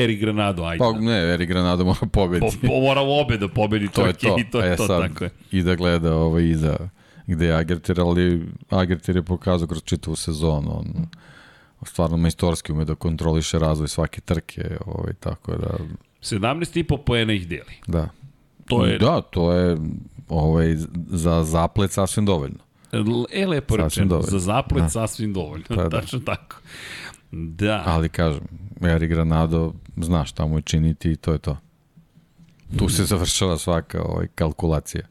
Eri Granado, ajde. Pa ne, Eri Granado mora pobediti. Po, po, mora obe da pobedi to je to. i to je e, to, sad, tako je. I da gleda ovaj, i da gde je Agerter, ali Agerter je pokazao kroz čitavu sezonu. On stvarno majstorski ume da kontroliše razvoj svake trke, ovaj, tako da... 17,5 poena ih deli. Da. To je... Da, to je ovaj, za zaplet sasvim dovoljno. E, lepo rečeno, za zaplet da. sasvim dovoljno, pa, da. tačno tako. Da. Ali kažem, Eri Granado zna šta mu je činiti i to je to. Tu se završava svaka ovaj, kalkulacija.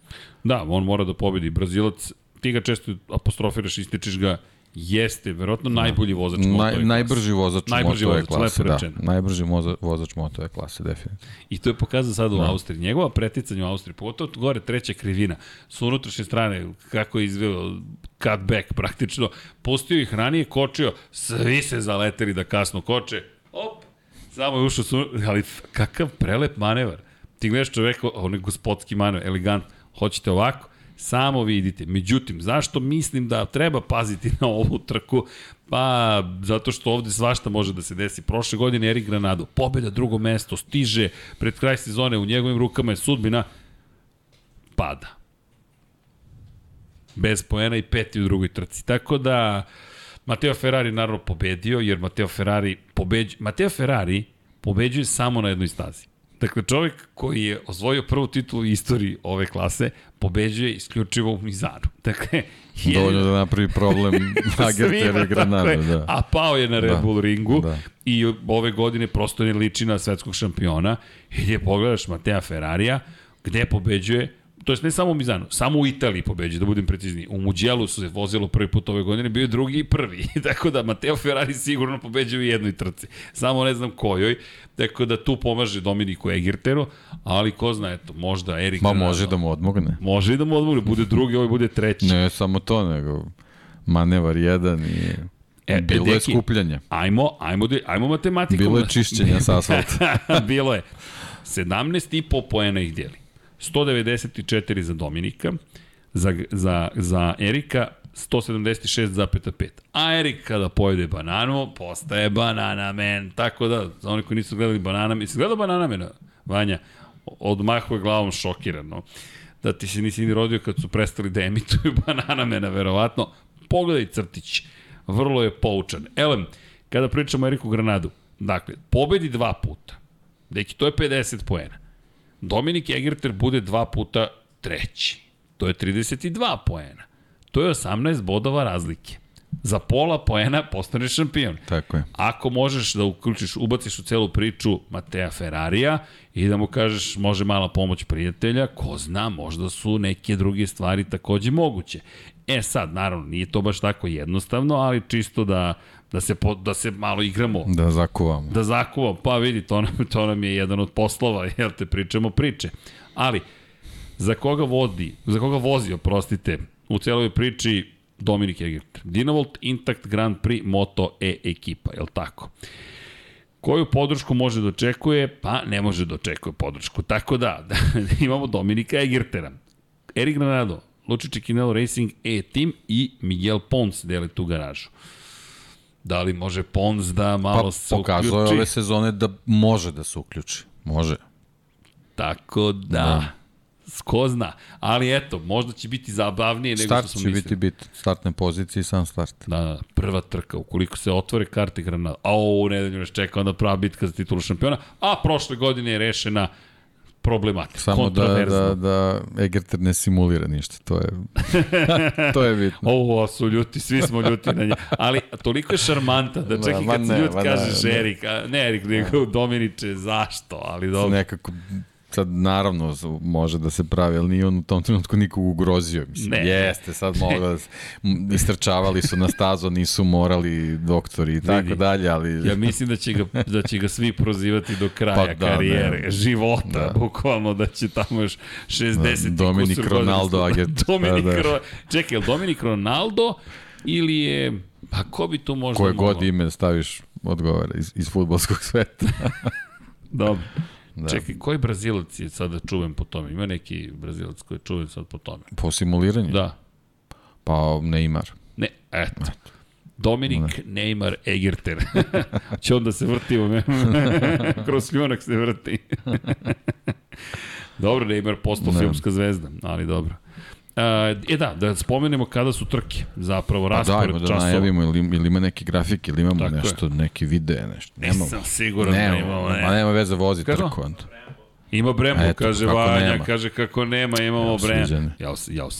Da, on mora da pobedi. Brazilac, ti ga često apostrofiraš, ističeš ga, jeste verovatno da. najbolji vozač Naj, klase. Najbrži vozač najbrži vozač, klase, da. Najbrži vozač motove klase, definitivno. I to je pokazao sad u da. Austriji. Njegova preticanja u Austriji, pogotovo gore treća krivina, su unutrašnje strane, kako je izveo cutback praktično, pustio ih ranije, kočio, svi se zaleteli da kasno koče, op, samo je ušao, su, ali kakav prelep manevar. Ti gledaš čoveka, on je gospodski manevar, elegant, hoćete ovako, Samo vidite. Međutim, zašto mislim da treba paziti na ovu trku? Pa, zato što ovde svašta može da se desi. Prošle godine Erik Granado, pobeda drugo mesto, stiže pred kraj sezone, u njegovim rukama je sudbina, pada. Bez poena i peti u drugoj trci. Tako da, Mateo Ferrari naravno pobedio, jer Mateo Ferrari pobeđuje, Mateo Ferrari pobeđuje samo na jednoj stazi. Dakle, čovjek koji je osvojio prvu titulu u istoriji ove klase, pobeđuje isključivo u Mizanu. Dakle, je... Dovoljno da napravi problem Agerter i Granada. Da. A pao je na Red da, Bull ringu da. i ove godine prosto ne liči na svetskog šampiona. I je pogledaš Matea Ferrarija, gde pobeđuje to jest ne samo u Mizanu, samo u Italiji pobeđuje, da budem precizniji. U Muđelu su se vozilo prvi put ove godine, bio je drugi i prvi. tako da Mateo Ferrari sigurno pobeđuje u jednoj trci. Samo ne znam kojoj. Tako da tu pomaže Dominiku Egerteru, ali ko zna, eto, možda Erik... Ma može da mu odmogne. Može i da mu odmogne, bude drugi, ovaj bude treći. Ne samo to, nego manevar jedan i... E, Bilo je deki, skupljanje. Ajmo, ajmo, da- ajmo matematiku. Bilo je čišćenja sa asfalta. Bilo je. 17,5 poena ih dijeli. 194 za Dominika, za, za, za Erika 176,5. A Erik kada pojede bananu, postaje banana man. Tako da, za oni koji nisu gledali banana man, si gledao banana man, Vanja? Odmahuje glavom šokirano. Da ti se nisi ni rodio kad su prestali da emituju banana mena, verovatno. Pogledaj crtić. Vrlo je poučan. Elem, kada pričamo Eriku Granadu, dakle, pobedi dva puta. Deki, to je 50 poena. Dominik Egerter bude dva puta treći. To je 32 poena. To je 18 bodova razlike. Za pola poena postaneš šampion. Tako je. Ako možeš da uključiš, ubaciš u celu priču Matea Ferrarija i da mu kažeš može mala pomoć prijatelja, ko zna, možda su neke druge stvari takođe moguće. E sad, naravno, nije to baš tako jednostavno, ali čisto da, da, se, po, da se malo igramo Da zakuvamo. da zakuvam, pa vidi, to nam, to nam je jedan od poslova, jel te pričamo priče. Ali, za koga vodi, za koga vozi, oprostite, u celoj priči Dominik Egert. Dinavolt Intact Grand Prix Moto E ekipa, jel tako? Koju podršku može da očekuje? Pa ne može da očekuje podršku. Tako da, da imamo Dominika Egertera. Erik Granado, Luči Čekinelo Racing E-Team i Miguel Pons dele tu garažu. Da li može Pons da malo Pa se pokazao je uključi? ove sezone da može da se uključi. Može. Tako da, da. ko zna. Ali eto, možda će biti zabavnije nego Start što će smo biti mislili. bit. Startne pozicije i sam start. Da, da, prva trka, ukoliko se otvore karte Granada, a u nedelju nas čeka onda prava bitka za titulu šampiona, a prošle godine je rešena problematika, Samo da, da, da Egerter ne simulira ništa. To je, to je bitno. Ovo su ljuti, svi smo ljuti na nje. Ali toliko je šarmanta da čak i kad ne, ljut ma ne, kažeš ne. Erik, ne Erik, nego Dominiče, zašto? Ali dobro. Nekako, sad naravno može da se pravi, ali nije on u tom trenutku nikog ugrozio. Mislim, Ne. Jeste, sad mogla da se, istrčavali su na stazu, nisu morali doktori i tako Vidi. dalje, ali... Ja mislim da će ga, da će ga svi prozivati do kraja Pa pa, da, karijere, ne. života, da. Da. bukvalno da će tamo još 60 Da, Dominik Ronaldo agent. Dominik Da, da. Ro... Čekaj, je li Dominik Ronaldo ili je... Pa ko bi tu možda Koje mogao? god ime staviš odgovara iz, iz futbolskog sveta. Dobro. Da. Da. Čekaj, koji Brazilac je sada čuven po tome? Ima neki Brazilac koji je čuven sad po tome? Po simuliranju? Da. Pa Neymar. Ne, eto. Dominik Neymar Egerter. Će onda se vrti u kroz šljunak se vrti. dobro, Neymar postao Ne. filmska zvezda, ali dobro. Uh, e da, da spomenemo kada su trke, zapravo Pa raspored dajmo da časova. najavimo ili, ili ima neki grafik ili imamo Tako je. nešto, neki video, nešto. Nemamo. Nisam siguran da Nema, imamo. ma Ne. nema veze vozi Kako? trku. onda. Ima Brembo, eto, kaže Vanja, nema. kaže kako nema, imamo Jao, Brembo. Srđane. Jao, jao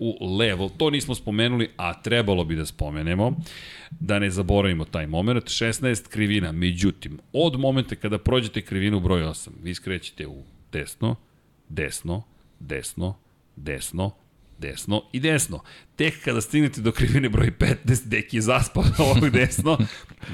u levo. To nismo spomenuli, a trebalo bi da spomenemo, da ne zaboravimo taj moment. 16 krivina, međutim, od momenta kada prođete krivinu broj 8, vi skrećete u desno, desno, desno, desno, desno i desno. Tek kada stignete do krivine broj 15, dek je zaspao ovog desno,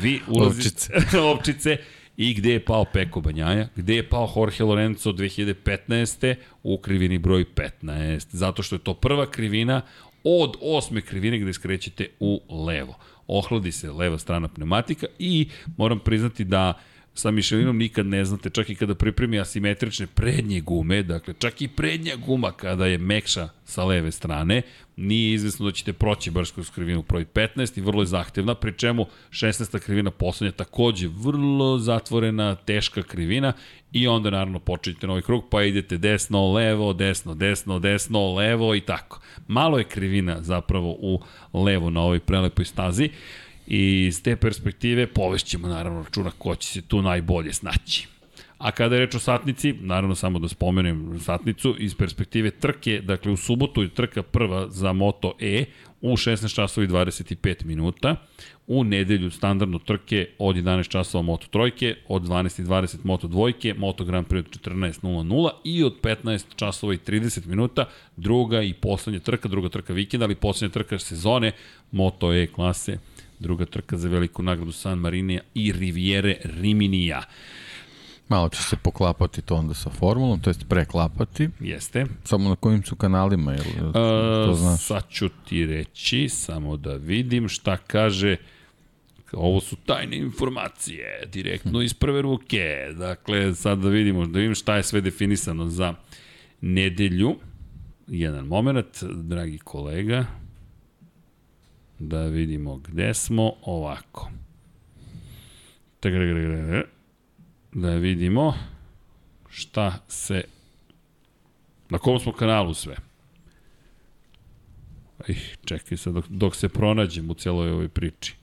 vi ulazite... Ovčice. Ovčice. I gde je pao Peko Banjaja? Gde je pao Jorge Lorenzo 2015. u krivini broj 15? Zato što je to prva krivina od osme krivine gde skrećete u levo. Ohladi se leva strana pneumatika i moram priznati da sa Michelinom nikad ne znate, čak i kada pripremi asimetrične prednje gume, dakle čak i prednja guma kada je mekša sa leve strane, nije izvesno da ćete proći baš kroz krivinu broj 15 i vrlo je zahtevna, pri čemu 16. krivina poslednja takođe vrlo zatvorena, teška krivina i onda naravno počinjete novi krug, pa idete desno, levo, desno, desno, desno, levo i tako. Malo je krivina zapravo u levo na ovoj prelepoj stazi. I iz te perspektive povešćemo naravno računa ko će se tu najbolje snaći. A kada je reč o satnici, naravno samo da spomenem satnicu, iz perspektive trke, dakle u subotu je trka prva za Moto E u 16 časova i 25 minuta, u nedelju standardno trke od 11 časova Moto trojke, od 12.20 Moto dvojke, Moto Grand Prix od 14.00 i od 15 časova i 30 minuta druga i poslednja trka, druga trka vikenda, ali poslednja trka sezone Moto E klase druga trka za veliku nagradu San Marinija i Riviere Riminija. Malo će se poklapati to onda sa formulom, to jest preklapati. Jeste. Samo na kojim su kanalima, jel, to znaš? Sad ću ti reći, samo da vidim šta kaže ovo su tajne informacije, direktno iz prve ruke. Dakle, sad da vidimo, da vidim šta je sve definisano za nedelju. Jedan moment, dragi kolega da vidimo gde smo ovako. Da vidimo šta se na kom smo kanalu sve. Ih, čekaj sad dok, dok se pronađem u cijeloj ovoj priči.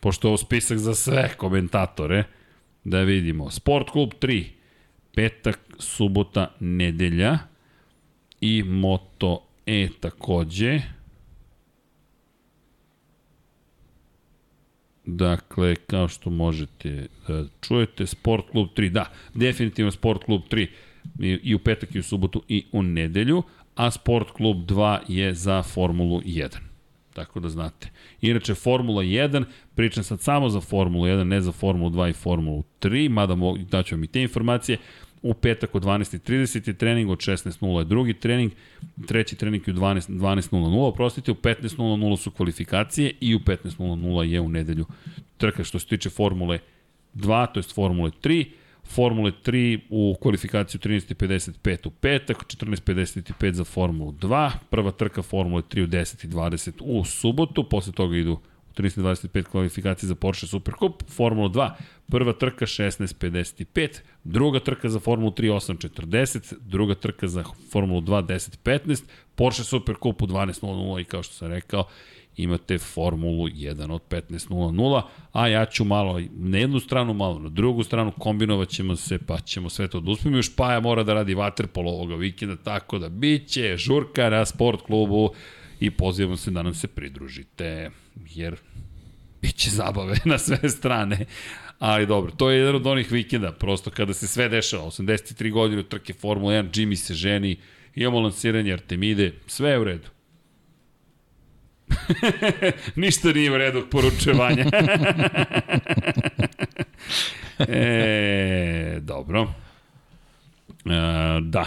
Pošto je ovo spisak za sve komentatore, da vidimo. Sport klub 3, petak, subota, nedelja i Moto E takođe. Dakle, kao što možete da čujete, Sport klub 3, da, definitivno Sport klub 3 i, u petak i u subotu i u nedelju, a Sport klub 2 je za Formulu 1. Tako da znate. Inače, Formula 1, pričam sad samo za Formulu 1, ne za Formulu 2 i Formulu 3, mada daću vam i te informacije. U petak od 12.30 je trening, od 16.00 je drugi trening, treći trening je u 12.00, 12 oprostite, u 15.00 su kvalifikacije i u 15.00 je u nedelju. Trka što se tiče Formule 2, to je Formule 3, Formule 3 u kvalifikaciju 13.55 u petak, 14.55 za Formulu 2, prva trka Formule 3 u 10.20 u subotu, posle toga idu 325 kvalifikacije za Porsche Supercup, Formula 2, prva trka 16.55, druga trka za Formulu 3 8.40, druga trka za Formulu 2 10.15, Porsche Supercup u 12.00 i kao što sam rekao, imate Formulu 1 od 15.00, a ja ću malo na jednu stranu, malo na drugu stranu, kombinovat ćemo se, pa ćemo sve to da. Još Paja mora da radi vaterpolo ovoga vikenda, tako da biće žurka na sport klubu i pozivamo se da nam se pridružite, jer biće zabave na sve strane. Ali dobro, to je jedan od onih vikenda, prosto kada se sve dešava, 83 godine trke Formula 1, Jimmy se ženi, imamo lansiranje Artemide, sve je u redu. Ništa nije u redu poručevanja. e, dobro. E, da.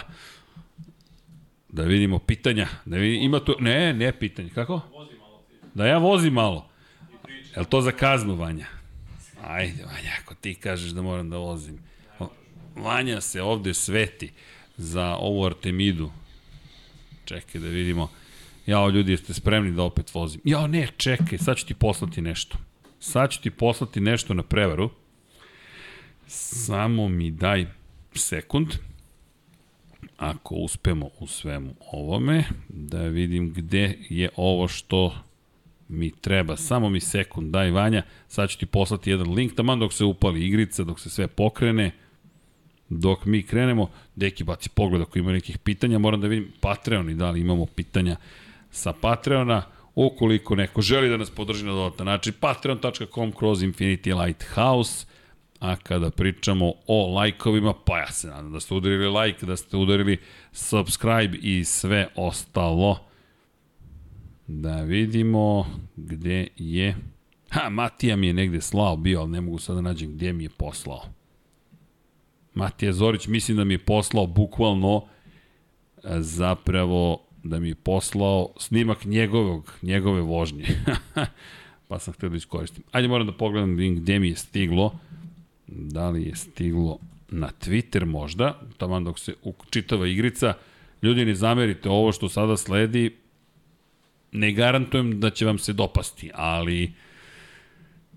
Da vidimo pitanja. Da vidim, ima tu... Ne, ne pitanje. Kako? Da ja vozim malo. Je li to za kaznu, Vanja? Ajde, Vanja, ako ti kažeš da moram da vozim. Vanja se ovde sveti za ovu Artemidu. Čekaj da vidimo. Jao, ljudi, jeste spremni da opet vozim? Jao, ne, čekaj, sad ću ti poslati nešto. Sad ću ti poslati nešto na prevaru. Samo mi daj sekund. Ako uspemo u svemu ovome, da vidim gde je ovo što mi treba. Samo mi sekund, daj Vanja, sad ću ti poslati jedan link, taman dok se upali igrica, dok se sve pokrene, dok mi krenemo, deki baci pogled ako ima nekih pitanja, moram da vidim Patreon i da li imamo pitanja sa Patreona, ukoliko neko želi da nas podrži na dodatan način, patreon.com kroz Infinity Lighthouse, a kada pričamo o lajkovima, pa ja se nadam da ste udarili like, da ste udarili subscribe i sve ostalo. Da vidimo gde je... Ha, Matija mi je negde slao bio, ali ne mogu sada da nađem gde mi je poslao. Matija Zorić mislim da mi je poslao bukvalno e, zapravo da mi je poslao snimak njegovog, njegove vožnje. pa sam htio da iskoristim. Ajde moram da pogledam da gde mi je stiglo. Da li je stiglo na Twitter možda, tamo dok se čitava igrica. Ljudi, ne zamerite, ovo što sada sledi, ne garantujem da će vam se dopasti, ali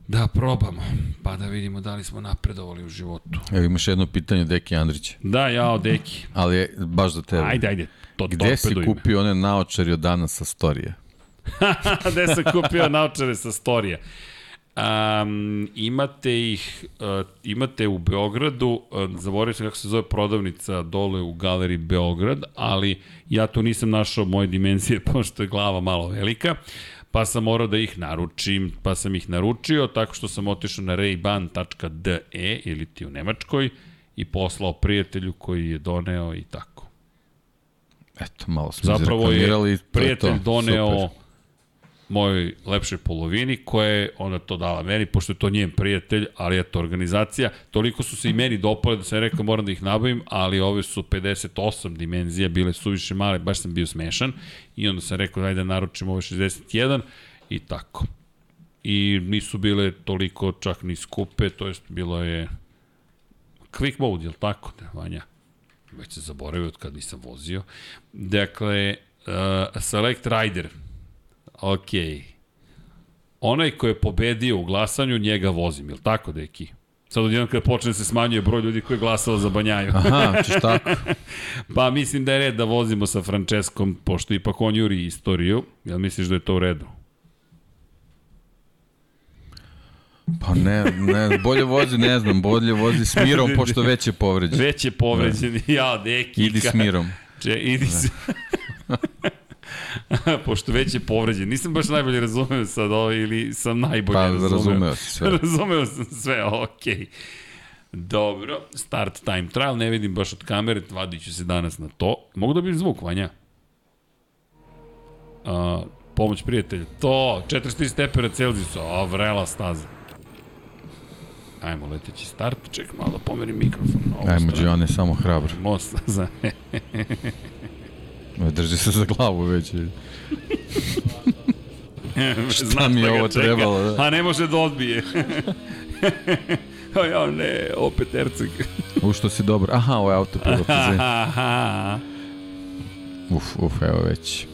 da probamo, pa da vidimo da li smo napredovali u životu. Evo imaš jedno pitanje Deki Andrića. Da, ja o Deki. Ali je baš za tebe. Ajde, ajde. To Gde si kupio one naočari od danas sa storije? Gde sam kupio naočare sa storije? Um, imate ih, uh, imate u Beogradu, uh, zaboravio sam kako se zove prodavnica dole u galeriji Beograd, ali ja tu nisam našao moje dimenzije, pošto je glava malo velika, pa sam morao da ih naručim, pa sam ih naručio tako što sam otišao na rayban.de ili ti u Nemačkoj i poslao prijatelju koji je doneo i tako. Eto, malo smo Zapravo je prijatelj doneo Super mojoj lepšoj polovini, koja je ona to dala meni, pošto je to njen prijatelj, ali to organizacija, toliko su se i meni dopale da sam rekao moram da ih nabavim, ali ove su 58 dimenzija, bile suviše male, baš sam bio smešan i onda sam rekao daj da naručim ove 61 i tako. I nisu bile toliko čak ni skupe, to jest bilo je quick mode, je li tako, ne, Vanja? Već se zaboravio od kad nisam vozio. Dakle, uh, Select Rider, Ok. Onaj ko je pobedio u glasanju, njega vozim, li tako, deki? Sad odjednom kada počne da se smanjuje broj ljudi koji je glasao za Banjaju. Aha, ćeš tako. pa mislim da je red da vozimo sa Franceskom, pošto ipak on juri istoriju. Jel misliš da je to u redu? Pa ne, ne, bolje vozi, ne znam, bolje vozi s mirom, pošto već je povređen. Već je povređen, da. ja, deki. Idi s mirom. Če, idi da. s... Pošto već je povređen. Nisam baš najbolje razumeo sad ovo ili sam najbolje pa, razumeo. Pa razumeo sve. razumeo sam sve, okej. Okay. Dobro, start time trial, ne vidim baš od kamere, vadit ću se danas na to. Mogu da bijem zvuk, Vanja? Uh, pomoć prijatelja. To, 43 stepera Celzijusa, a vrela staza. Ajmo, leteći start, ček malo da pomerim mikrofon. Ajmo, Gione, samo hrabro. Most za... Drži se za glavu već. Šta mi je ovo trebalo? Da? A ne može da odbije. Ja ne, opet Erceg. U što si dobro. Aha, ovo je autopilot. uf, uf, evo već.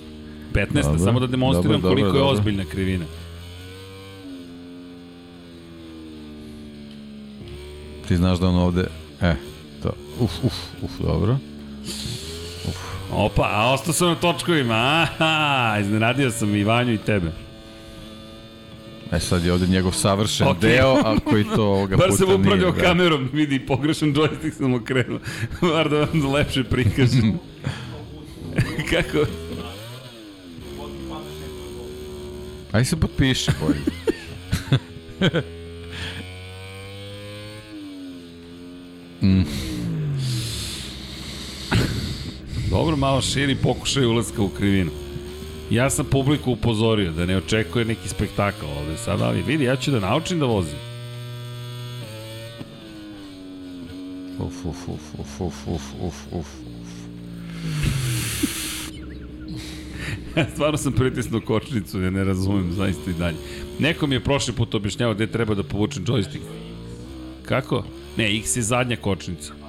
15. Dobro, samo da demonstriram dobro, koliko dobro, je ozbiljna krivina. Ti znaš da on ovde... E, to. Uf, uf, uf, dobro. Opa, a ostao sam na točkovima. Aha, iznenadio sam i Vanju i tebe. E sad je ovde njegov savršen okay. deo, a koji to ovoga puta nije. Bar sam upravljao da. kamerom, vidi, pogrešan joystick sam okrenuo. Bar da vam lepše prikažem. Kako? Aj se potpiši, bolje. mm. Dobro, malo širi pokušaj ulazka u krivinu. Ja sam publiku upozorio da ne očekuje neki spektakl ovde sad, ali vidi, ja ću da naučim da vozim. Uf, uf, uf, uf, uf, uf, uf, uf. Stvarno sam pritisnuo kočnicu, ja ne razumem zaista i dalje. Neko mi je prošli put objašnjavao gde treba da povučem joystick. Kako? Ne, X je zadnja kočnica.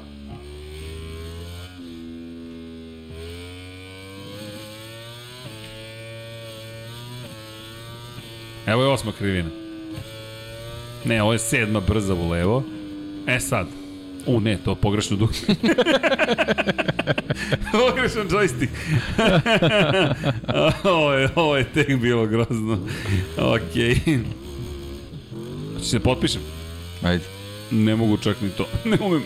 Evo je osma krivina. Ne, ovo je sedma brza u levo. E sad. U, ne, to pogrešno duh. Pogrešan joystick. ovo, je, ovo je tek bilo grozno. Okej. Okay. Hoćeš se potpišem? Ajde. Ne mogu čak ni to. Ne umem.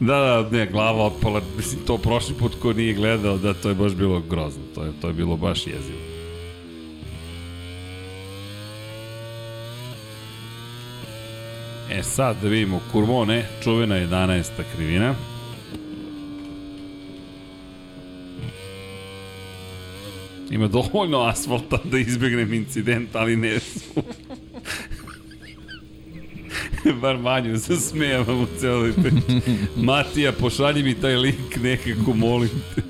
Da, da, ne, glava otpala, mislim, to prošli put ko nije gledao, da, to je baš bilo grozno, to je, to je bilo baš jezivo. E sad da vidimo Kurvone, čuvena 11. krivina. Ima dovoljno asfalta da izbjegnem incident, ali ne su. Bar manju zasmejavam u celoj priči. Matija, pošalji mi taj link nekako, molim te.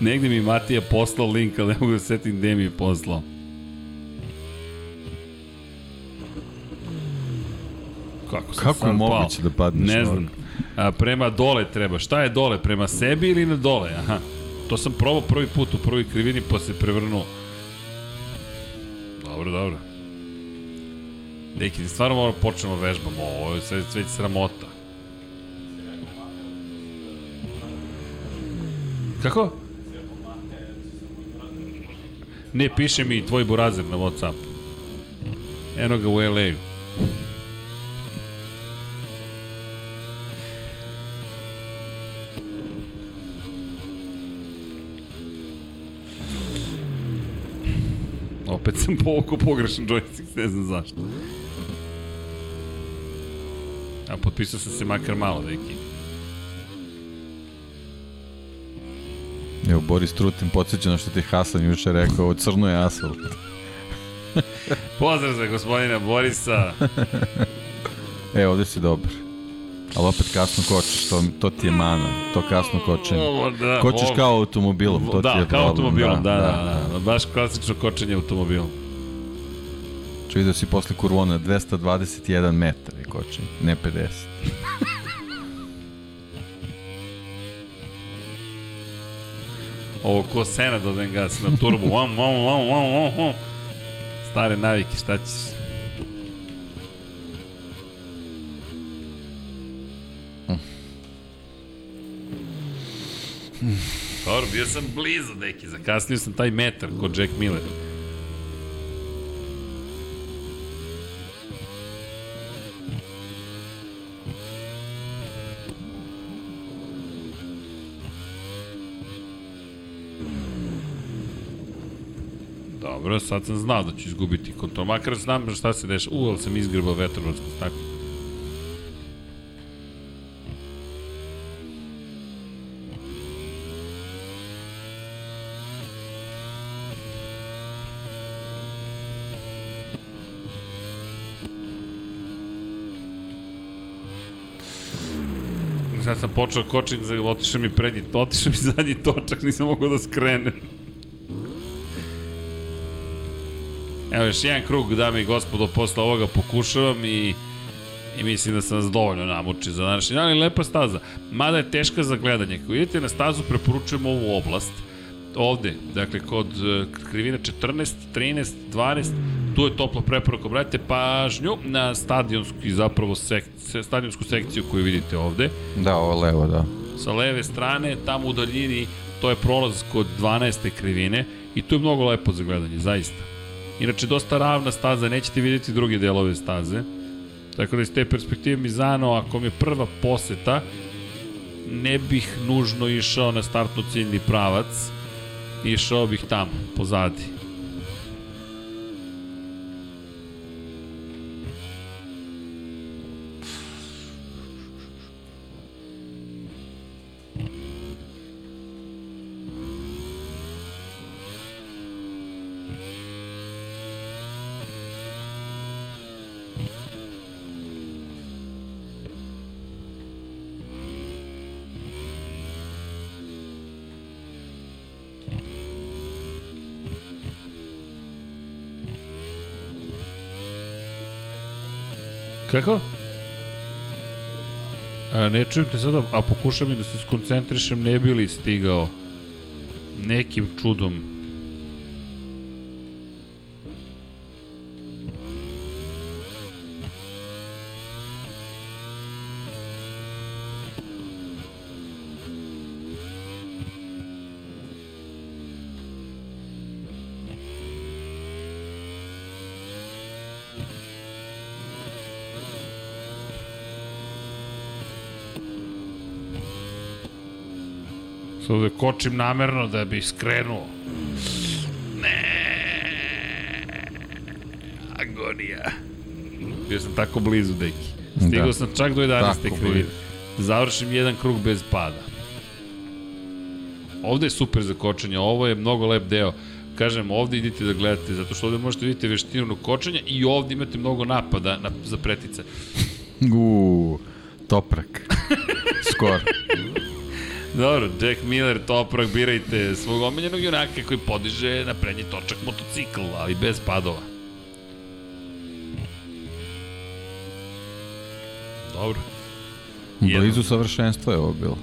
Negde mi Matija poslao link, ali ne mogu da setim gde mi je poslao. Kako, Kako je moguće pao? da padneš Ne na znam. A, prema dole treba. Šta je dole? Prema sebi ili na dole? Aha. To sam probao prvi put u prvoj krivini pa se prevrnuo. Dobro, dobro. Neki, stvarno moramo počnemo vežbamo. Ovo je sve, sve sramota. Kako? Ne, piše mi tvoj burazer na Whatsapp. Eno ga u LA-u. Opet sam povukao pogrešan joystick, ne znam zašto. A potpisao sam se makar malo, deki. Evo, Boris Trutin podsjeća na što ti Hasan juče rekao, crno je asfalt. Pozdrav za gospodina Borisa. E, ovde si dobar. Ali opet kasno kočiš, to, to ti je mana, to kasno kočenje. Da, Kočiš ovo- kao automobilom, to ti da, je kao problem. automobilom, da, da, da, Baš klasično kočenje automobilom. Čuj da si posle kurvona 221 metar je kočenje, ne 50. Ovo ko sena dodajem gas na turbu. Vam, vam, vam, vam, vam, vam. Stare navike, šta ćeš? Dobro, bio sam blizu, deki. Zakasnio sam taj metar kod Jack Miller. Dobro, sad sam znao da ću izgubiti kontrol. Makar znam šta se deša. U, ali sam izgrbao vetrobransko staklo. Sad sam počeo kočiti, otišao mi prednji, otišao mi zadnji točak, nisam mogao da skrenem. Evo još jedan krug, dame i gospodo, posle ovoga pokušavam i i mislim da sam dovoljno namučio za današnji dan, ali lepa staza. Mada je teška za gledanje. Ako idete na stazu, preporučujem ovu oblast. Ovde, dakle, kod krivina 14, 13, 12, tu je topla preporuka. Obratite pažnju na stadionsku zapravo sek, stadionsku sekciju koju vidite ovde Da, ovo levo, da. sa leve strane, tamo u daljini, to je prolaz kod 12. krivine i tu je mnogo lepo za gledanje, zaista. Inače, dosta ravna staza, nećete vidjeti druge delove staze. Tako da iz te perspektive Mizano, ako mi je prva poseta, ne bih nužno išao na startno ciljni pravac, išao bih tamo, pozadi. Ne čujem te sada, a pokušam i da se skoncentrišem, ne bi li stigao nekim čudom. Kočim namerno da bih skrenuo. Ne. Agonija. Bio sam tako blizu, deki. Stigao Da. sam čak do 11. Tako krivine. Završim jedan krug bez pada. Ovde je super za kočenje, ovo je mnogo lep deo. Kažem, ovde idite da gledate, zato što ovde možete vidjeti veštinu kočenja i ovde imate mnogo napada na, za pretice. Uuu, toprak. Skoro. Dobro, Jack Miller, Toprak, birajte svog omiljenog junaka koji podiže na prednji točak motocikl, ali bez padova. Dobro. Blizu savršenstva je ovo bilo.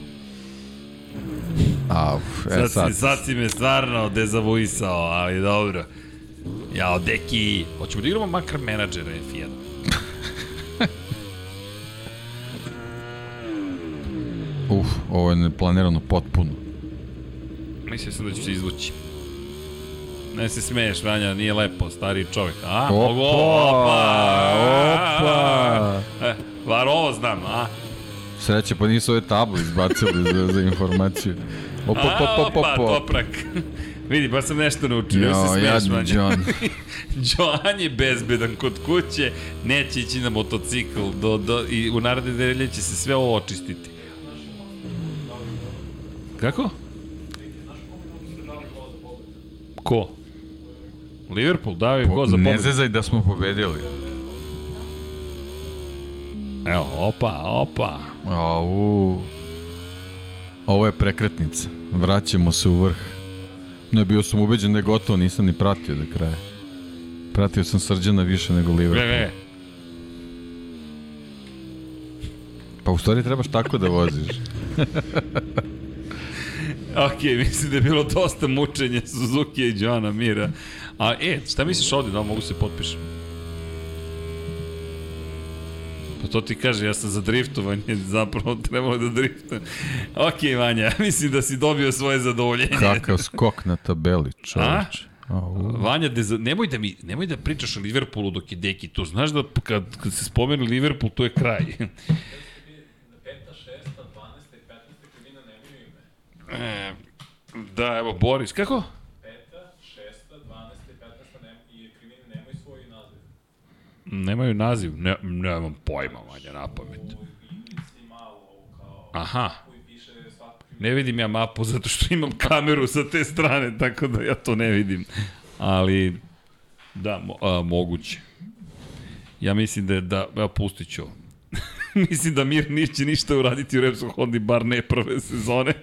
A, uf, e Sad, sad, si, sad si me stvarno dezavuisao, ali dobro. Jao, deki, hoćemo da igramo makar menadžera F1. uf, ovo je neplanirano potpuno. Mislio sam da ću se izvući. Ne se smeješ, Vanja, nije lepo, stari čovjek. A, Opa, mogu, opa, opa. E, var ovo znam, a? Sreće, pa nisu ove table izbacili za, za informaciju. Opa, A, opa, opa, opa, toprak. Vidi, baš sam nešto naučio, jo, se smeješ, jadni Vanja. John. Joan je bezbedan kod kuće, neće ići na motocikl do, do, i u naredne nedelje će se sve ovo očistiti. Kako? Ko? Liverpool dao je go za Ne pobedu. zezaj da smo pobedili. Evo, opa, opa. Au. Ovo je prekretnica. Vraćamo se u vrh. Ne, bio sam ubeđen da je gotovo, nisam ni pratio do kraja. Pratio sam Srđana više nego Liverpool. gle. Pa u stvari trebaš tako da voziš. Ok, mislim da je bilo dosta mučenja Suzuki i Johana Mira. A, e, šta misliš ovde, da mogu se potpišem? Pa to ti kaže, ja sam za driftovanje, zapravo trebalo da driftujem. Ok, Vanja, mislim da si dobio svoje zadovoljenje. Kakav skok na tabeli, čoveč. Au. Vanja, deza, nemoj, da mi, nemoj da pričaš o Liverpoolu dok je Deki tu. Znaš da kad, kad se spomene Liverpool, to je kraj. E, da, evo, Boris, kako? Peta, šesta, 12. i 15. Nem, i krivine nemaju svoj naziv. Nemaju naziv, ne, nemam pojma, Vanja, na pamet. Aha, ne vidim ja mapu zato što imam kameru sa te strane, tako da ja to ne vidim. Ali, da, mo, a, moguće. Ja mislim da je da, ja pustit ću mislim da Mir neće ništa uraditi u Repsol Hondi, bar ne prve sezone.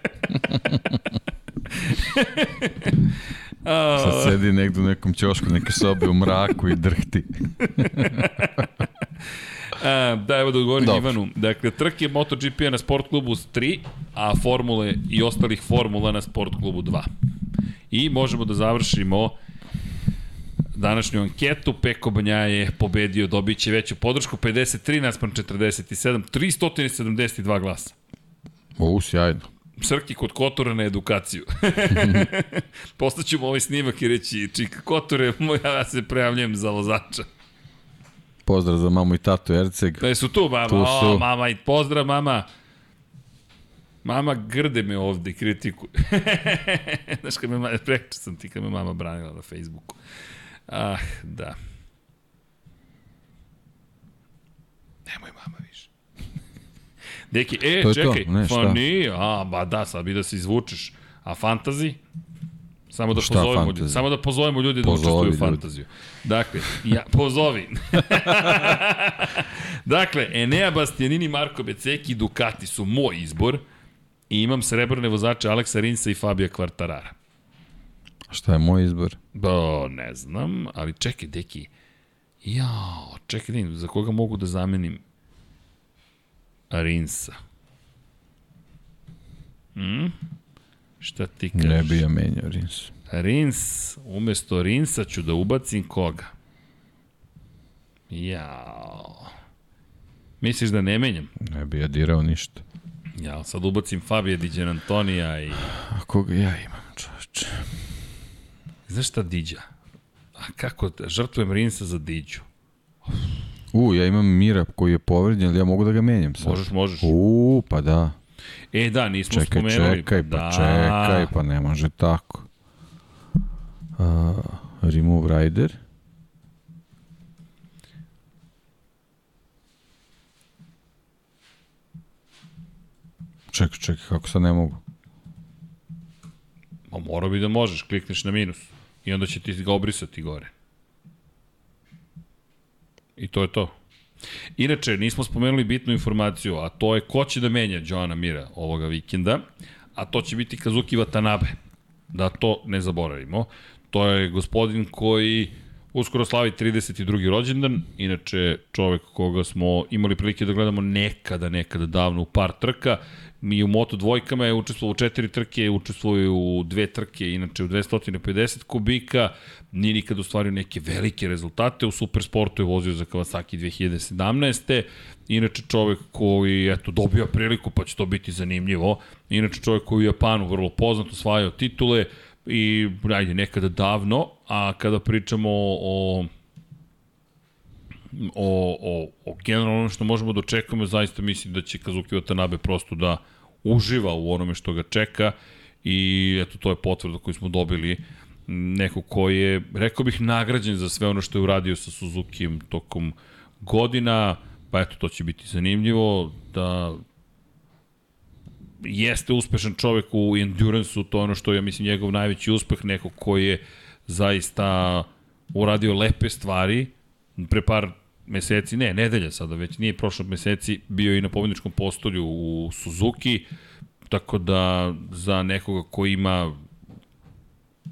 Sad sedi negde u nekom ćošku neke sobe u mraku i drhti. A, da, evo da odgovorim Dobro. Ivanu. Dakle, trke MotoGP-a na Sport klubu 3, a formule i ostalih formula na Sport klubu 2. I možemo da završimo današnju anketu. Peko Banja je pobedio, dobit će veću podršku, 53 naspram 47, 372 glasa. O, sjajno. Srki kod Kotora na edukaciju. Postaćemo ovaj snimak i reći, čika Kotore, ja se prijavljujem za vozača. Pozdrav za mamu i tatu Erceg. Da su tu, mama. Tu su. O, mama, i pozdrav, mama. Mama grde me ovde kritiku. Znaš, kad me, prekče sam ti kad me mama branila na Facebooku. Ah, da. Nemoj mama više. Deki, e, To je to, čekaj, ne, pa nije, a, ba da, sad bi da se izvučeš. A fantazi? Samo da Šta pozovemo fantasy? ljudi, samo da pozovemo ljudi da Pozovi učestvuju u fantaziju. Dakle, ja, pozovi. dakle, Enea Bastianini, Marko Beceki Ducati su moj izbor i imam srebrne vozače Aleksa Rinsa i Fabija Kvartarara. Šta je moj izbor? Ba, ne znam, ali čekaj, deki. Jao, čekaj, da za koga mogu da zamenim Rinsa? Hm? Šta ti kažeš? Ne bi ja menjao Rins. Rins, umesto Rinsa ću da ubacim koga? Jao. Misliš da ne menjam? Ne bi ja dirao ništa. Ja, sad ubacim Fabija Diđan Antonija i... A koga ja imam, čoveče? Znaš šta Diđa? A kako, da- žrtvujem Rinsa za Diđu. U, ja imam Mira koji je povređen, ali ja mogu da ga menjam sad. Možeš, možeš. U, pa da. E, da, nismo Čekaj, spomenuli. čekaj, pa da. čekaj, pa ne može tako. Uh, remove rider. Čekaj, čekaj, kako sad ne mogu? Ma mora bi da možeš, klikneš na minus. I onda će ti ga obrisati gore. I to je to. Inače, nismo spomenuli bitnu informaciju, a to je ko će da menja Joana Mira ovoga vikenda. a to će biti Kazuki Watanabe. Da to ne zaboravimo. To je gospodin koji uskoro slavi 32. rođendan, inače čovek koga smo imali prilike da gledamo nekada, nekada davno u par trka, mi u Moto dvojkama je učestvovao u četiri trke, učestvovao u dve trke, inače u 250 kubika, nije nikad ostvario neke velike rezultate, u Supersportu je vozio za Kawasaki 2017. Inače čovek koji eto, dobio priliku, pa će to biti zanimljivo. Inače čovek koji u Japanu vrlo poznat, osvajao titule i ajde, nekada davno, a kada pričamo o o, o, o generalno što možemo da očekujemo, zaista mislim da će Kazuki Watanabe prosto da uživa u onome što ga čeka i eto to je potvrda koju smo dobili. Neko ko je, rekao bih, nagrađen za sve ono što je uradio sa Suzukijem tokom godina, pa eto, to će biti zanimljivo, da jeste uspešan čovek u endurance-u, to je ono što je, ja mislim, njegov najveći uspeh, neko koji je zaista uradio lepe stvari, pre par meseci, ne, nedelja sada već, nije prošlo meseci, bio i na pobedničkom postolju u Suzuki, tako da za nekoga ko ima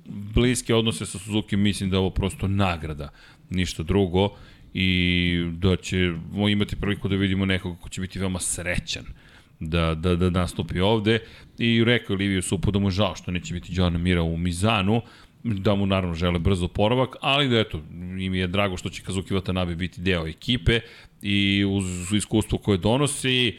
bliske odnose sa Suzuki, mislim da je ovo prosto nagrada, ništa drugo i da ćemo imati priliku da vidimo nekoga ko će biti veoma srećan da, da, da nastupi ovde. I rekao Livio Supo da mu žao što neće biti John Mira u Mizanu, da mu naravno žele brzo poravak, ali da eto, im je drago što će Kazuki Watanabe biti deo ekipe i uz iskustvo koje donosi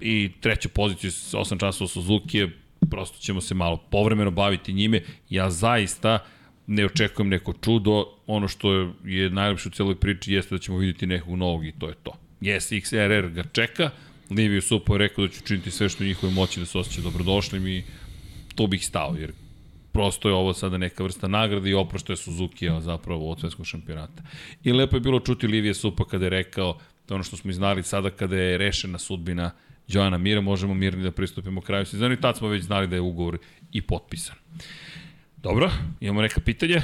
i treća pozicija 8 časova Suzuki je prosto ćemo se malo povremeno baviti njime. Ja zaista ne očekujem neko čudo, ono što je najlepše u celoj priči jeste da ćemo vidjeti nekog novog i to je to. Yes, XRR ga čeka, Livio Supo je rekao da ću činiti sve što u njihovoj moći da se osjeća dobrodošlim i to bih stao, jer prosto je ovo sada neka vrsta nagrade i oprošto je Suzuki zapravo od svetskog šampionata. I lepo je bilo čuti Livije Supa kada je rekao da ono što smo iznali sada kada je rešena sudbina Joana Mira, možemo mirni da pristupimo kraju sezona i tad smo već znali da je ugovor i potpisan. Dobro, imamo neka pitanja.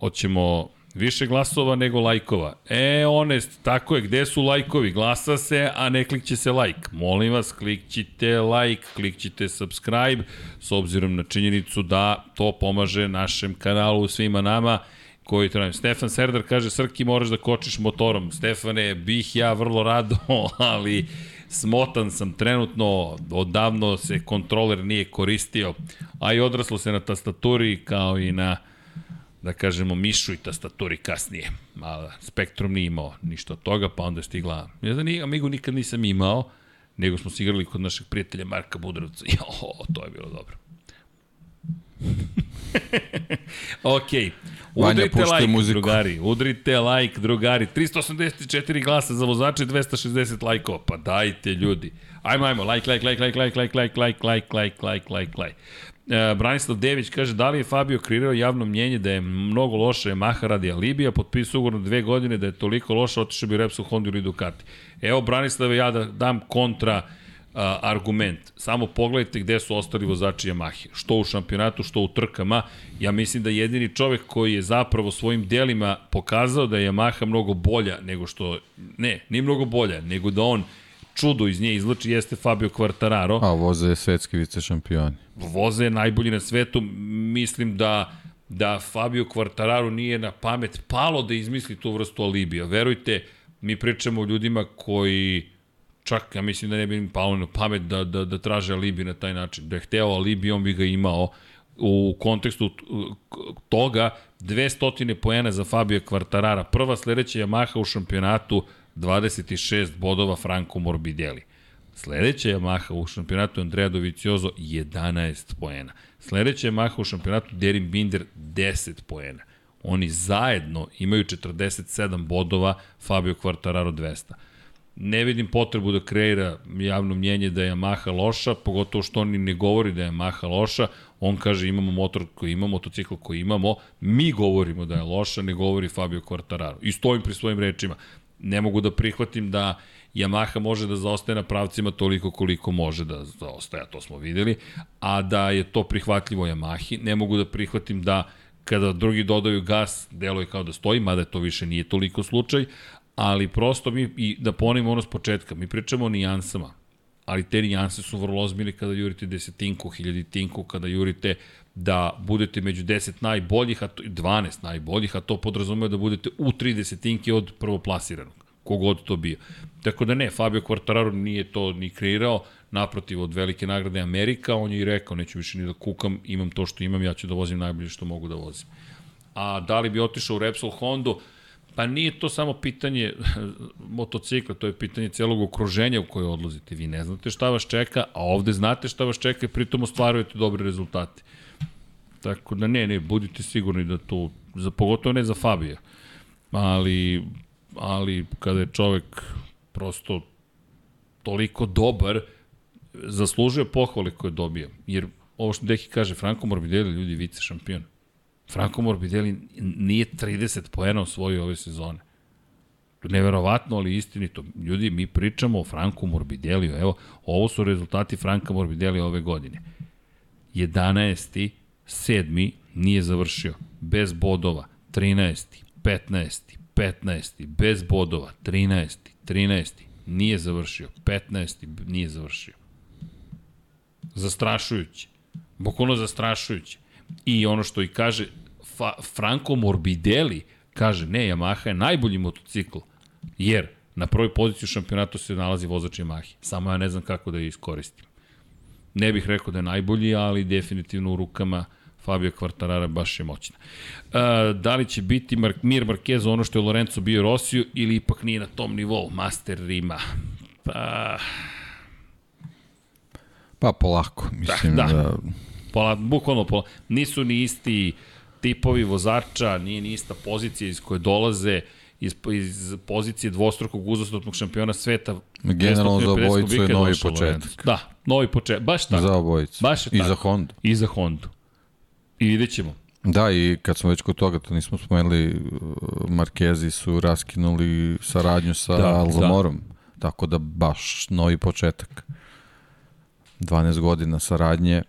Hoćemo više glasova nego lajkova. E, onest, tako je, gde su lajkovi? Glasa se, a ne klikće se lajk. Molim vas, klikćite lajk, klikćite subscribe, s obzirom na činjenicu da to pomaže našem kanalu, svima nama koji trajim. Stefan Serdar kaže, Srki, moraš da kočiš motorom. Stefane, bih ja vrlo rado, ali smotan sam trenutno, odavno se kontroler nije koristio, a i odraslo se na tastaturi kao i na da kažemo, mišu i tastaturi kasnije. A Spektrum nije imao ništa od toga, pa onda je stigla... Ja znam, Amigu nikad nisam imao, nego smo se igrali kod našeg prijatelja Marka Budrovca. Jo, to je bilo dobro. ok. Udrite like, muziku. drugari. Udrite like, drugari. 384 glasa za vozače, 260 lajkova. Pa dajte, ljudi. Ajmo, ajmo. Like, like, like, like, like, like, like, like, like, like, like, like, like. Uh, Branislav Dević kaže da li je Fabio kreirao javno mnjenje da je mnogo loše Maha radi Alibija, potpisao ugovor na dve godine da je toliko loše, otišao bi Repsol Honda ili Ducati. Evo Branislav ja da dam kontra uh, argument. Samo pogledajte gde su ostali vozači Yamahe. Što u šampionatu, što u trkama. Ja mislim da jedini čovek koji je zapravo svojim delima pokazao da je Yamaha mnogo bolja nego što... Ne, nije mnogo bolja, nego da on čudo iz nje izlači jeste Fabio Quartararo. A voze je svetski vice šampioni. Voze je najbolji na svetu. Mislim da da Fabio Quartararo nije na pamet palo da izmisli tu vrstu alibija. Verujte, mi pričamo o ljudima koji čak, ja mislim da ne bi im palo na pamet da, da, da traže alibi na taj način. Da je hteo alibi, on bi ga imao u kontekstu toga 200 poena za Fabio Quartarara. Prva sledeća Yamaha u šampionatu 26 bodova Franco Morbidelli. Sledeća Yamaha u šampionatu Andrea Dovizioso 11 poena. Sledeća Yamaha u šampionatu Derin Binder 10 poena. Oni zajedno imaju 47 bodova, Fabio Quartararo 200 ne vidim potrebu da kreira javno mnjenje da je Yamaha loša, pogotovo što oni ne govori da je Yamaha loša, on kaže imamo motor koji imamo, motocikl koji imamo, mi govorimo da je loša, ne govori Fabio Quartararo. I stojim pri svojim rečima. Ne mogu da prihvatim da Yamaha može da zaostaje na pravcima toliko koliko može da zaostaje, to smo videli, a da je to prihvatljivo Yamahi. Ne mogu da prihvatim da kada drugi dodaju gas, deluje kao da stoji, mada to više nije toliko slučaj, ali prosto mi, i da ponovimo ono s početka, mi pričamo o nijansama, ali te nijanse su vrlo ozbiljne kada jurite desetinku, hiljaditinku, kada jurite da budete među 10 najboljih, a to, 12 najboljih, a to podrazumeva da budete u 3 desetinke od prvoplasiranog, kogod to bio. Tako da ne, Fabio Quartararo nije to ni kreirao, naprotiv od velike nagrade Amerika, on je i rekao, neću više ni da kukam, imam to što imam, ja ću da vozim najbolje što mogu da vozim. A da li bi otišao u Repsol Hondu, Pa nije to samo pitanje motocikla, to je pitanje celog okruženja u koje odlazite. Vi ne znate šta vas čeka, a ovde znate šta vas čeka i pritom ostvarujete dobre rezultate. Tako da ne, ne, budite sigurni da to, za, pogotovo ne za Fabija, ali, ali kada je čovek prosto toliko dobar, zaslužuje pohvale koje dobija. Jer ovo što Deki kaže, Franco Morbidelli, ljudi, vice šampion. Franco Morbidelli nije 30 poena osvojio ove sezone. Neverovatno, ali istinito. Ljudi, mi pričamo o Franku Morbideliju. Evo, ovo su rezultati Franka Morbidelija ove godine. 11. 7. nije završio. Bez bodova. 13. 15. 15. Bez bodova. 13. 13. Nije završio. 15. nije završio. Zastrašujuće. Bukvalno zastrašujuće. I ono što i kaže Fa, Franco Morbidelli, kaže ne, Yamaha je najbolji motocikl, jer na prvoj poziciji u šampionatu se nalazi vozač Yamaha. Samo ja ne znam kako da je iskoristim. Ne bih rekao da je najbolji, ali definitivno u rukama Fabio Quartarara baš je moćna. E, da li će biti Mar Mir Marquez ono što je Lorenzo bio Rosiju ili ipak nije na tom nivou Master Rima? Pa... Pa polako, mislim da... Da, da... Pola, bukvalno pola. Nisu ni isti tipovi vozača, nije ni ista pozicija iz koje dolaze, iz, iz pozicije dvostrukog uzastopnog šampiona sveta. Generalno za obojicu je novi početak. Da, novi početak, baš tako. Za obojicu. Baš je I tako. za Honda. I za Hondu. I vidjet ćemo. Da, i kad smo već kod toga, to nismo spomenuli, Markezi su raskinuli saradnju sa Da, Alzamorom. Da. Tako da baš novi početak. 12 godina saradnje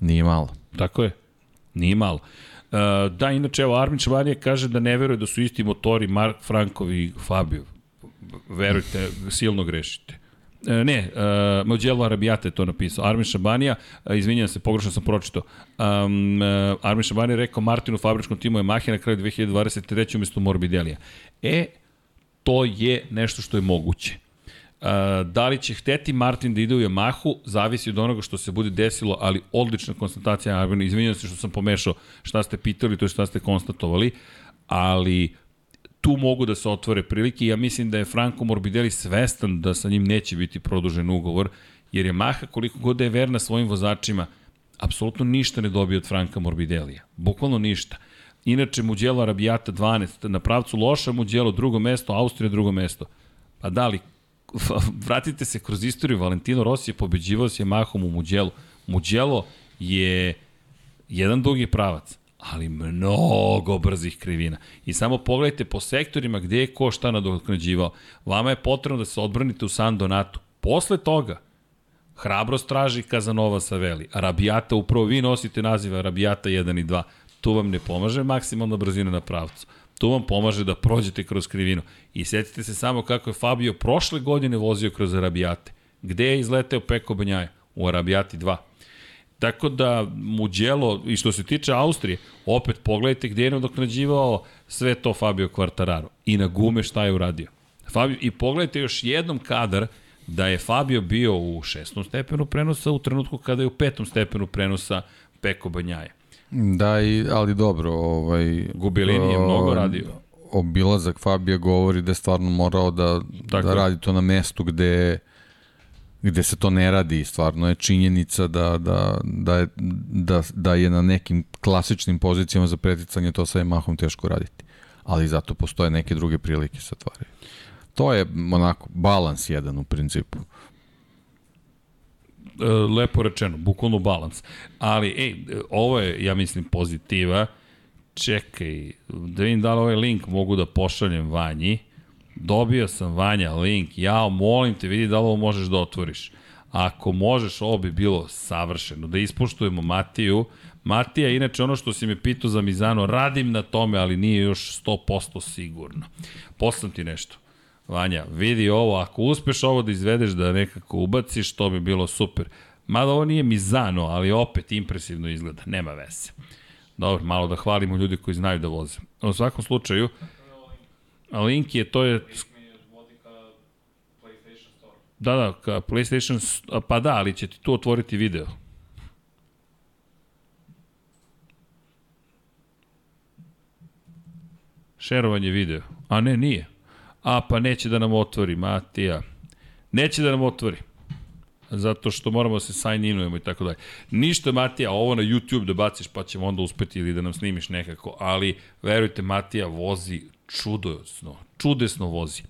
nije malo. Tako je. Nije malo. Uh, da, inače, evo, Armin Čabanija kaže da ne veruje da su isti motori Mark Frankov i Fabio. Verujte, silno grešite. E, ne, uh, Mođelo Arabijata je to napisao. Armin Šabanija, uh, izvinjam se, pogrešno sam pročitao. Um, uh, Armin Šabanija rekao Martinu fabričkom timu je Mahina na kraju 2023. umesto Morbidelija. E, to je nešto što je moguće. Uh, da li će hteti Martin da ide u Yamahu, zavisi od onoga što se bude desilo, ali odlična konstatacija Arvina. Izvinjam se što sam pomešao šta ste pitali, to je šta ste konstatovali, ali tu mogu da se otvore prilike ja mislim da je Franco Morbidelli svestan da sa njim neće biti produžen ugovor, jer je Maha koliko god da je verna svojim vozačima, apsolutno ništa ne dobije od Franka Morbidellija. Bukvalno ništa. Inače, Mugello Arabijata 12, na pravcu loša Mugello, drugo mesto, Austrija drugo mesto. Pa da li, vratite se kroz istoriju, Valentino Rossi je pobeđivao s Yamahom u Mugello. Mugello je jedan dugi pravac, ali mnogo brzih krivina. I samo pogledajte po sektorima gde je ko šta nadoknađivao. Vama je potrebno da se odbranite u San Donatu. Posle toga, hrabrost traži Kazanova Saveli. Arabijata, upravo vi nosite naziva Arabijata 1 i 2. Tu vam ne pomaže maksimalna brzina na pravcu. Tu vam pomaže da prođete kroz krivinu. I setite se samo kako je Fabio prošle godine vozio kroz Arabijate. Gde je izleteo Peko Banjaja? U Arabijati 2. Tako da Mugello, i što se tiče Austrije, opet pogledajte gde je nadoknađivao sve to Fabio Quartararo. I na gume šta je uradio. Fabio, I pogledajte još jednom kadar da je Fabio bio u šestom stepenu prenosa u trenutku kada je u petom stepenu prenosa Peko Banjaja. Da, i, ali dobro. Ovaj, Gubilini je mnogo radio. Obilazak Fabija govori da je stvarno morao da, Tako da radi to na mestu gde gde se to ne radi, stvarno je činjenica da, da, da, je, da, da je na nekim klasičnim pozicijama za preticanje to sa Yamahom teško raditi. Ali zato postoje neke druge prilike se otvaraju. To je onako balans jedan u principu. E, lepo rečeno, bukvalno balans. Ali, ej, ovo je, ja mislim, pozitiva. Čekaj, da vidim da li ovaj link mogu da pošaljem Vanji. Dobio sam Vanja link, ja molim te, vidi da li ovo možeš da otvoriš. Ako možeš, ovo bi bilo savršeno. Da ispoštujemo Matiju. Matija, inače ono što si me pitao za Mizano, radim na tome, ali nije još 100% sigurno. Poslam ti nešto. Vanja, vidi ovo, ako uspeš ovo da izvedeš da nekako ubaciš, to bi bilo super. Mada ovo nije Mizano, ali opet impresivno izgleda, nema veze. Dobro, malo da hvalimo ljudi koji znaju da voze. U svakom slučaju, link je, to je. Da, da, ka PlayStation, pa da, ali će ti tu otvoriti video. Šerovanje video. A ne, nije. A, pa neće da nam otvori, Matija. Neće da nam otvori. Zato što moramo da se sign inujemo i tako dalje. Ništa, Matija, ovo na YouTube da baciš pa ćemo onda uspeti ili da nam snimiš nekako. Ali, verujte, Matija vozi čudesno, čudesno vozi.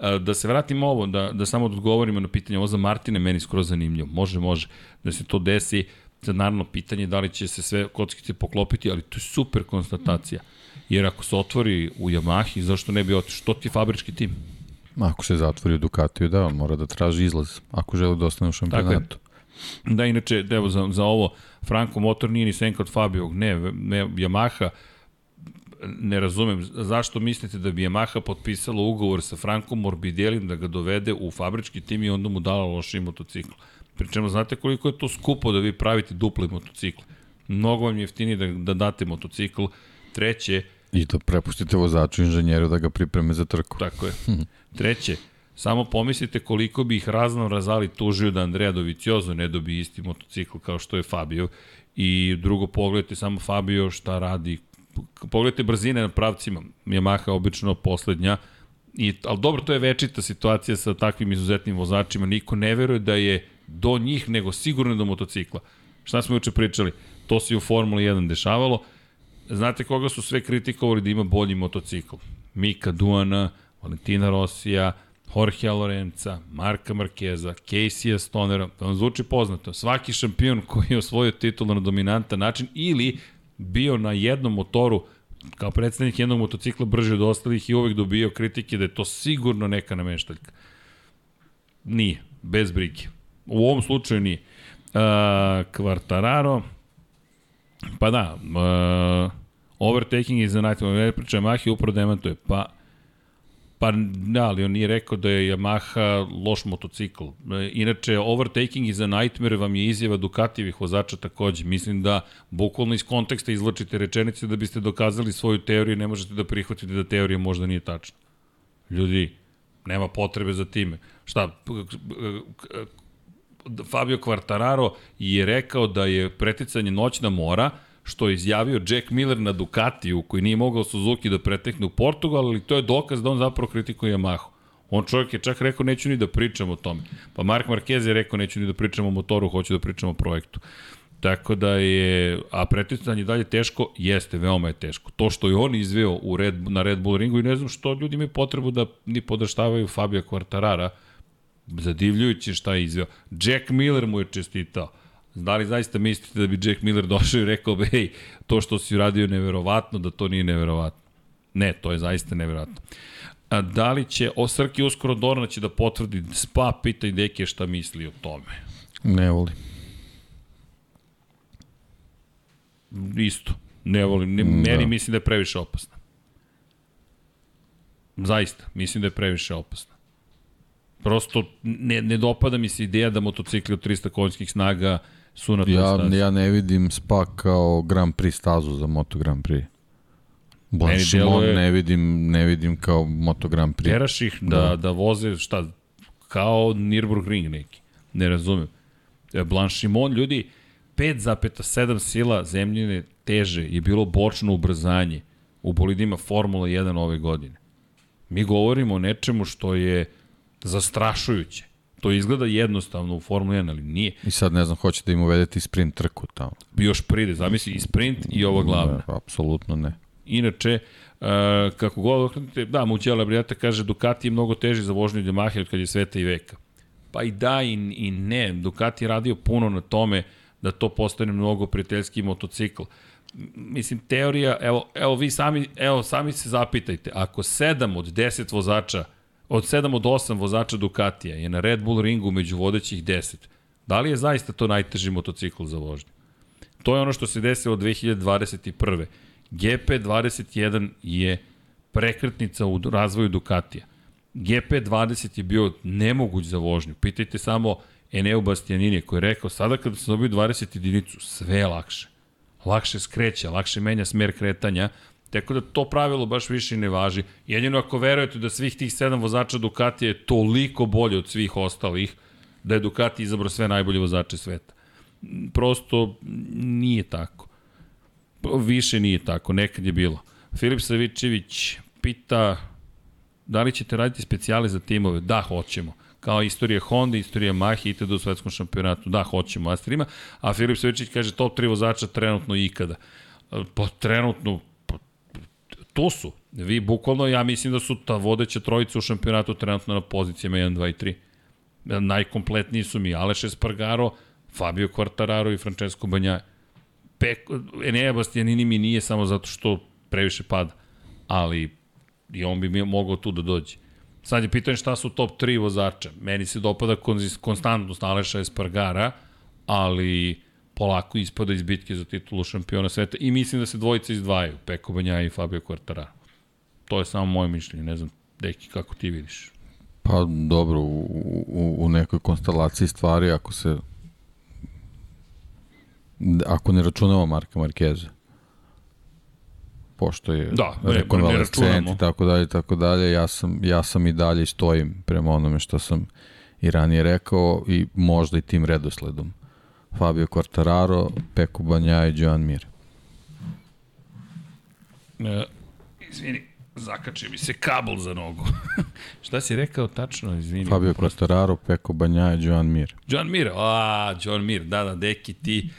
E, Da se vratimo ovo, da, da samo odgovorimo na pitanje, ovo za Martine meni skroz zanimljivo. Može, može. Da se to desi, sad naravno pitanje je da li će se sve kockice poklopiti, ali to je super konstatacija. Jer ako se otvori u Yamahi, zašto ne bi otišao? Što ti fabrički tim? Ako se zatvori u Ducatiju, da, on mora da traži izlaz, ako želi da ostane u šampionatu. Da, inače, evo, za, za ovo, Franco Motor nije ni senka od Fabio, ne, ne, Yamaha, ne razumem, zašto mislite da bi Yamaha potpisala ugovor sa Frankom Morbidelim da ga dovede u fabrički tim i onda mu dala loši motocikl? Pri čemu, znate koliko je to skupo da vi pravite duple motocikle? Mnogo vam je jeftinije da, da date motocikl. Treće, I da prepustite vozaču inženjeru da ga pripreme za trku. Tako je. Treće, samo pomislite koliko bi ih razno razali tužio da Andrea Doviciozo ne dobi isti motocikl kao što je Fabio. I drugo, pogledajte samo Fabio šta radi. Pogledajte brzine na pravcima. Yamaha obično poslednja. I, ali dobro, to je večita situacija sa takvim izuzetnim vozačima. Niko ne veruje da je do njih, nego sigurno do motocikla. Šta smo juče pričali? To se i u Formuli 1 dešavalo. Znate koga su sve kritikovali da ima bolji motocikl? Mika Duana, Valentina Rosija, Jorge Lorenza, Marka Markeza, Casey Stonera, da vam zvuči poznato. Svaki šampion koji je osvojio titul na dominantan način ili bio na jednom motoru kao predstavnik jednog motocikla brže od ostalih i uvek dobio kritike da je to sigurno neka nameštaljka. Nije, bez brige. U ovom slučaju nije. Uh, Kvartararo, Pa da, uh, overtaking a nightmare, ne priča Yamaha upravo demantuje. Pa, pa da, ali on nije rekao da je Yamaha loš motocikl. Inače, overtaking is a nightmare vam je izjava Ducatijevih vozača takođe. Mislim da bukvalno iz konteksta izvlačite rečenice da biste dokazali svoju teoriju i ne možete da prihvatite da teorija možda nije tačna. Ljudi, nema potrebe za time. Šta, Fabio Quartararo je rekao da je preticanje noćna mora, što je izjavio Jack Miller na Ducatiju, koji nije mogao Suzuki da pretekne u Portugal, ali to je dokaz da on zapravo kritikuje Yamahu. On čovjek je čak rekao neću ni da pričam o tome. Pa Mark Marquez je rekao neću ni da pričam o motoru, hoću da pričam o projektu. Tako da je, a preticanje dalje teško, jeste, veoma je teško. To što je on izveo u Red, na Red Bull ringu i ne znam što ljudi imaju potrebu da ni podaštavaju Fabio Quartarara, zadivljujući šta je izveo. Jack Miller mu je čestitao. Da li zaista mislite da bi Jack Miller došao i rekao, hej, to što si uradio je neverovatno, da to nije neverovatno? Ne, to je zaista neverovatno. A da li će, o Srki uskoro Dorna će da potvrdi Spa, pita i Deke šta misli o tome. Ne voli. Isto. Ne volim, ne, Da. meni mislim da je previše opasna. Zaista, mislim da je previše opasna. Prosto ne, ne dopada mi se ideja da motocikli od 300 konjskih snaga su na toj Ja, stazi. ja ne vidim Spa kao Grand Prix stazu za Moto Grand Prix. Blanchimon deluje- ne vidim, ne vidim kao Moto Grand Prix. Teraš ih da, da. da voze, šta, kao Nürburgring neki. Ne razumem. E, Blanchimon, ljudi, 5,7 sila zemljine teže je bilo bočno ubrzanje u bolidima Formula 1 ove godine. Mi govorimo o nečemu što je zastrašujuće. To izgleda jednostavno u Formula 1, ali nije. I sad ne znam, hoće da im uvedete i sprint trku tamo. Još pride, zamisli i sprint i ova glavna. Da, apsolutno ne. Inače, uh, kako god okrenete, da, Muđela Brijata kaže Ducati je mnogo teži za vožnju Yamaha od kad je sveta i veka. Pa i da i, i ne, Ducati je radio puno na tome da to postane mnogo prijateljski motocikl. Mislim, teorija, evo, evo vi sami, evo, sami se zapitajte, ako 7 od 10 vozača, od 7 od 8 vozača Ducatija je na Red Bull ringu među vodećih 10, da li je zaista to najteži motocikl za vožnju? To je ono što se desilo 2021. GP21 je prekretnica u razvoju Ducatija. GP20 je bio nemoguć za vožnju. Pitajte samo Eneo Bastianini koji je rekao, sada kada sam dobio 20 jedinicu, sve je lakše. Lakše skreće, lakše menja smer kretanja, Tako da to pravilo baš više ne važi. Jedino ako verujete da svih tih sedam vozača Ducati je toliko bolje od svih ostalih, da je Ducati izabrao sve najbolje vozače sveta. Prosto nije tako. Više nije tako, nekad je bilo. Filip Savičević pita da li ćete raditi specijale za timove? Da, hoćemo kao istorija Honda, istorija Mahi, itd. u svetskom šampionatu. Da, hoćemo Astrima. A Filip Savičić kaže top 3 vozača trenutno ikada. Pa trenutno, to su. Vi bukvalno, ja mislim da su ta vodeća trojica u šampionatu trenutno na pozicijama 1, 2 i 3. Najkompletniji su mi Aleš Espargaro, Fabio Quartararo i Francesco Banjaje. Peko, Enea Bastianini mi nije samo zato što previše pada, ali i on bi mogao tu da dođe. Sad je pitanje šta su top 3 vozača. Meni se dopada konstantnost Aleša Espargara, ali polako ispada iz bitke za titulu šampiona sveta i mislim da se dvojice izdvajaju, Peko Banja i Fabio Quartararo. To je samo moje mišljenje, ne znam, deki, kako ti vidiš? Pa dobro, u, u, u nekoj konstelaciji stvari, ako se ako ne računamo Marka Markeza, pošto je da, rekonvalescent i tako dalje, tako dalje, ja sam, ja sam i dalje stojim prema onome što sam i ranije rekao i možda i tim redosledom. Fabio Quartararo, Peko Banja i Joan Mir. E, izvini, zakače mi se kabel za nogu. Šta si rekao tačno, izvini? Fabio Quartararo, Peko Banja i Joan Mir. Joan Mir, a, Joan Mir, da, da, deki ti,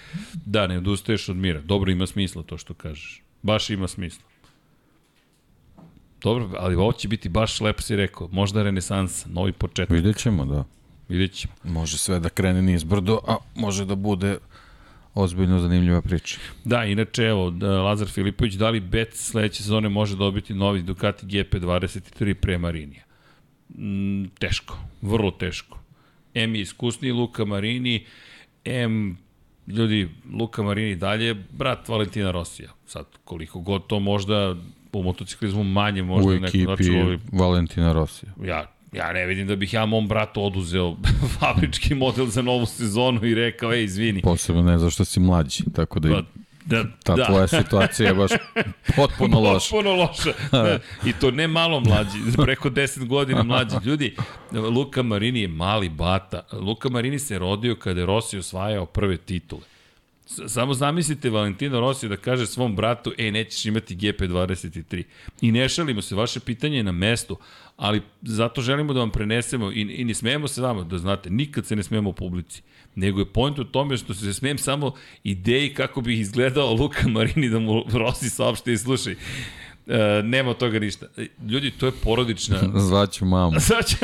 da, ne odustaješ od Mira. Dobro, ima smisla to što kažeš. Baš ima smisla. Dobro, ali ovo će biti baš lepo si rekao. Možda renesansa, novi početak. Vidjet ćemo, da. Vidjet ćemo. Može sve da krene niz brdo, a može da bude ozbiljno zanimljiva priča. Da, inače, evo, Lazar Filipović, da li Bet sledeće sezone može dobiti novi Ducati GP23 pre Marinija? Mm, teško, vrlo teško. M je iskusniji Luka Marini, M ljudi, Luka Marini dalje, brat Valentina Rosija. Sad, koliko god to možda u motociklizmu manje možda u ekipi način, ali, Valentina Rosija. Ja, ja ne vidim da bih ja mom bratu oduzeo fabrički model za novu sezonu i rekao, ej, izvini. Posebno ne zašto si mlađi, tako da... Pa, da, ta da. tvoja situacija je baš potpuno loša. Potpuno loša. Da. I to ne malo mlađi, preko 10 godina mlađi. Ljudi, Luka Marini je mali bata. Luka Marini se rodio kada je Rossi osvajao prve titule. Samo zamislite Valentino Rossi da kaže svom bratu, ej, nećeš imati GP23. I ne šalimo se, vaše pitanje je na mestu, ali zato želimo da vam prenesemo i, i ne smijemo se vama, da znate, nikad se ne smijemo u publici. Nego je point u tome što se smijem samo ideji kako bi izgledao Luka Marini da mu Rossi saopšte i slušaj. E, nema od toga ništa. Ljudi, to je porodična... Zvaću mamu. Zvaću...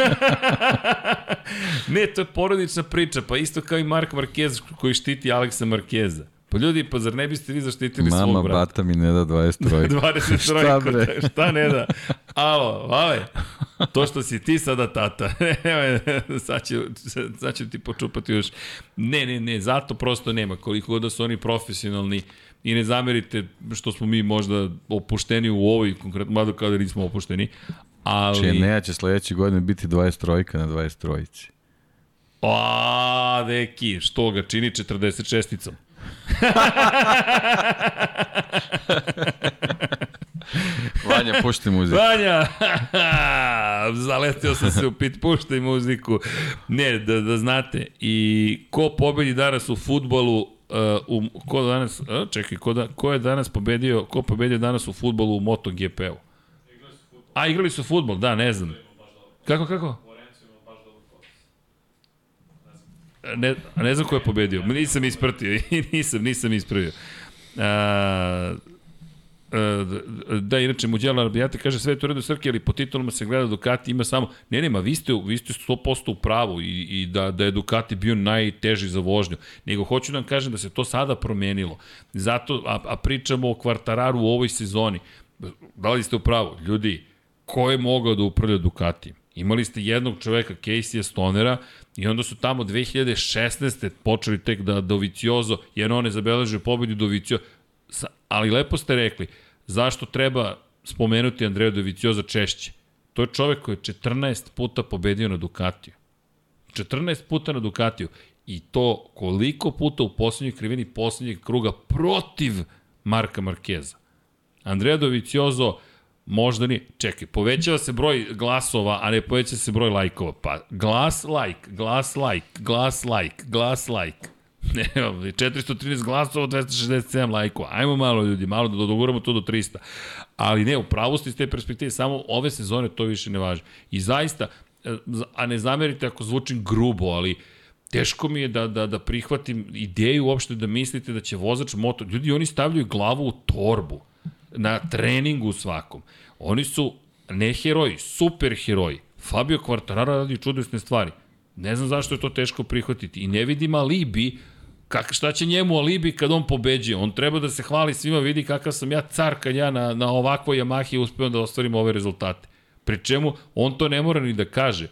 ne, to je porodična priča, pa isto kao i Mark Marquez koji štiti Aleksa Markeza. Pa ljudi, pa zar ne biste vi zaštitili Mama, svog brata? Mama, bata mi ne da 20 trojka. 20 trojka, šta, bre? šta ne da? Alo, vale, to što si ti sada tata, sad, ću, sad ću ti počupati još. Ne, ne, ne, zato prosto nema. Koliko god da su oni profesionalni, i ne zamerite što smo mi možda opušteni u ovoj konkretno, mada kao da nismo opušteni, ali... Če ne, će sledeće godine biti 20 trojka na 20 trojici. A, deki, što ga čini 46-icom? Vanja, pušti muziku. Vanja! Zaletio sam se u pit, puštaj muziku. Ne, da, da znate. I ko pobedi danas u futbolu, uh, u, ko danas, uh, čekaj, ko, da, ko je danas pobedio, ko pobedio danas u futbolu u MotoGP-u? A, igrali su futbol, da, ne znam. Kako, kako? Ne, ne znam ko je pobedio. Nisam ispratio. nisam, nisam ispravio. A, da, inače, Muđela Arbijate kaže sve je to redu Srke, ali po titulama se gleda Ducati ima samo, ne nema, vi ste, vi ste 100% u pravu i, i da, da je Ducati bio najteži za vožnju, nego hoću da vam kažem da se to sada promenilo. Zato, a, a pričamo o kvartararu u ovoj sezoni. Da li ste u pravu? Ljudi, ko je mogao da upravlja Ducati? Imali ste jednog čoveka, Casey Stonera, i onda su tamo 2016. počeli tek da Doviciozo, jer on je zabeležio pobedu Doviciozo, ali lepo ste rekli, zašto treba spomenuti Andreja Dovicioza češće? To je čovek koji je 14 puta pobedio na Ducatiju. 14 puta na Ducatiju. I to koliko puta u poslednjoj krivini poslednjeg kruga protiv Marka Markeza. Andrea Doviciozo možda ni, čekaj, povećava se broj glasova, a ne povećava se broj lajkova. Pa glas like, glas like, glas like, glas like. Ne, 413 glasova, 267 lajkova. Ajmo malo ljudi, malo da doguramo to do 300. Ali ne, u pravosti iz te perspektive, samo ove sezone to više ne važi. I zaista, e, a ne zamerite ako zvučim grubo, ali teško mi je da, da, da prihvatim ideju uopšte da mislite da će vozač moto... Ljudi, oni stavljaju glavu u torbu na treningu svakom. Oni su ne heroji, super heroji. Fabio Quartararo radi čudesne stvari. Ne znam zašto je to teško prihvatiti. I ne vidim alibi Kak, šta će njemu alibi kad on pobeđuje? On treba da se hvali svima, vidi kakav sam ja car kad ja na, na ovakvoj Yamahi uspeo da ostvarim ove rezultate. Pri čemu on to ne mora ni da kaže.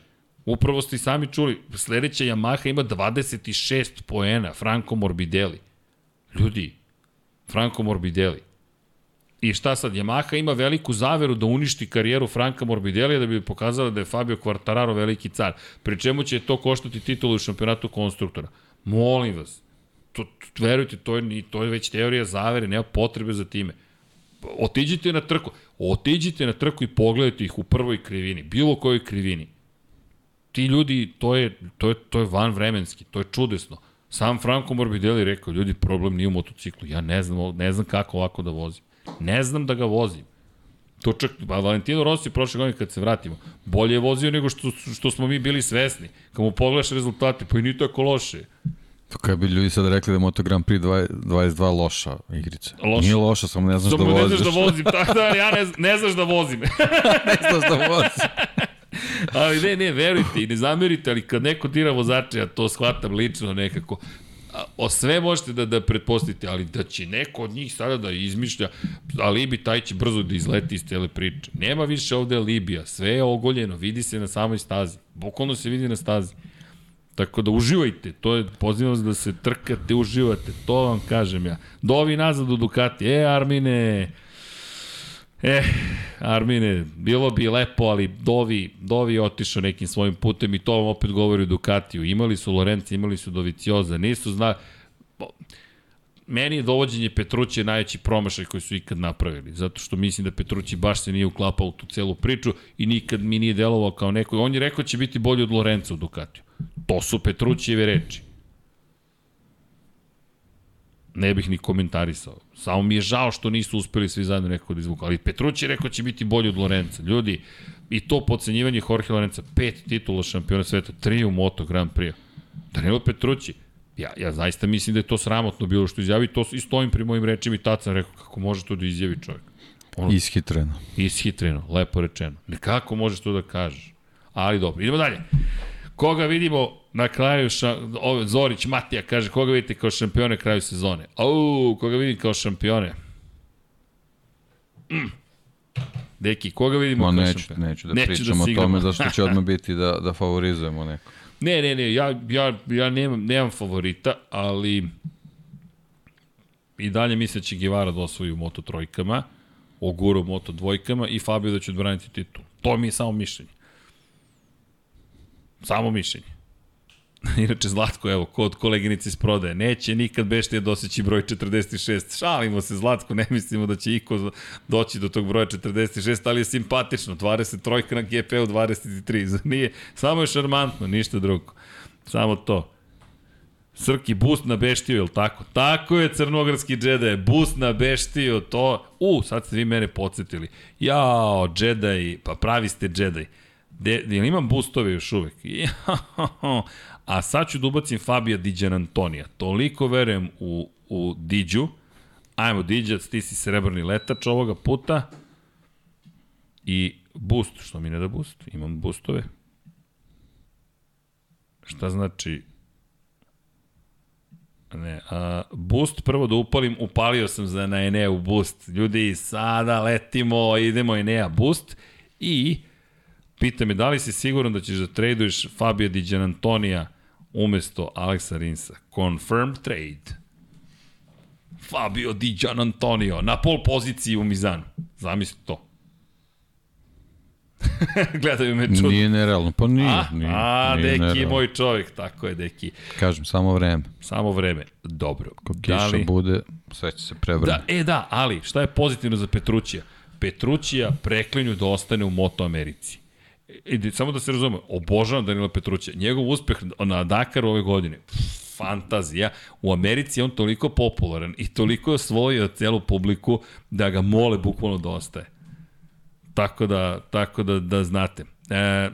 Upravo ste i sami čuli, sledeća Yamaha ima 26 poena, Franco Morbidelli. Ljudi, Franco Morbidelli. I šta sad, Yamaha ima veliku zaveru da uništi karijeru Franka Morbidelija da bi pokazala da je Fabio Quartararo veliki car. Pri čemu će to koštati titulu u šampionatu konstruktora. Molim vas, to, to, verujte, to je, to je već teorija zavere, nema potrebe za time. Otiđite na trku, otiđite na trku i pogledajte ih u prvoj krivini, bilo kojoj krivini. Ti ljudi, to je, to je, to je van vremenski, to je čudesno. Sam Franco Morbidelli rekao, ljudi, problem nije u motociklu, ja ne znam, ne znam kako ovako da vozim. Ne znam da ga vozim. To čak, pa Valentino Rossi prošle godine kad se vratimo, bolje je vozio nego što, što smo mi bili svesni. Kad mu pogledaš rezultate, pa i nije tako loše. To kada bi ljudi sad rekli da je Moto Grand Prix 22 loša igrica. Loša. Nije loša, samo ne znaš Samo da voziš. ne znaš da vozim, tako da ja ne, ne znaš da vozim. ne znaš da voziš. ali ne, ne, verujte i ne zamerite, ali kad neko tira vozače, ja to shvatam lično nekako, o sve možete da, da pretpostavite, ali da će neko od njih sada da izmišlja, a Libi taj će brzo da izleti iz cele priče. Nema više ovde Libija, sve je ogoljeno, vidi se na samoj stazi. Bukvalno se vidi na stazi. Tako da uživajte, to je, pozivam da se trkate, uživate, to vam kažem ja. Dovi nazad u Ducati, e Armine, E, Armine, bilo bi lepo, ali Dovi, Dovi je otišao nekim svojim putem i to vam opet govori o Ducatiju. Imali su Lorenza, imali su Dovicioza, nisu zna... Meni je dovođenje Petruće najveći promašaj koji su ikad napravili, zato što mislim da Petrući baš se nije uklapao u tu celu priču i nikad mi nije delovao kao neko. On je rekao da će biti bolji od Lorenza u Ducatiju. To su Petrućijeve reči. Ne bih ni komentarisao. Samo mi je žao što nisu uspeli svi zajedno nekako da izvuku. Ali Petrući je rekao da će biti bolji od Lorenza. Ljudi, i to pocenjivanje Jorge Lorenza, pet titula šampiona sveta, tri u Moto Grand Prix. Danilo Petrući, ja, ja zaista mislim da je to sramotno bilo što izjavi, to i stojim pri mojim rečima i tad sam rekao kako može to da izjavi čovjek. Ono, ishitreno. Ishitreno, lepo rečeno. Nekako možeš to da kažeš. Ali dobro, idemo dalje. Koga vidimo na kraju, ša, ove, Zorić Matija kaže, koga vidite kao šampione kraju sezone? Au, koga vidim kao šampione? Mm. Deki, koga vidimo Ma kao neću, šampione? neću da Neću neću da o tome, zašto će odmah biti da, da favorizujemo neko. Ne, ne, ne, ja, ja, ja nemam, nemam favorita, ali i dalje mislim da će Givara da osvoji u Moto trojkama, Ogura u Moto dvojkama i Fabio da će odbraniti titul. To mi je samo mišljenje. Samo mišljenje. Inače, Zlatko, evo, kod koleginici iz prodaje, neće nikad Beštija doseći broj 46. Šalimo se, Zlatko, ne mislimo da će iko doći do tog broja 46, ali je simpatično, 23 na GP-u 23. Zar Nije, samo je šarmantno, ništa drugo. Samo to. Srki, boost na Beštiju, je tako? Tako je, crnogradski džedaj, boost na Beštiju, to... U, sad ste vi mene podsjetili. Jao, džedaj, pa pravi ste džedaj. De, jel imam boostove još uvek? Jao, a sad ću da ubacim Fabija Diđan Antonija. Toliko verujem u, u Diđu. Ajmo, Diđac, ti si srebrni letač ovoga puta. I boost, što mi ne da boost? Imam boostove. Šta znači Ne, a, boost prvo da upalim, upalio sam za na Enea u boost. Ljudi, sada letimo, idemo Enea boost i pita me da li si siguran da ćeš da traduješ Fabio Di Gianantonija umesto Alexa Rinsa. Confirmed trade. Fabio Di Gianantonio na pol poziciji u Mizanu. Zamisli to. Gledaju me čudno. Nije nerealno, pa nije. A, nije, a nije Deki, nerealno. moj čovjek, tako je, Deki. Kažem, samo vreme. Samo vreme. Dobro. Ko kiša bude, sve će se prevrnuti. Da, e da, ali šta je pozitivno za Petrućija? Petrućija preklinju da ostane u Moto Americi. I, samo da se razume, obožavam Danila Petrućija. Njegov uspeh na Dakaru ove godine, fantazija. U Americi je on toliko popularan i toliko je osvojio celu publiku da ga mole bukvalno da ostaje. Tako da, tako da, da znate. E,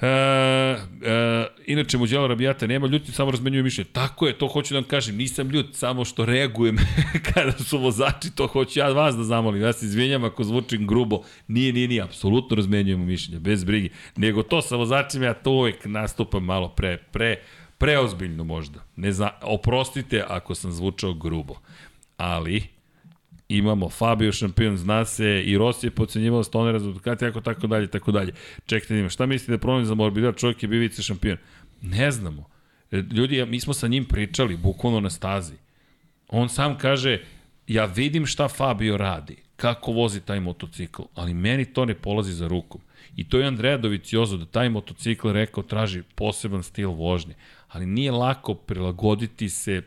E, e, inače, Muđela Rabijata nema ljuti, samo razmenjuje mišljenje. Tako je, to hoću da vam kažem. Nisam ljut, samo što reagujem kada su vozači, to hoću ja vas da zamolim. Ja se izvinjam ako zvučim grubo. Nije, nije, nije, apsolutno razmenjujemo mišljenje, bez brige. Nego to sa vozačima, ja to uvek nastupam malo pre, pre, preozbiljno možda. Ne zna, oprostite ako sam zvučao grubo. Ali, imamo Fabio šampion, zna se, i Rossi je pocenjivao Stonera za Ducati, tako, tako dalje, tako dalje. Čekajte, ima, šta mislite da problem za Morbidelli, čovjek je bio vice šampion? Ne znamo. E, Ljudi, mi smo sa njim pričali, bukvalno na stazi. On sam kaže, ja vidim šta Fabio radi, kako vozi taj motocikl, ali meni to ne polazi za rukom. I to je Andreja Doviciozo, da taj motocikl rekao traži poseban stil vožnje, ali nije lako prilagoditi se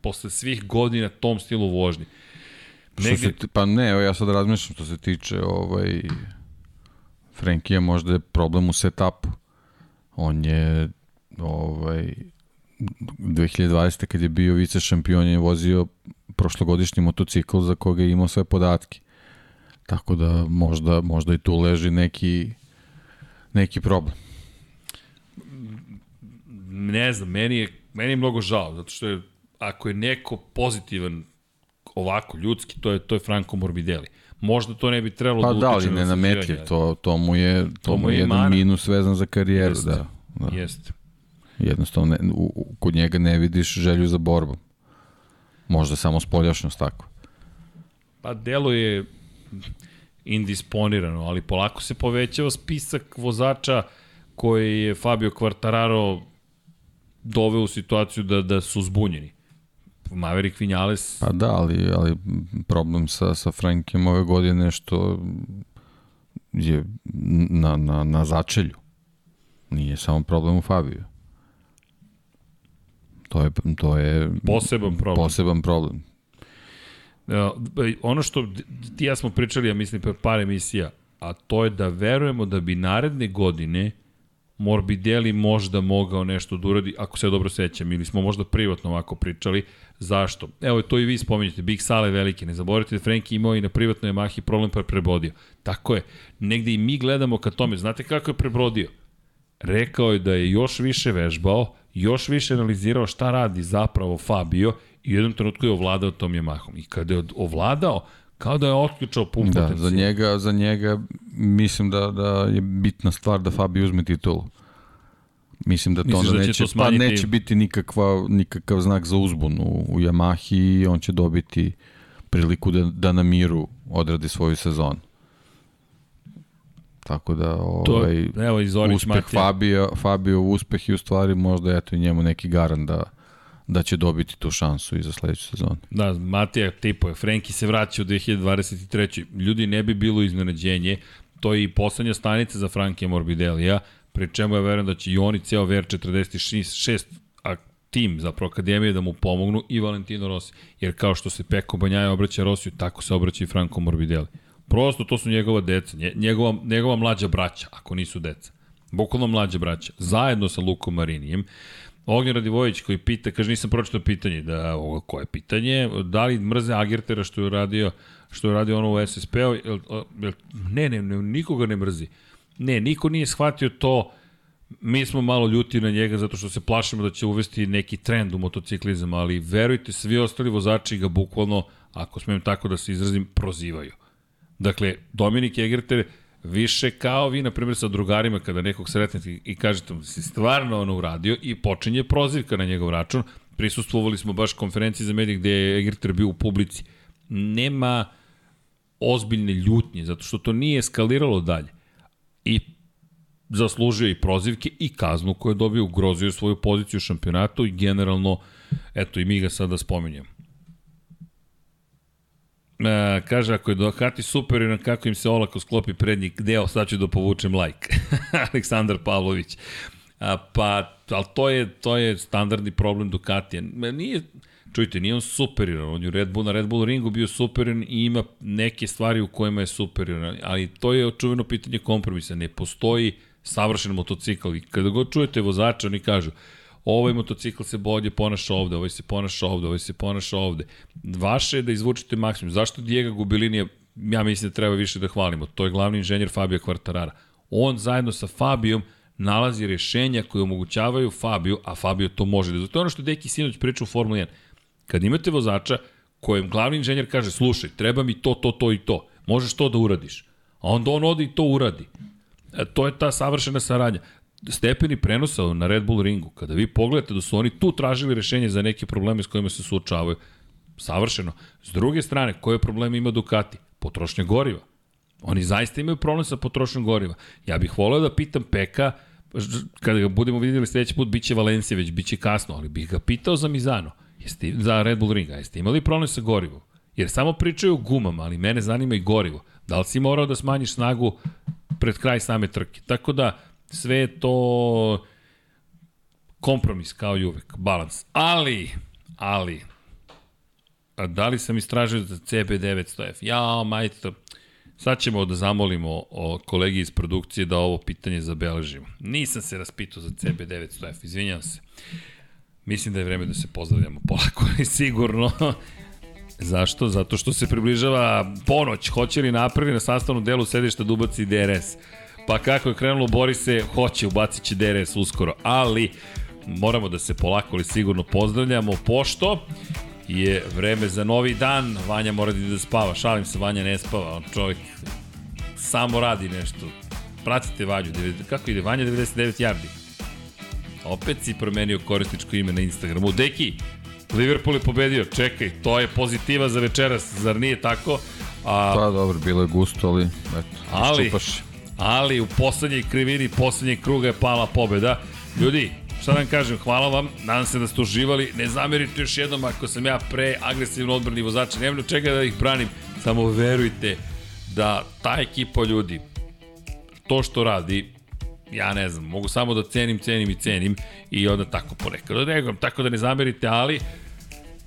posle svih godina tom stilu vožnje. Se, ti- pa ne, evo ja sad razmišljam što se tiče ovaj, Frenkija možda je problem u setupu. On je ovaj, 2020. kad je bio vice šampion je vozio prošlogodišnji motocikl za koga je imao sve podatke. Tako da možda, možda i tu leži neki, neki problem. ne znam, meni je, meni je mnogo žao, zato što je, ako je neko pozitivan ovako, ljudski, to je, to je Franco Morbidelli. Možda to ne bi trebalo Pa da da, utiče ali na nenametljiv, zasiranje. to, to mu je, to, To mu je je jedan mana. minus vezan za karijeru, Jeste. da. da. Jeste. Jednostavno, ne, u, u, kod njega ne vidiš želju za borbom. Možda samo spoljašnost tako. Pa delo je indisponirano, ali polako se povećava spisak vozača koji je Fabio Quartararo doveo u situaciju da, da su zbunjeni. Maverick Vinales, Pa da, ali, ali problem sa, sa Frankiem ove godine što je na, na, na začelju. Nije samo problem u Fabiju. To je, to je poseban problem. poseban problem. Uh, ono što ti ja smo pričali, ja mislim, pre par emisija, a to je da verujemo da bi naredne godine Morbidelli možda mogao nešto da uradi, ako se dobro sećam, ili smo možda privatno ovako pričali. Zašto? Evo, to i vi spominjate, Big Sale veliki, ne zaboravite da Frenkie imao i na privatnoj Yamahi problem pa je prebrodio. Tako je, negde i mi gledamo ka tome, znate kako je prebrodio? Rekao je da je još više vežbao, još više analizirao šta radi zapravo Fabio i u jednom trenutku je ovladao tom Yamahom. I kada je ovladao, kao da je otključao pun Da, potencijal. za njega, za njega mislim da, da je bitna stvar da Fabio uzme titulu. Mislim da to Misliš onda da će neće, to pa neće biti nikakva, nikakav znak za uzbun u, u Yamahi i on će dobiti priliku da, da na miru odradi svoju sezonu. Tako da To, ovaj, evo, iz Zorić uspeh Matija. Fabio, Fabio uspeh i u stvari možda eto i njemu neki garan da, da će dobiti tu šansu i za sledeću sezonu. Da, Matija tipuje. Frenki se vraća u 2023. Ljudi ne bi bilo iznenađenje. To je i poslednja stanica za Franke Morbidelija, pri čemu ja verujem da će i oni ceo VR46 a tim zapravo akademije da mu pomognu i Valentino Rossi. Jer kao što se Peko Banjaja obraća Rosiju, tako se obraća i Franco Morbidelli. Prosto to su njegova deca, nje- njegova, njegova mlađa braća, ako nisu deca. Bukvalno mlađa braća, zajedno sa Lukom Marinijem. Ognjen Radivojić koji pita, kaže nisam pročitao pitanje, da ovo koje pitanje, da li mrze Agertera što je uradio što je radio ono u SSP-u, ne, ne, ne, nikoga ne mrzi. Ne, niko nije shvatio to, mi smo malo ljuti na njega zato što se plašimo da će uvesti neki trend u motociklizam, ali verujte, svi ostali vozači ga bukvalno, ako smijem tako da se izrazim, prozivaju. Dakle, Dominik Egerter više kao vi, na primjer, sa drugarima kada nekog sretnete i- kažete mu da si stvarno ono uradio i počinje prozivka na njegov račun. Prisustvovali smo baš konferenciji za medije gde je Egerter bio u publici. Nema ozbiljne ljutnje, zato što to nije eskaliralo dalje. I zaslužio i prozivke i kaznu koju je dobio, ugrozio svoju poziciju u šampionatu i generalno, eto i mi ga sada spominjemo. E, kaže, ako je Ducati superiran, kako im se olako sklopi prednji deo, sad ću da povučem like. Aleksandar Pavlović. A, pa, ali to je, to je standardni problem Ducatija. Nije, čujte, nije on superiran, on je Red Bull, na Red Bull ringu bio superiran i ima neke stvari u kojima je superiran, ali to je očuveno pitanje kompromisa. Ne postoji savršen motocikl i kada god čujete vozača, oni kažu, ovaj motocikl se bolje ponaša ovde, ovaj se ponaša ovde, ovaj se ponaša ovde. Vaše je da izvučete maksimum. Zašto Diego Gubilinija, ja mislim da treba više da hvalimo, to je glavni inženjer Fabio Quartarara. On zajedno sa Fabijom nalazi rešenja koje omogućavaju Fabiju, a Fabio to može da... To je ono što Deki Sinoć priča u Formula 1. Kad imate vozača kojem glavni inženjer kaže, slušaj, treba mi to, to, to i to, možeš to da uradiš. A onda on ode i to uradi. E, to je ta savršena saradnja stepeni prenosa na Red Bull ringu, kada vi pogledate da su oni tu tražili rešenje za neke probleme s kojima se suočavaju, savršeno. S druge strane, koje probleme ima Ducati? Potrošnja goriva. Oni zaista imaju problem sa potrošnjom goriva. Ja bih voleo da pitam Peka, kada ga budemo vidjeli sledeći put, biće Valencija, već biće kasno, ali bih ga pitao za Mizano, jeste, za Red Bull ringa, jeste imali problem sa gorivom? Jer samo pričaju o gumama, ali mene zanima i gorivo. Da li si morao da smanjiš snagu pred kraj same trke? Tako da, Sve to kompromis, kao i uvek, balans. Ali, ali, da li sam istražio za CB900F? Ja, majte, sad ćemo da zamolimo o kolegi iz produkcije da ovo pitanje zabeležimo. Nisam se raspitao za CB900F, izvinjam se. Mislim da je vreme da se pozdravljamo polako i sigurno. Zašto? Zato što se približava ponoć. Hoće li napravi na sastavnom delu sedišta Dubac i DRS? Pa kako je krenulo, bori se, hoće, ubacit će DRS uskoro, ali moramo da se polako ali sigurno pozdravljamo, pošto je vreme za novi dan, Vanja mora da, da spava, šalim se, Vanja ne spava, on čovjek samo radi nešto. Pratite Vanju, kako ide, Vanja 99 yardi. Opet si promenio korisničko ime na Instagramu. Deki, Liverpool je pobedio, čekaj, to je pozitiva za večeras, zar nije tako? A, pa dobro, bilo je gusto, ali eto, ali, čupaš ali u poslednjoj krivini, poslednjeg kruga je pala pobeda. Ljudi, šta da vam kažem, hvala vam, nadam se da ste uživali, ne zamerite još jednom ako sam ja pre agresivno odbrani vozač, nemam čega da ih branim, samo verujte da ta ekipa ljudi, to što radi, ja ne znam, mogu samo da cenim, cenim i cenim i onda tako ponekad. Odreagujem, tako da ne zamerite, ali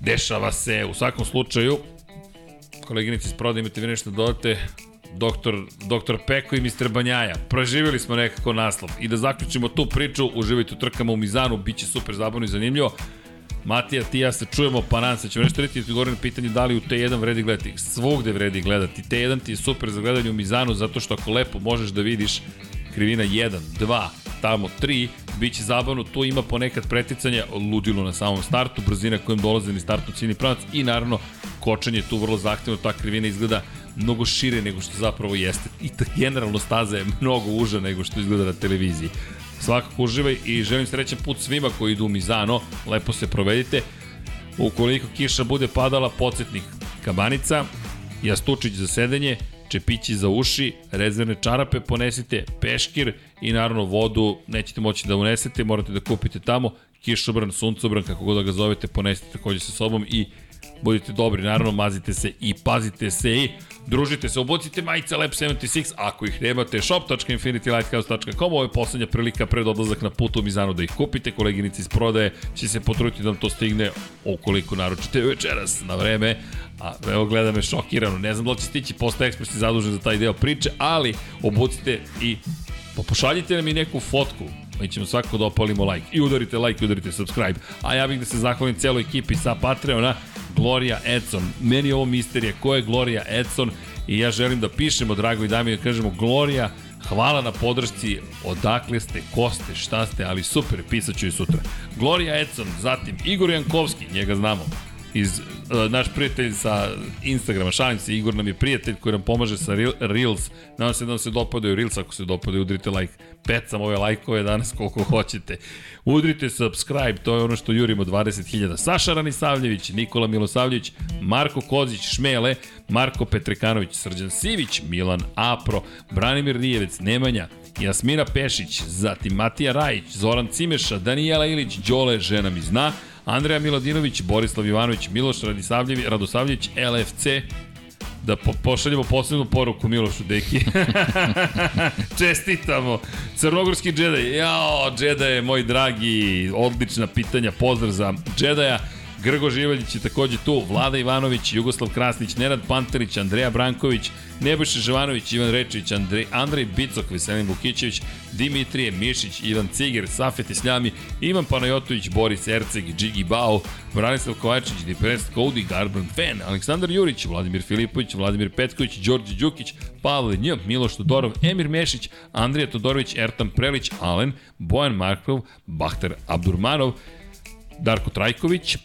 dešava se u svakom slučaju, koleginici iz proda imate vi nešto da dodate, doktor, doktor Peko i Mr. Banjaja. Proživjeli smo nekako naslov. I da zaključimo tu priču, uživajte u trkama u Mizanu, bit će super zabavno i zanimljivo. Matija, ti ja se čujemo, pa nadam se, ćemo nešto reći ti govorim na pitanje da li u T1 vredi gledati. Svugde vredi gledati. T1 ti je super za gledanje u Mizanu, zato što ako lepo možeš da vidiš krivina 1, 2, tamo 3, bit će zabavno, tu ima ponekad preticanja, ludilo na samom startu, brzina kojom dolaze ni startu ciljni pravac i naravno kočenje tu vrlo zahtevno, ta krivina izgleda mnogo šire nego što zapravo jeste. I ta generalno staza je mnogo uža nego što izgleda na televiziji. Svakako uživaj i želim srećan put svima koji idu u Mizano, lepo se provedite. Ukoliko kiša bude padala, podsjetnik kabanica, jastučić za sedenje, čepići za uši, rezervne čarape ponesite, peškir i naravno vodu nećete moći da unesete, morate da kupite tamo, kišobran, suncobran, kako god da ga zovete, ponesite takođe sa sobom i budite dobri, naravno mazite se i pazite se i družite se, obucite majice Lab 76, ako ih nemate, shop.infinitylighthouse.com, ovo je poslednja prilika pred odlazak na putu u Mizanu da ih kupite, koleginici iz prodaje će se potruditi da vam to stigne ukoliko naručite večeras na vreme, a evo gleda me šokirano, ne znam da li će stići Posta Express zadužen za taj deo priče, ali obucite i pošaljite nam i neku fotku, mi ćemo svakako da opalimo like. I udarite like i udarite subscribe, a ja bih da se zahvalim celoj ekipi sa Patreona, Gloria Edson. Meni je ovo misterija, ko je Gloria Edson? I ja želim da pišemo, drago i dami, da kažemo Gloria, hvala na podršci, odakle ste, ko ste, šta ste, ali super, pisat ću i sutra. Gloria Edson, zatim Igor Jankovski, njega znamo, iz, uh, naš prijatelj sa Instagrama, šalim se, Igor nam je prijatelj koji nam pomaže sa Reels, nadam se da vam se dopadaju Reels, ako se dopadaju, udrite like, pecam ove lajkove danas koliko hoćete. Udrite subscribe, to je ono što jurimo 20.000. Saša Ranisavljević, Nikola Milosavljević, Marko Kozić, Šmele, Marko Petrekanović, Srđan Sivić, Milan Apro, Branimir Nijevec, Nemanja, Jasmina Pešić, zatim Matija Rajić, Zoran Cimeša, Danijela Ilić, Đole, žena mi zna, Andreja Miladinović, Borislav Ivanović, Miloš Radosavljević, LFC, Da po pošaljemo posebnu poruku Milošu Deki. Čestitamo. Crnogorski Jedi. Jao, je moj dragi. Odlična pitanja. Pozdrav za Jedaja. Grgo Živaljić je takođe tu, Vlada Ivanović, Jugoslav Krasnić, Nenad Panterić, Andreja Branković, Nebojša Živanović, Ivan Rečić, Andrej, Andrej Bicok, Veselin Vukićević, Dimitrije Mišić, Ivan Ciger, Safet Isljami, Ivan Panajotović, Boris Erceg, Džigi Bao, Branislav Kovačić, Deprest Cody, Garban Fan, Aleksandar Jurić, Vladimir Filipović, Vladimir Petković, Đorđe Đukić, Pavle Nj, Miloš Todorov, Emir Mešić, Andrija Todorović, Ertan Prelić, Alen, Bojan Markov, Bahtar Abdurmanov, Darko Trajković,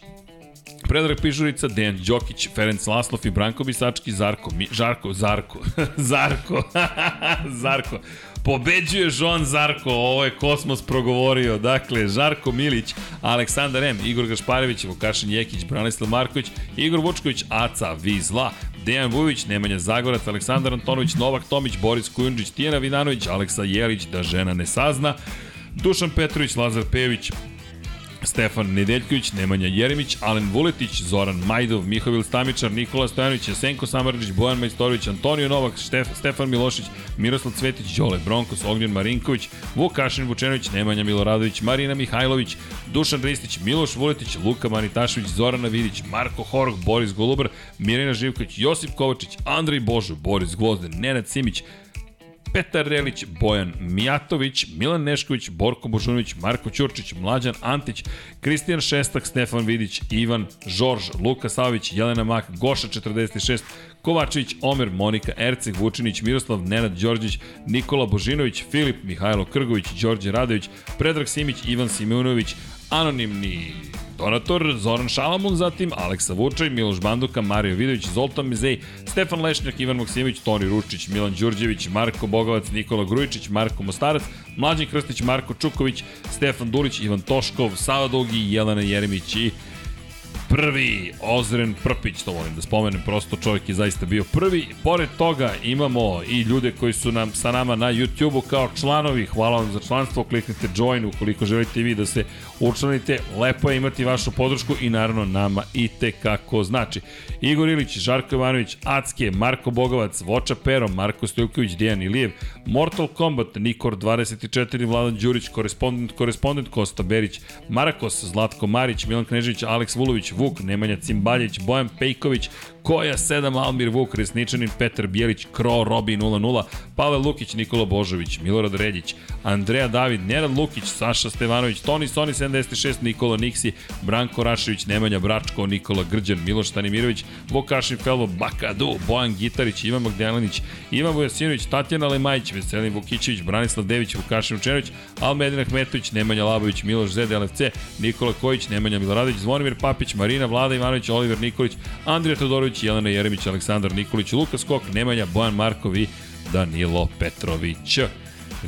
Predrag Pižurica, Dejan Đokić, Ferenc Laslov i Branko Bisački, Zarko, Mi, Žarko, Zarko, Zarko, Zarko. Pobeđuje Joan Zarko, ovo je Kosmos progovorio. Dakle, Žarko Milić, Aleksandar M, Igor Gašparević, Vukašin Jekić, Branislav Marković, Igor Vučković, Aca, Vizla, Dejan Vujović, Nemanja Zagorac, Aleksandar Antonović, Novak Tomić, Boris Kujundžić, Tijena Vidanović, Aleksa Jelić, da žena ne sazna, Dušan Petrović, Lazar Pević, Stefan Nedeljković, Nemanja Jeremić, Alen Vuletić, Zoran Majdov, Mihovil Stamičar, Nikola Stojanović, Jesenko Samarđić, Bojan Majstorović, Antonio Novak, Štef, Stefan Milošić, Miroslav Cvetić, Đole Bronkos, Ognjen Marinković, Vukašin Vučenović, Nemanja Miloradović, Marina Mihajlović, Dušan Ristić, Miloš Vuletić, Luka Manitašević, Zorana Vidić, Marko Horog, Boris Golubar, Mirina Živković, Josip Kovačić, Andrej Božo, Boris Gvozden, Nenad Simić, Petar Relić, Bojan Mijatović, Milan Nešković, Borko Božunović, Marko Ćurčić, Mlađan Antić, Kristijan Šestak, Stefan Vidić, Ivan Žorž, Luka Savić, Jelena Mak, Goša 46, Kovačević, Omer, Monika Erceg, Vučinić, Miroslav, Nenad Đorđić, Nikola Božinović, Filip, Mihajlo Krgović, Đorđe Radović, Predrag Simić, Ivan Simeonović, anonimni donator, Zoran Šalamun, zatim Aleksa Vučaj, Miloš Banduka, Mario Vidović, Zoltan Mizej, Stefan Lešnjak, Ivan Maksimović, Toni Ruščić, Milan Đurđević, Marko Bogovac, Nikola Grujičić, Marko Mostarac, Mlađan Krstić, Marko Čuković, Stefan Dulić, Ivan Toškov, Sava Dugi, Jelena Jeremić i prvi Ozren Prpić, to volim da spomenem, prosto čovjek je zaista bio prvi. Pored toga imamo i ljude koji su nam sa nama na YouTube-u kao članovi. Hvala vam za članstvo, kliknite join ukoliko želite i vi da se učlanite. Lepo je imati vašu podršku i naravno nama i te kako znači. Igor Ilić, Žarko Ivanović, Acke, Marko Bogovac, Voča Pero, Marko Stojković, Dejan Ilijev, Mortal Kombat, Nikor 24, Vladan Đurić, korespondent, korespondent Kosta Berić, Marakos, Zlatko Marić, Milan Knežević, Aleks Vulović, Vuk, Nemanja Cimbaljić, Bojan Pejković, Koja 7, Almir Vuk, Resničanin, Petar Bijelić, Kro, Robi 00, Pavel Lukić, Nikola Božović, Milorad Redić, Andreja David, Nenad Lukić, Saša Stevanović, Toni Soni 76, Nikola Niksi, Branko Rašević, Nemanja Bračko, Nikola Grđan, Miloš Stanimirović, Vukašin Felvo, Bakadu, Bojan Gitarić, Ivan Magdalenić, Ivan Vujasinović, Tatjana Lemajić, Veselin Vukićević, Branislav Dević, Vukašin Učenović, Almedin Ahmetović, Nemanja Labović, Miloš Zed, LFC, Nikola Kojić, Nemanja Miloradović, Zvonimir Papić, Marina Vlada Ivanović, Oliver Nikolić, Andrija Todorović, Jelena Jeremić, Aleksandar Nikolić, Lukas Kok, Nemanja, Bojan Markov i Danilo Petrović.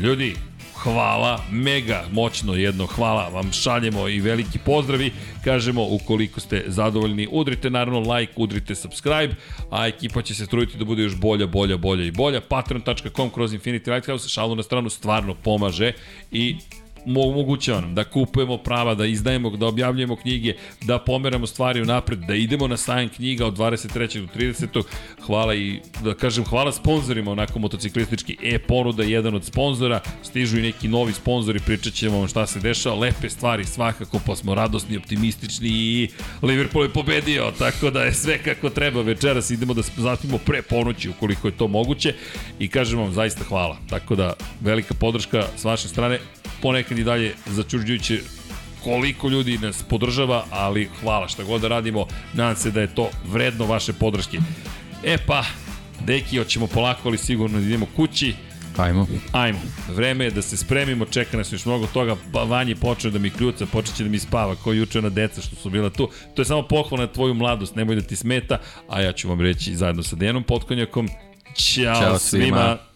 Ljudi, hvala, mega moćno jedno hvala vam šaljemo i veliki pozdravi, kažemo ukoliko ste zadovoljni, udrite naravno like, udrite subscribe, a ekipa će se truditi da bude još bolja, bolja, bolja i bolja, patreon.com kroz Infinity Lighthouse, šalu na stranu stvarno pomaže i omogućava nam da kupujemo prava, da izdajemo, da objavljujemo knjige, da pomeramo stvari u napred, da idemo na sajam knjiga od 23. do 30. Hvala i, da kažem, hvala sponsorima onako motociklistički. E-ponuda, jedan od sponzora, stižu i neki novi sponzori, pričat ćemo vam šta se dešava, lepe stvari svakako, pa smo radosni, optimistični i Liverpool je pobedio, tako da je sve kako treba. Večeras, idemo da zapimo pre ponoći ukoliko je to moguće. I kažem vam zaista hvala, tako da velika podrška s vaše strane, ponekad i dalje začuđujuće koliko ljudi nas podržava, ali hvala šta god da radimo, nadam se da je to vredno vaše podrške. E pa, deki, hoćemo polako, ali sigurno da idemo kući. Ajmo. Ajmo, vreme je da se spremimo, čeka nas još mnogo toga, pa Vanje počeo da mi kljuca, počeće da mi spava, kao juče na deca što su bila tu. To je samo pohvala na tvoju mladost, nemoj da ti smeta, a ja ću vam reći zajedno sa Dejanom Potkonjakom, Ćao, Ćao svima. svima.